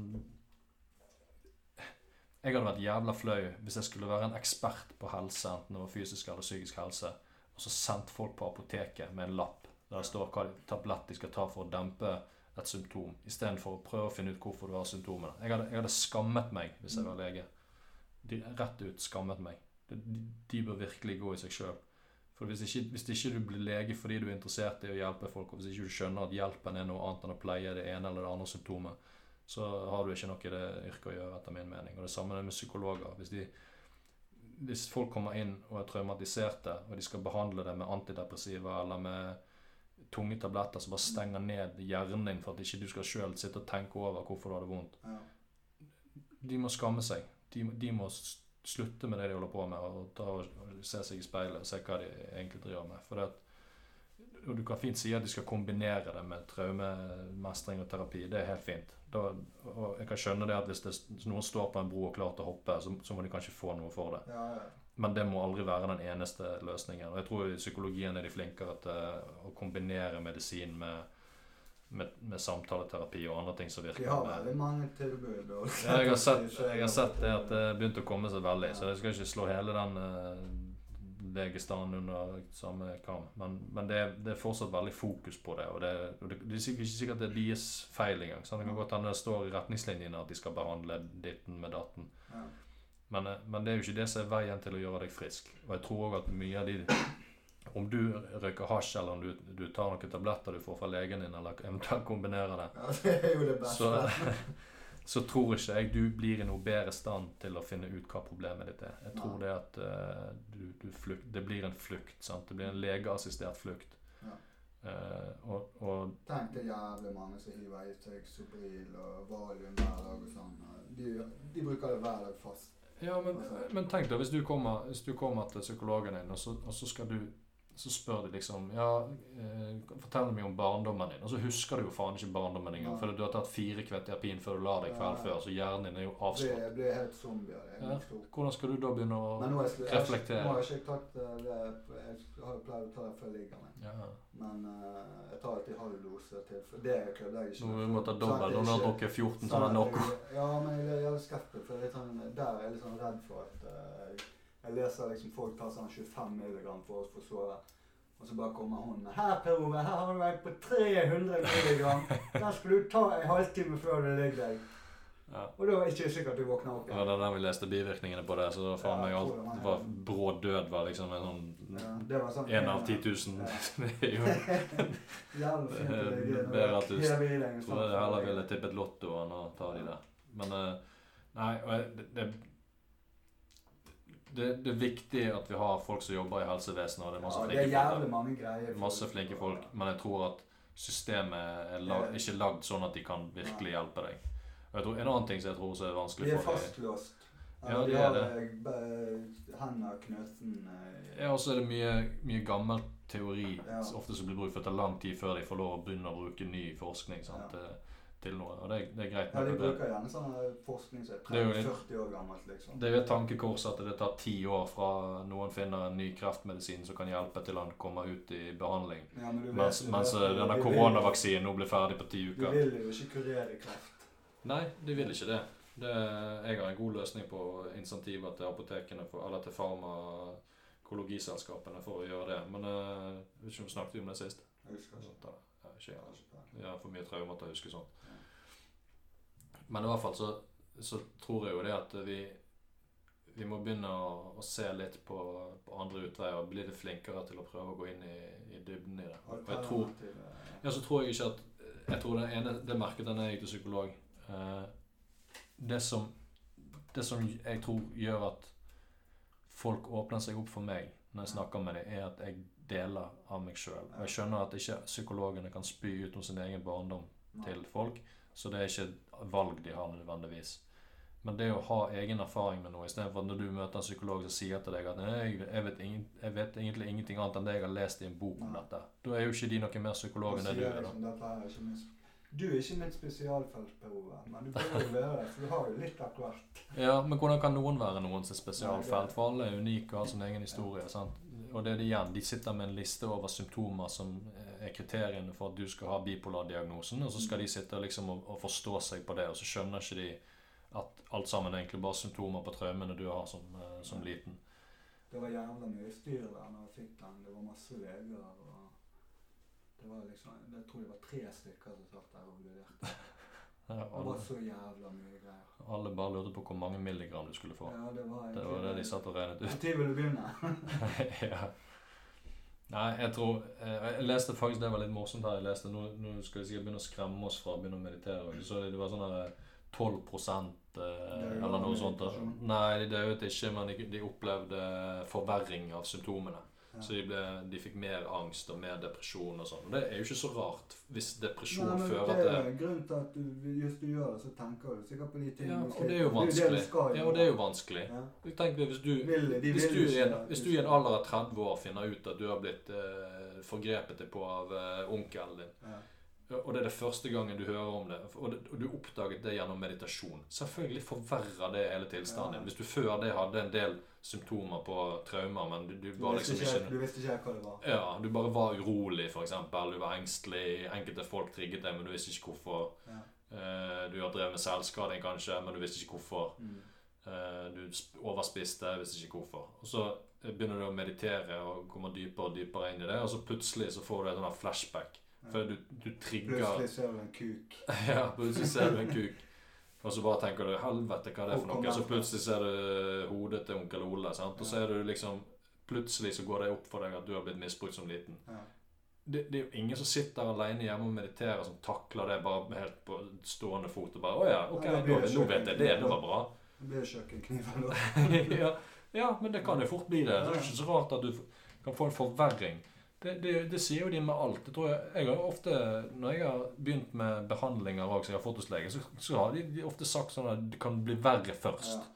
jeg hadde vært jævla flau hvis jeg skulle være en ekspert på helse, enten det var fysisk eller psykisk helse, og så sendt folk på apoteket med en lapp der det står hva tablett de skal ta for å dempe et symptom, istedenfor å prøve å finne ut hvorfor du har symptomene. Jeg hadde, jeg hadde skammet meg hvis jeg var lege. De, rett ut skammet meg. De, de bør virkelig gå i seg sjøl. For hvis ikke, hvis ikke du blir lege fordi du er interessert i å hjelpe folk, og hvis ikke du skjønner at hjelpen er noe annet enn å pleie det ene eller det andre symptomet, så har du ikke noe i det yrket å gjøre, etter min mening. Og det samme er med psykologer. Hvis, de, hvis folk kommer inn og er traumatiserte, og de skal behandle det med antidepressiva eller med tunge tabletter som bare stenger ned hjernen din for at ikke du skal sjøl sitte og tenke over hvorfor du hadde vondt, Ja. de må skamme seg. De, de må slutte med det de holder på med, og ta og se seg i speilet og se hva de egentlig driver med. For at, og Du kan fint si at de skal kombinere det med traumemestring og terapi. Det er helt fint. Da, og jeg kan skjønne det at hvis, det, noen står på en bro og klarer å hoppe, så, så må de kanskje få noe for det. Ja, ja. Men det må aldri være den eneste løsningen. Og jeg tror i psykologien er de flinkere til å kombinere medisin med, med, med samtaleterapi og andre ting som virker. De har veldig mange tilbud. ja, jeg har sett, jeg har sett det at det begynte å komme seg veldig, så jeg skal ikke slå hele den uh, legestanden under samme kam. Men, men det, er, det er fortsatt veldig fokus på det, og det, og det, det er ikke sikkert det er deres feil engang. sant? Det kan godt hende det står i retningslinjene at de skal behandle ditten med datten. Ja. Men, eh, men det er jo ikke det som er veien til å gjøre deg frisk. Og jeg tror òg at mye av de Om du røyker hasj, eller om du, du tar noen tabletter du får fra legen din, eller eventuelt kombinerer det, ja, det er jo det beste. så, så tror ikke jeg du blir i noe bedre stand til å finne ut hva problemet ditt er. Jeg tror ja. det at uh, du, du flukt, det blir en flukt. sant? Det blir en legeassistert flukt. Ja. Uh, og, og Tenk det jævlig mange som hiver seg Sobril og Valium hver dag og sånn. De, de bruker det hver dag fast. Ja, men, men tenk da, hvis du kommer, hvis du kommer til psykologen din, og så, og så skal du så spør de liksom Ja, eh, fortell meg om barndommen din. Og så husker du jo faen ikke barndommen engang. For du har tatt fire kvettierpin før du la deg kvelden før, så hjernen din er jo avslått. Jeg blir helt zombie av det. Ja. Jeg. Hvordan skal du da begynne å Men nå jeg, jeg, reflektere? nå har jeg ikke tatt eh, det Jeg har pleid å ta det før jeg ligger med. ja. Men uh, jeg tar alltid halv dose til. For det kødder jeg ikke Nå må du ta dobbel. Nå har du drukket 14 sånn sånne Noco. Ja, men jeg er jævlig skeptisk. For jeg er sånn, der er jeg litt sånn redd for at eh, Jeg leser liksom folk tar sånn 25 mg for å få sove. Og så bare kommer hun med 'Her, Per Ove, her har du vært på 300 mg. Den skal du ta en halvtime før du legger deg.' Ja. Og da er det ikke sikkert du våkner opp igjen. Ja, Det igjen. der vi leste bivirkningene på det, så det var faen Ja, meg alt det var- var Brå død var liksom en sånn Ja, det var sånn En av 10 000. Det er jo Jævlig fint å legge er bedre at du en sånn heller ville tippet lotto enn å ta de der. Men eh, nei, og det, det, det, det er viktig at vi har folk som jobber i helsevesenet, og det er masse Ja, det er flinke folk. mange greier. Masse flinke folk, men jeg tror at systemet er lag, ikke lagd sånn at de kan virkelig hjelpe deg. Og jeg tror En annen ting som jeg tror er vanskelig for Vi er fastlåst. Ja, de er det. eh, hender knøsen eh, Ja, og så er det mye, mye gammel teori ofte som blir brukt for det tar lang tid før de får lov å begynne å bruke ny forskning sant, Ja. Til, noe. Og det, det er greit. Ja, de bruker gjerne sånn eh, forskning som Det er jo er litt- 30-40 år gammelt, liksom. det er jo et tankekors at det tar ti år fra noen finner en ny kreftmedisin som kan hjelpe til han kommer ut i behandling. Ja, men du vet Mens, mens denne koronavaksinen nå blir ferdig på ti De uker. vil jo ikke kurere kreft. Nei, de vil ikke det. det. Jeg har en god løsning på insentiver til apotekene, for, eller til farmakologiselskapene for å gjøre det. Men eh, jeg vet ikke om vi snakket om det sist. Jeg husker ikke. Ja, ikke jeg. Har for mye traumer til å huske sånt. Men i hvert fall så, så tror jeg jo det at vi vi må begynne å, å se litt på, på andre utveier og bli litt flinkere til å prøve å gå inn i, i dybden i det. Og jeg tror, eh, ja, så tror jeg ikke at Jeg tror det ene Det merket da jeg gikk til psykolog. Eh, det som Det som jeg tror gjør at folk åpner seg opp for meg når jeg snakker med dem, er at jeg deler av meg sjøl. Jeg skjønner at ikke psykologene kan spy ut om sin egen barndom nei. til folk, så det er ikke et valg de har nødvendigvis. Men det å ha egen erfaring med noe, istedenfor at når du møter en psykolog som sier til deg at jeg, jeg, vet ingen, jeg vet egentlig ingenting annet enn det jeg har lest i en bok om Nei. dette. Da er jo ikke de noe mer psykolog enn det du er. da. Du er ikke mitt spesialfelt, Per Ove, men du bør jo være det, for du har jo litt av hvert. Ja, men hvordan kan noen være noens spesialfelt? For alle er unike og har sin egen historie. sant? Og det er det igjen, De sitter med en liste over symptomer som er kriteriene for at du skal ha bipolardiagnosen, og så skal de sitte liksom og, og forstå seg på det, og så skjønner ikke de at alt sammen er egentlig bare symptomer på traumene du har som, eh, som liten. Det var jævla mye styr der når jeg fikk den. Det var masse leger. og det var liksom, Jeg tror det var tre stykker som satt der og vurderte. Ja, Det var så jævla mye greier. alle bare lurte på hvor mange milligram du skulle få. Ja, det var Det var det de satt og regnet ut. Når vil du begynne? ja. Nei, jeg tror eh, Jeg leste faktisk det var litt morsomt her. Jeg leste, Nå, nå skal vi sikkert begynne å skremme oss fra å begynne å meditere. Så det var sånn her 12 eh, eller noe sånt. Nei, de døde ikke, men de, de opplevde forverring av symptomene. Så de, ble, de fikk mer angst og mer depresjon og sånn. Og det er jo ikke så rart hvis depresjon Nei, fører det til er grunnen til at du, hvis du gjør det, så tenker du sikkert på de tingene Ja, og det er jo vanskelig. Det skal Ja, og det er jo vanskelig. Ja. Tenk deg hvis du Vil, de Hvis du, ikke en, det. hvis du i en alder av 30 år finner ut at du har blitt eh, forgrepet deg på av eh, onkelen din, ja. Og det er det første gangen du hører om det, og, du oppdaget det gjennom meditasjon Selvfølgelig forverrer det hele tilstanden din. Hvis du før det hadde en del symptomer på traumer, men du, du Du, var liksom ikke, ikke du visste ikke hva det var. ja, Du bare var urolig, f.eks. Du var engstelig. Enkelte folk trigget deg, men du visste ikke hvorfor. Ja. Eh, du har drevet med selvskading, kanskje, men du visste ikke hvorfor. Mm. Eh, Du sp- overspiste, visste ikke hvorfor. Og så begynner du å meditere og kommer dypere og dypere inn i det, og så plutselig så får du et flashback. For du, du trigger Plutselig ser du en kuk. Ja, plutselig ser du en kuk. Og så bare tenker du 'helvete, hva er det for noe?' Så plutselig ser du hodet til onkel Ole. sant? Og så er du liksom Plutselig så går det opp for deg at du har blitt misbrukt som liten. Ja. Det, det er jo ingen som sitter alene hjemme og mediterer som takler det bare helt på stående fot og bare 'Å ja, ok, Ja, nå, nå vet jeg det. Det var bra'. Det blir kjøkkenkniv eller ja, ja, men det kan jo fort bli det. Det er ikke så rart at du kan få en forverring. Det, det, det sier jo de med alt. Det tror jeg, jeg har ofte, Når jeg har begynt med behandlinger også, jeg har fått hos lege, så, så har de, de ofte sagt sånn at det kan bli verre først. Ja.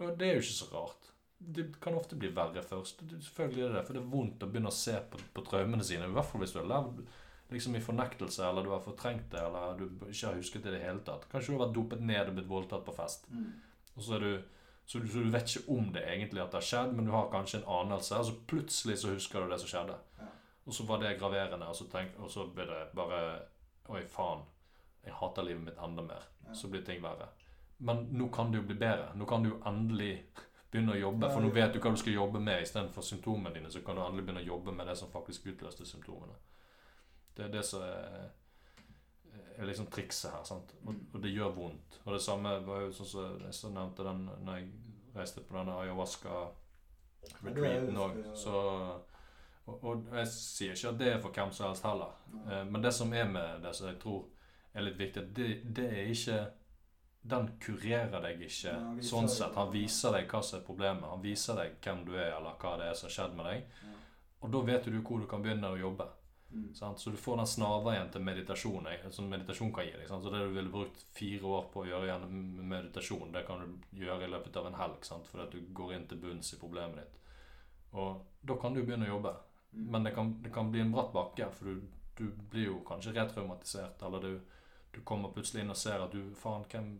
Og det er jo ikke så rart. Det kan ofte bli verre først. Selvfølgelig er det det, for det er vondt å begynne å se på, på traumene sine. I hvert fall hvis du har levd liksom i fornektelse, eller du har fortrengt det, eller du ikke har husket det i det hele tatt. Kanskje du har vært dopet ned og blitt voldtatt på fest. Mm. Og så er du så du, så du vet ikke om det egentlig at det har skjedd, men du har kanskje en anelse, og så plutselig så husker du det som skjedde. Ja. Og så var det graverende, og så, tenk, og så ble det bare Oi, faen. Jeg hater livet mitt enda mer. Ja. Så blir ting verre. Men nå kan det jo bli bedre. Nå kan du jo endelig begynne å jobbe. For nå vet du hva du skal jobbe med istedenfor symptomene dine. Så kan du endelig begynne å jobbe med det som faktisk utløste symptomene. Det er det som er, er liksom trikset her. sant? Og, Mm. og det gjør vondt. Og det samme var jo sånn som jeg så nevnte den når jeg reiste på denne ayahuasca-retreaten òg. Og, og jeg sier ikke at det er for hvem som helst heller. Eh, Men det som er med det som jeg tror er litt viktig, det, det er ikke Den kurerer deg ikke ja, sånn sett. Han viser deg hva som er problemet. Han viser deg hvem du er, eller hva det er som har skjedd med deg. Ja. Og da vet du hvor du kan begynne å jobbe. Mm. Så du får den snarveien til meditasjon som meditasjon kan gi deg. Sant? Så det du ville brukt fire år på å gjøre gjennom meditasjon, det kan du gjøre i løpet av en helg. Sant? Fordi at du går inn til bunns i problemet ditt. Og da kan du begynne å jobbe. Mm. Men det kan, det kan bli en bratt bakke, for du, du blir jo kanskje retraumatisert. Eller du, du kommer plutselig inn og ser at du Faen, hvem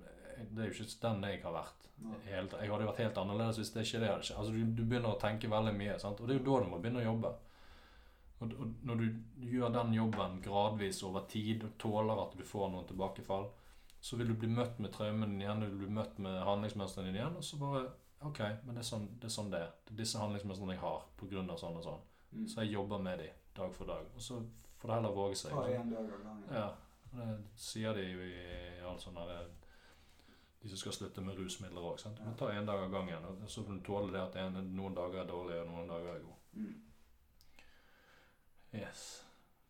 Det er jo ikke den jeg har vært. Helt, jeg hadde vært helt annerledes hvis det ikke det hadde skjedd. Altså, du, du begynner å tenke veldig mye, sant? og det er jo da du må begynne å jobbe. Og, og når du gjør den jobben gradvis over tid og tåler at du får noen tilbakefall, så vil du bli møtt med traumene dine igjen, du vil bli møtt med handlingsmønstrene dine igjen, og så bare Ok, men det er sånn det er, sånn det. Det er disse handlingsmønstrene jeg har av sånn og sånn. Mm. Så jeg jobber med de dag for dag. Og så får det heller våge seg. Ta en dag av gangen. Ja, det sier de jo i alt sånn De som skal slutte med rusmidler òg. Men ta én dag av gangen, og så får du tåle det at en, noen dager er dårlige, og noen dager er gode. Mm. Yes.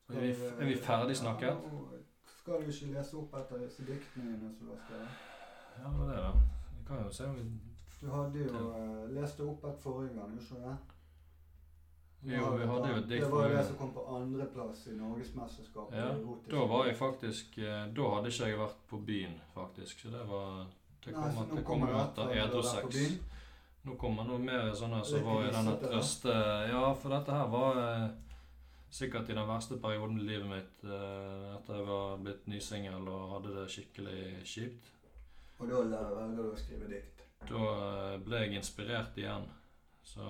Er, vi, er vi ferdig snakket? Ja, skal du ikke lese opp etter disse diktene dine som du har skrevet? Ja, det var det. Vi kan jo se om vi Du hadde jo uh, lest opp et forrige gang, gjorde du ikke det? Jo, vi hadde jo et dikt Det var det som kom på andreplass i Norgesmesterskapet. Ja, Da var jeg faktisk eh, Da hadde ikke jeg vært på byen, faktisk. Så det var Det Nei, kommer, nå det kommer etter edru 6. byen? Nå kommer noe mer sånne som Så var i denne trøste... Ja, for dette her var eh, sikkert i den verste perioden i livet mitt eh, etter jeg var blitt nysingel og hadde det skikkelig kjipt. Og da velger du å skrive dikt. Da eh, ble jeg inspirert igjen. Så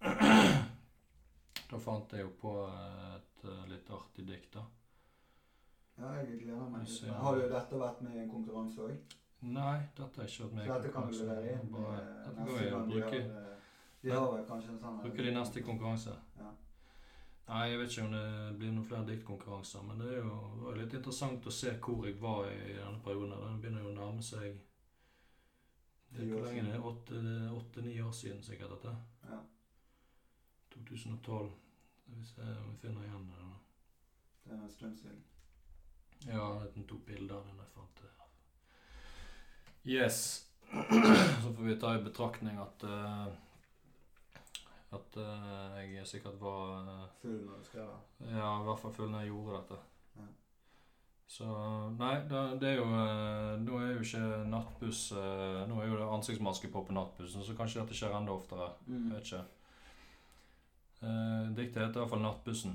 da fant jeg jo på et eh, litt artig dikt, da. Ja, jeg gleder meg. ser- Har du dette vært med i en konkurranse òg? Nei, dette har jeg ikke vært med i Dette kan du konkurranse. levere inn eh, Dette går jo å bruke. har, eh, De har vel kanskje en sånn Bruker de neste konkurranse? Ja. Nei, jeg vet ikke om det blir noen flere diktkonkurranser, men det er jo det er litt interessant å se hvor jeg var i denne perioden. Den begynner jo å nærme seg det er Hvor lenge er det? Åtte- Åtte-ni år siden sikkert dette. Ja. 2012. Hvis vi se om vi finner igjen det. da. Det er en stund siden. Ja, den tok bilder av den jeg fant det. Yes. Så får vi ta i betraktning at eh, at uh, jeg sikkert var uh, Full når du skrev det. Ja, i hvert fall full når jeg gjorde dette. Ja. Så Nei, det, det er jo uh, Nå er jo ikke nattbuss Nå er jo det ansiktsmaske på på nattbussen, så kanskje dette skjer enda oftere. Mm. Jeg vet ikke. Diktet heter i hvert fall 'Nattbussen'.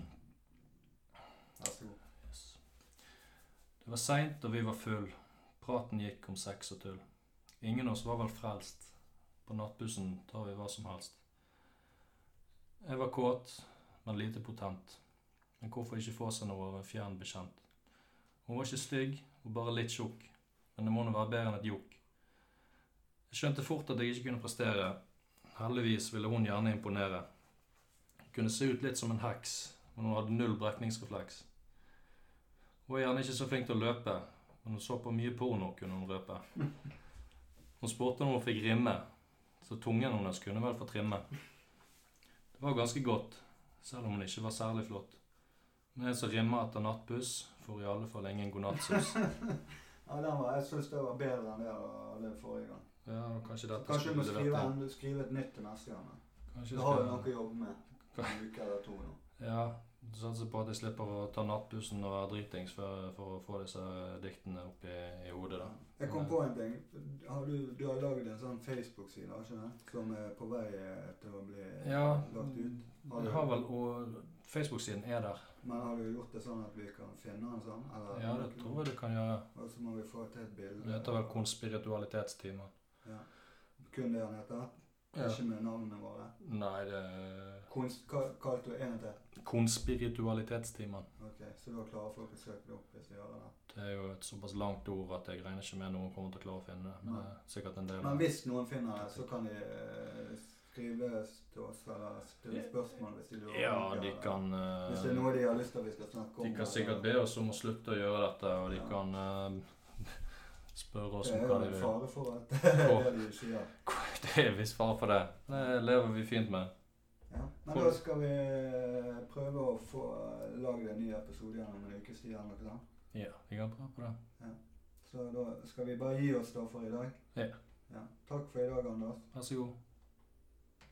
Vær så god. Yes. Det var seint og vi var full. Praten gikk om sex og tull. Ingen av oss var vel frelst. På nattbussen tar vi hva som helst. Jeg var kåt, men lite potent. Men hvorfor ikke få seg noe av en fjern bekjent? Hun var ikke stygg, og bare litt tjukk. Men det må nå være bedre enn et jokk. Jeg skjønte fort at jeg ikke kunne prestere. Heldigvis ville hun gjerne imponere. Hun kunne se ut litt som en heks, men hun hadde null brekningsrefleks. Hun var gjerne ikke så flink til å løpe, men hun så på mye porno, kunne hun røpe. Hun spurte om hun fikk rimme, så tungen hennes kunne vel få trimme. Var ganske godt, selv om hun ikke var særlig flott. Men en som hjemme etter nattbuss, får i alle fall ingen godnattsus. Ja, den var, jeg syns det var bedre enn det jeg hadde forrige gang. Ja, kanskje dette Kanskje du må skrive, en, skrive et nytt til neste gang. da. Har du noe å jobbe med. En uke eller to nå. Ja, satser på at jeg slipper å ta nattbussen og være dritings for, for å få disse diktene opp i, i hodet, da. Jeg kom på en ting. Har du, du har lagd en sånn Facebook-side har ikke det? som er på vei til å bli Ja, lagt ut. Har du, har vel, og Facebook-siden er der. Men har du gjort det sånn at vi kan finne den sånn? Eller, Ja, det tror jeg du kan gjøre. Og så må vi få til et bilde. Det heter vel konspiritualitetstimen. Ja. Kun det han heter? Ja. Ikke med navnene våre? Nei, det Kons, hva kalte du en til? Konspiritualitetstimen. Ok, Så da klarer folk å søke det opp hvis de gjør det? Det er jo et såpass langt ord at jeg regner ikke med noen kommer til å klare å finne det. Men det er sikkert en del Men hvis noen finner det, så kan de eh, skrive til oss eller stille spørsmål hvis de lurer. Ja, de kan eh, Hvis det er noe de har lyst til at vi skal snakke om. De kan sikkert be oss om å slutte å gjøre dette, og de Ja. kan eh, spørre oss Det om er hva jo de vil. fare for at det er det. Det er visst fare for det. Det lever vi fint med. Ja. Men da skal vi eh, prøve å få lagd en ny episode igjen om en ukes tid. eller noe sånt. Ja, vi kan prøve på det. Så da skal vi bare gi oss da for i dag. Ja. Ja. Takk for i dag, Anders. Vær så god.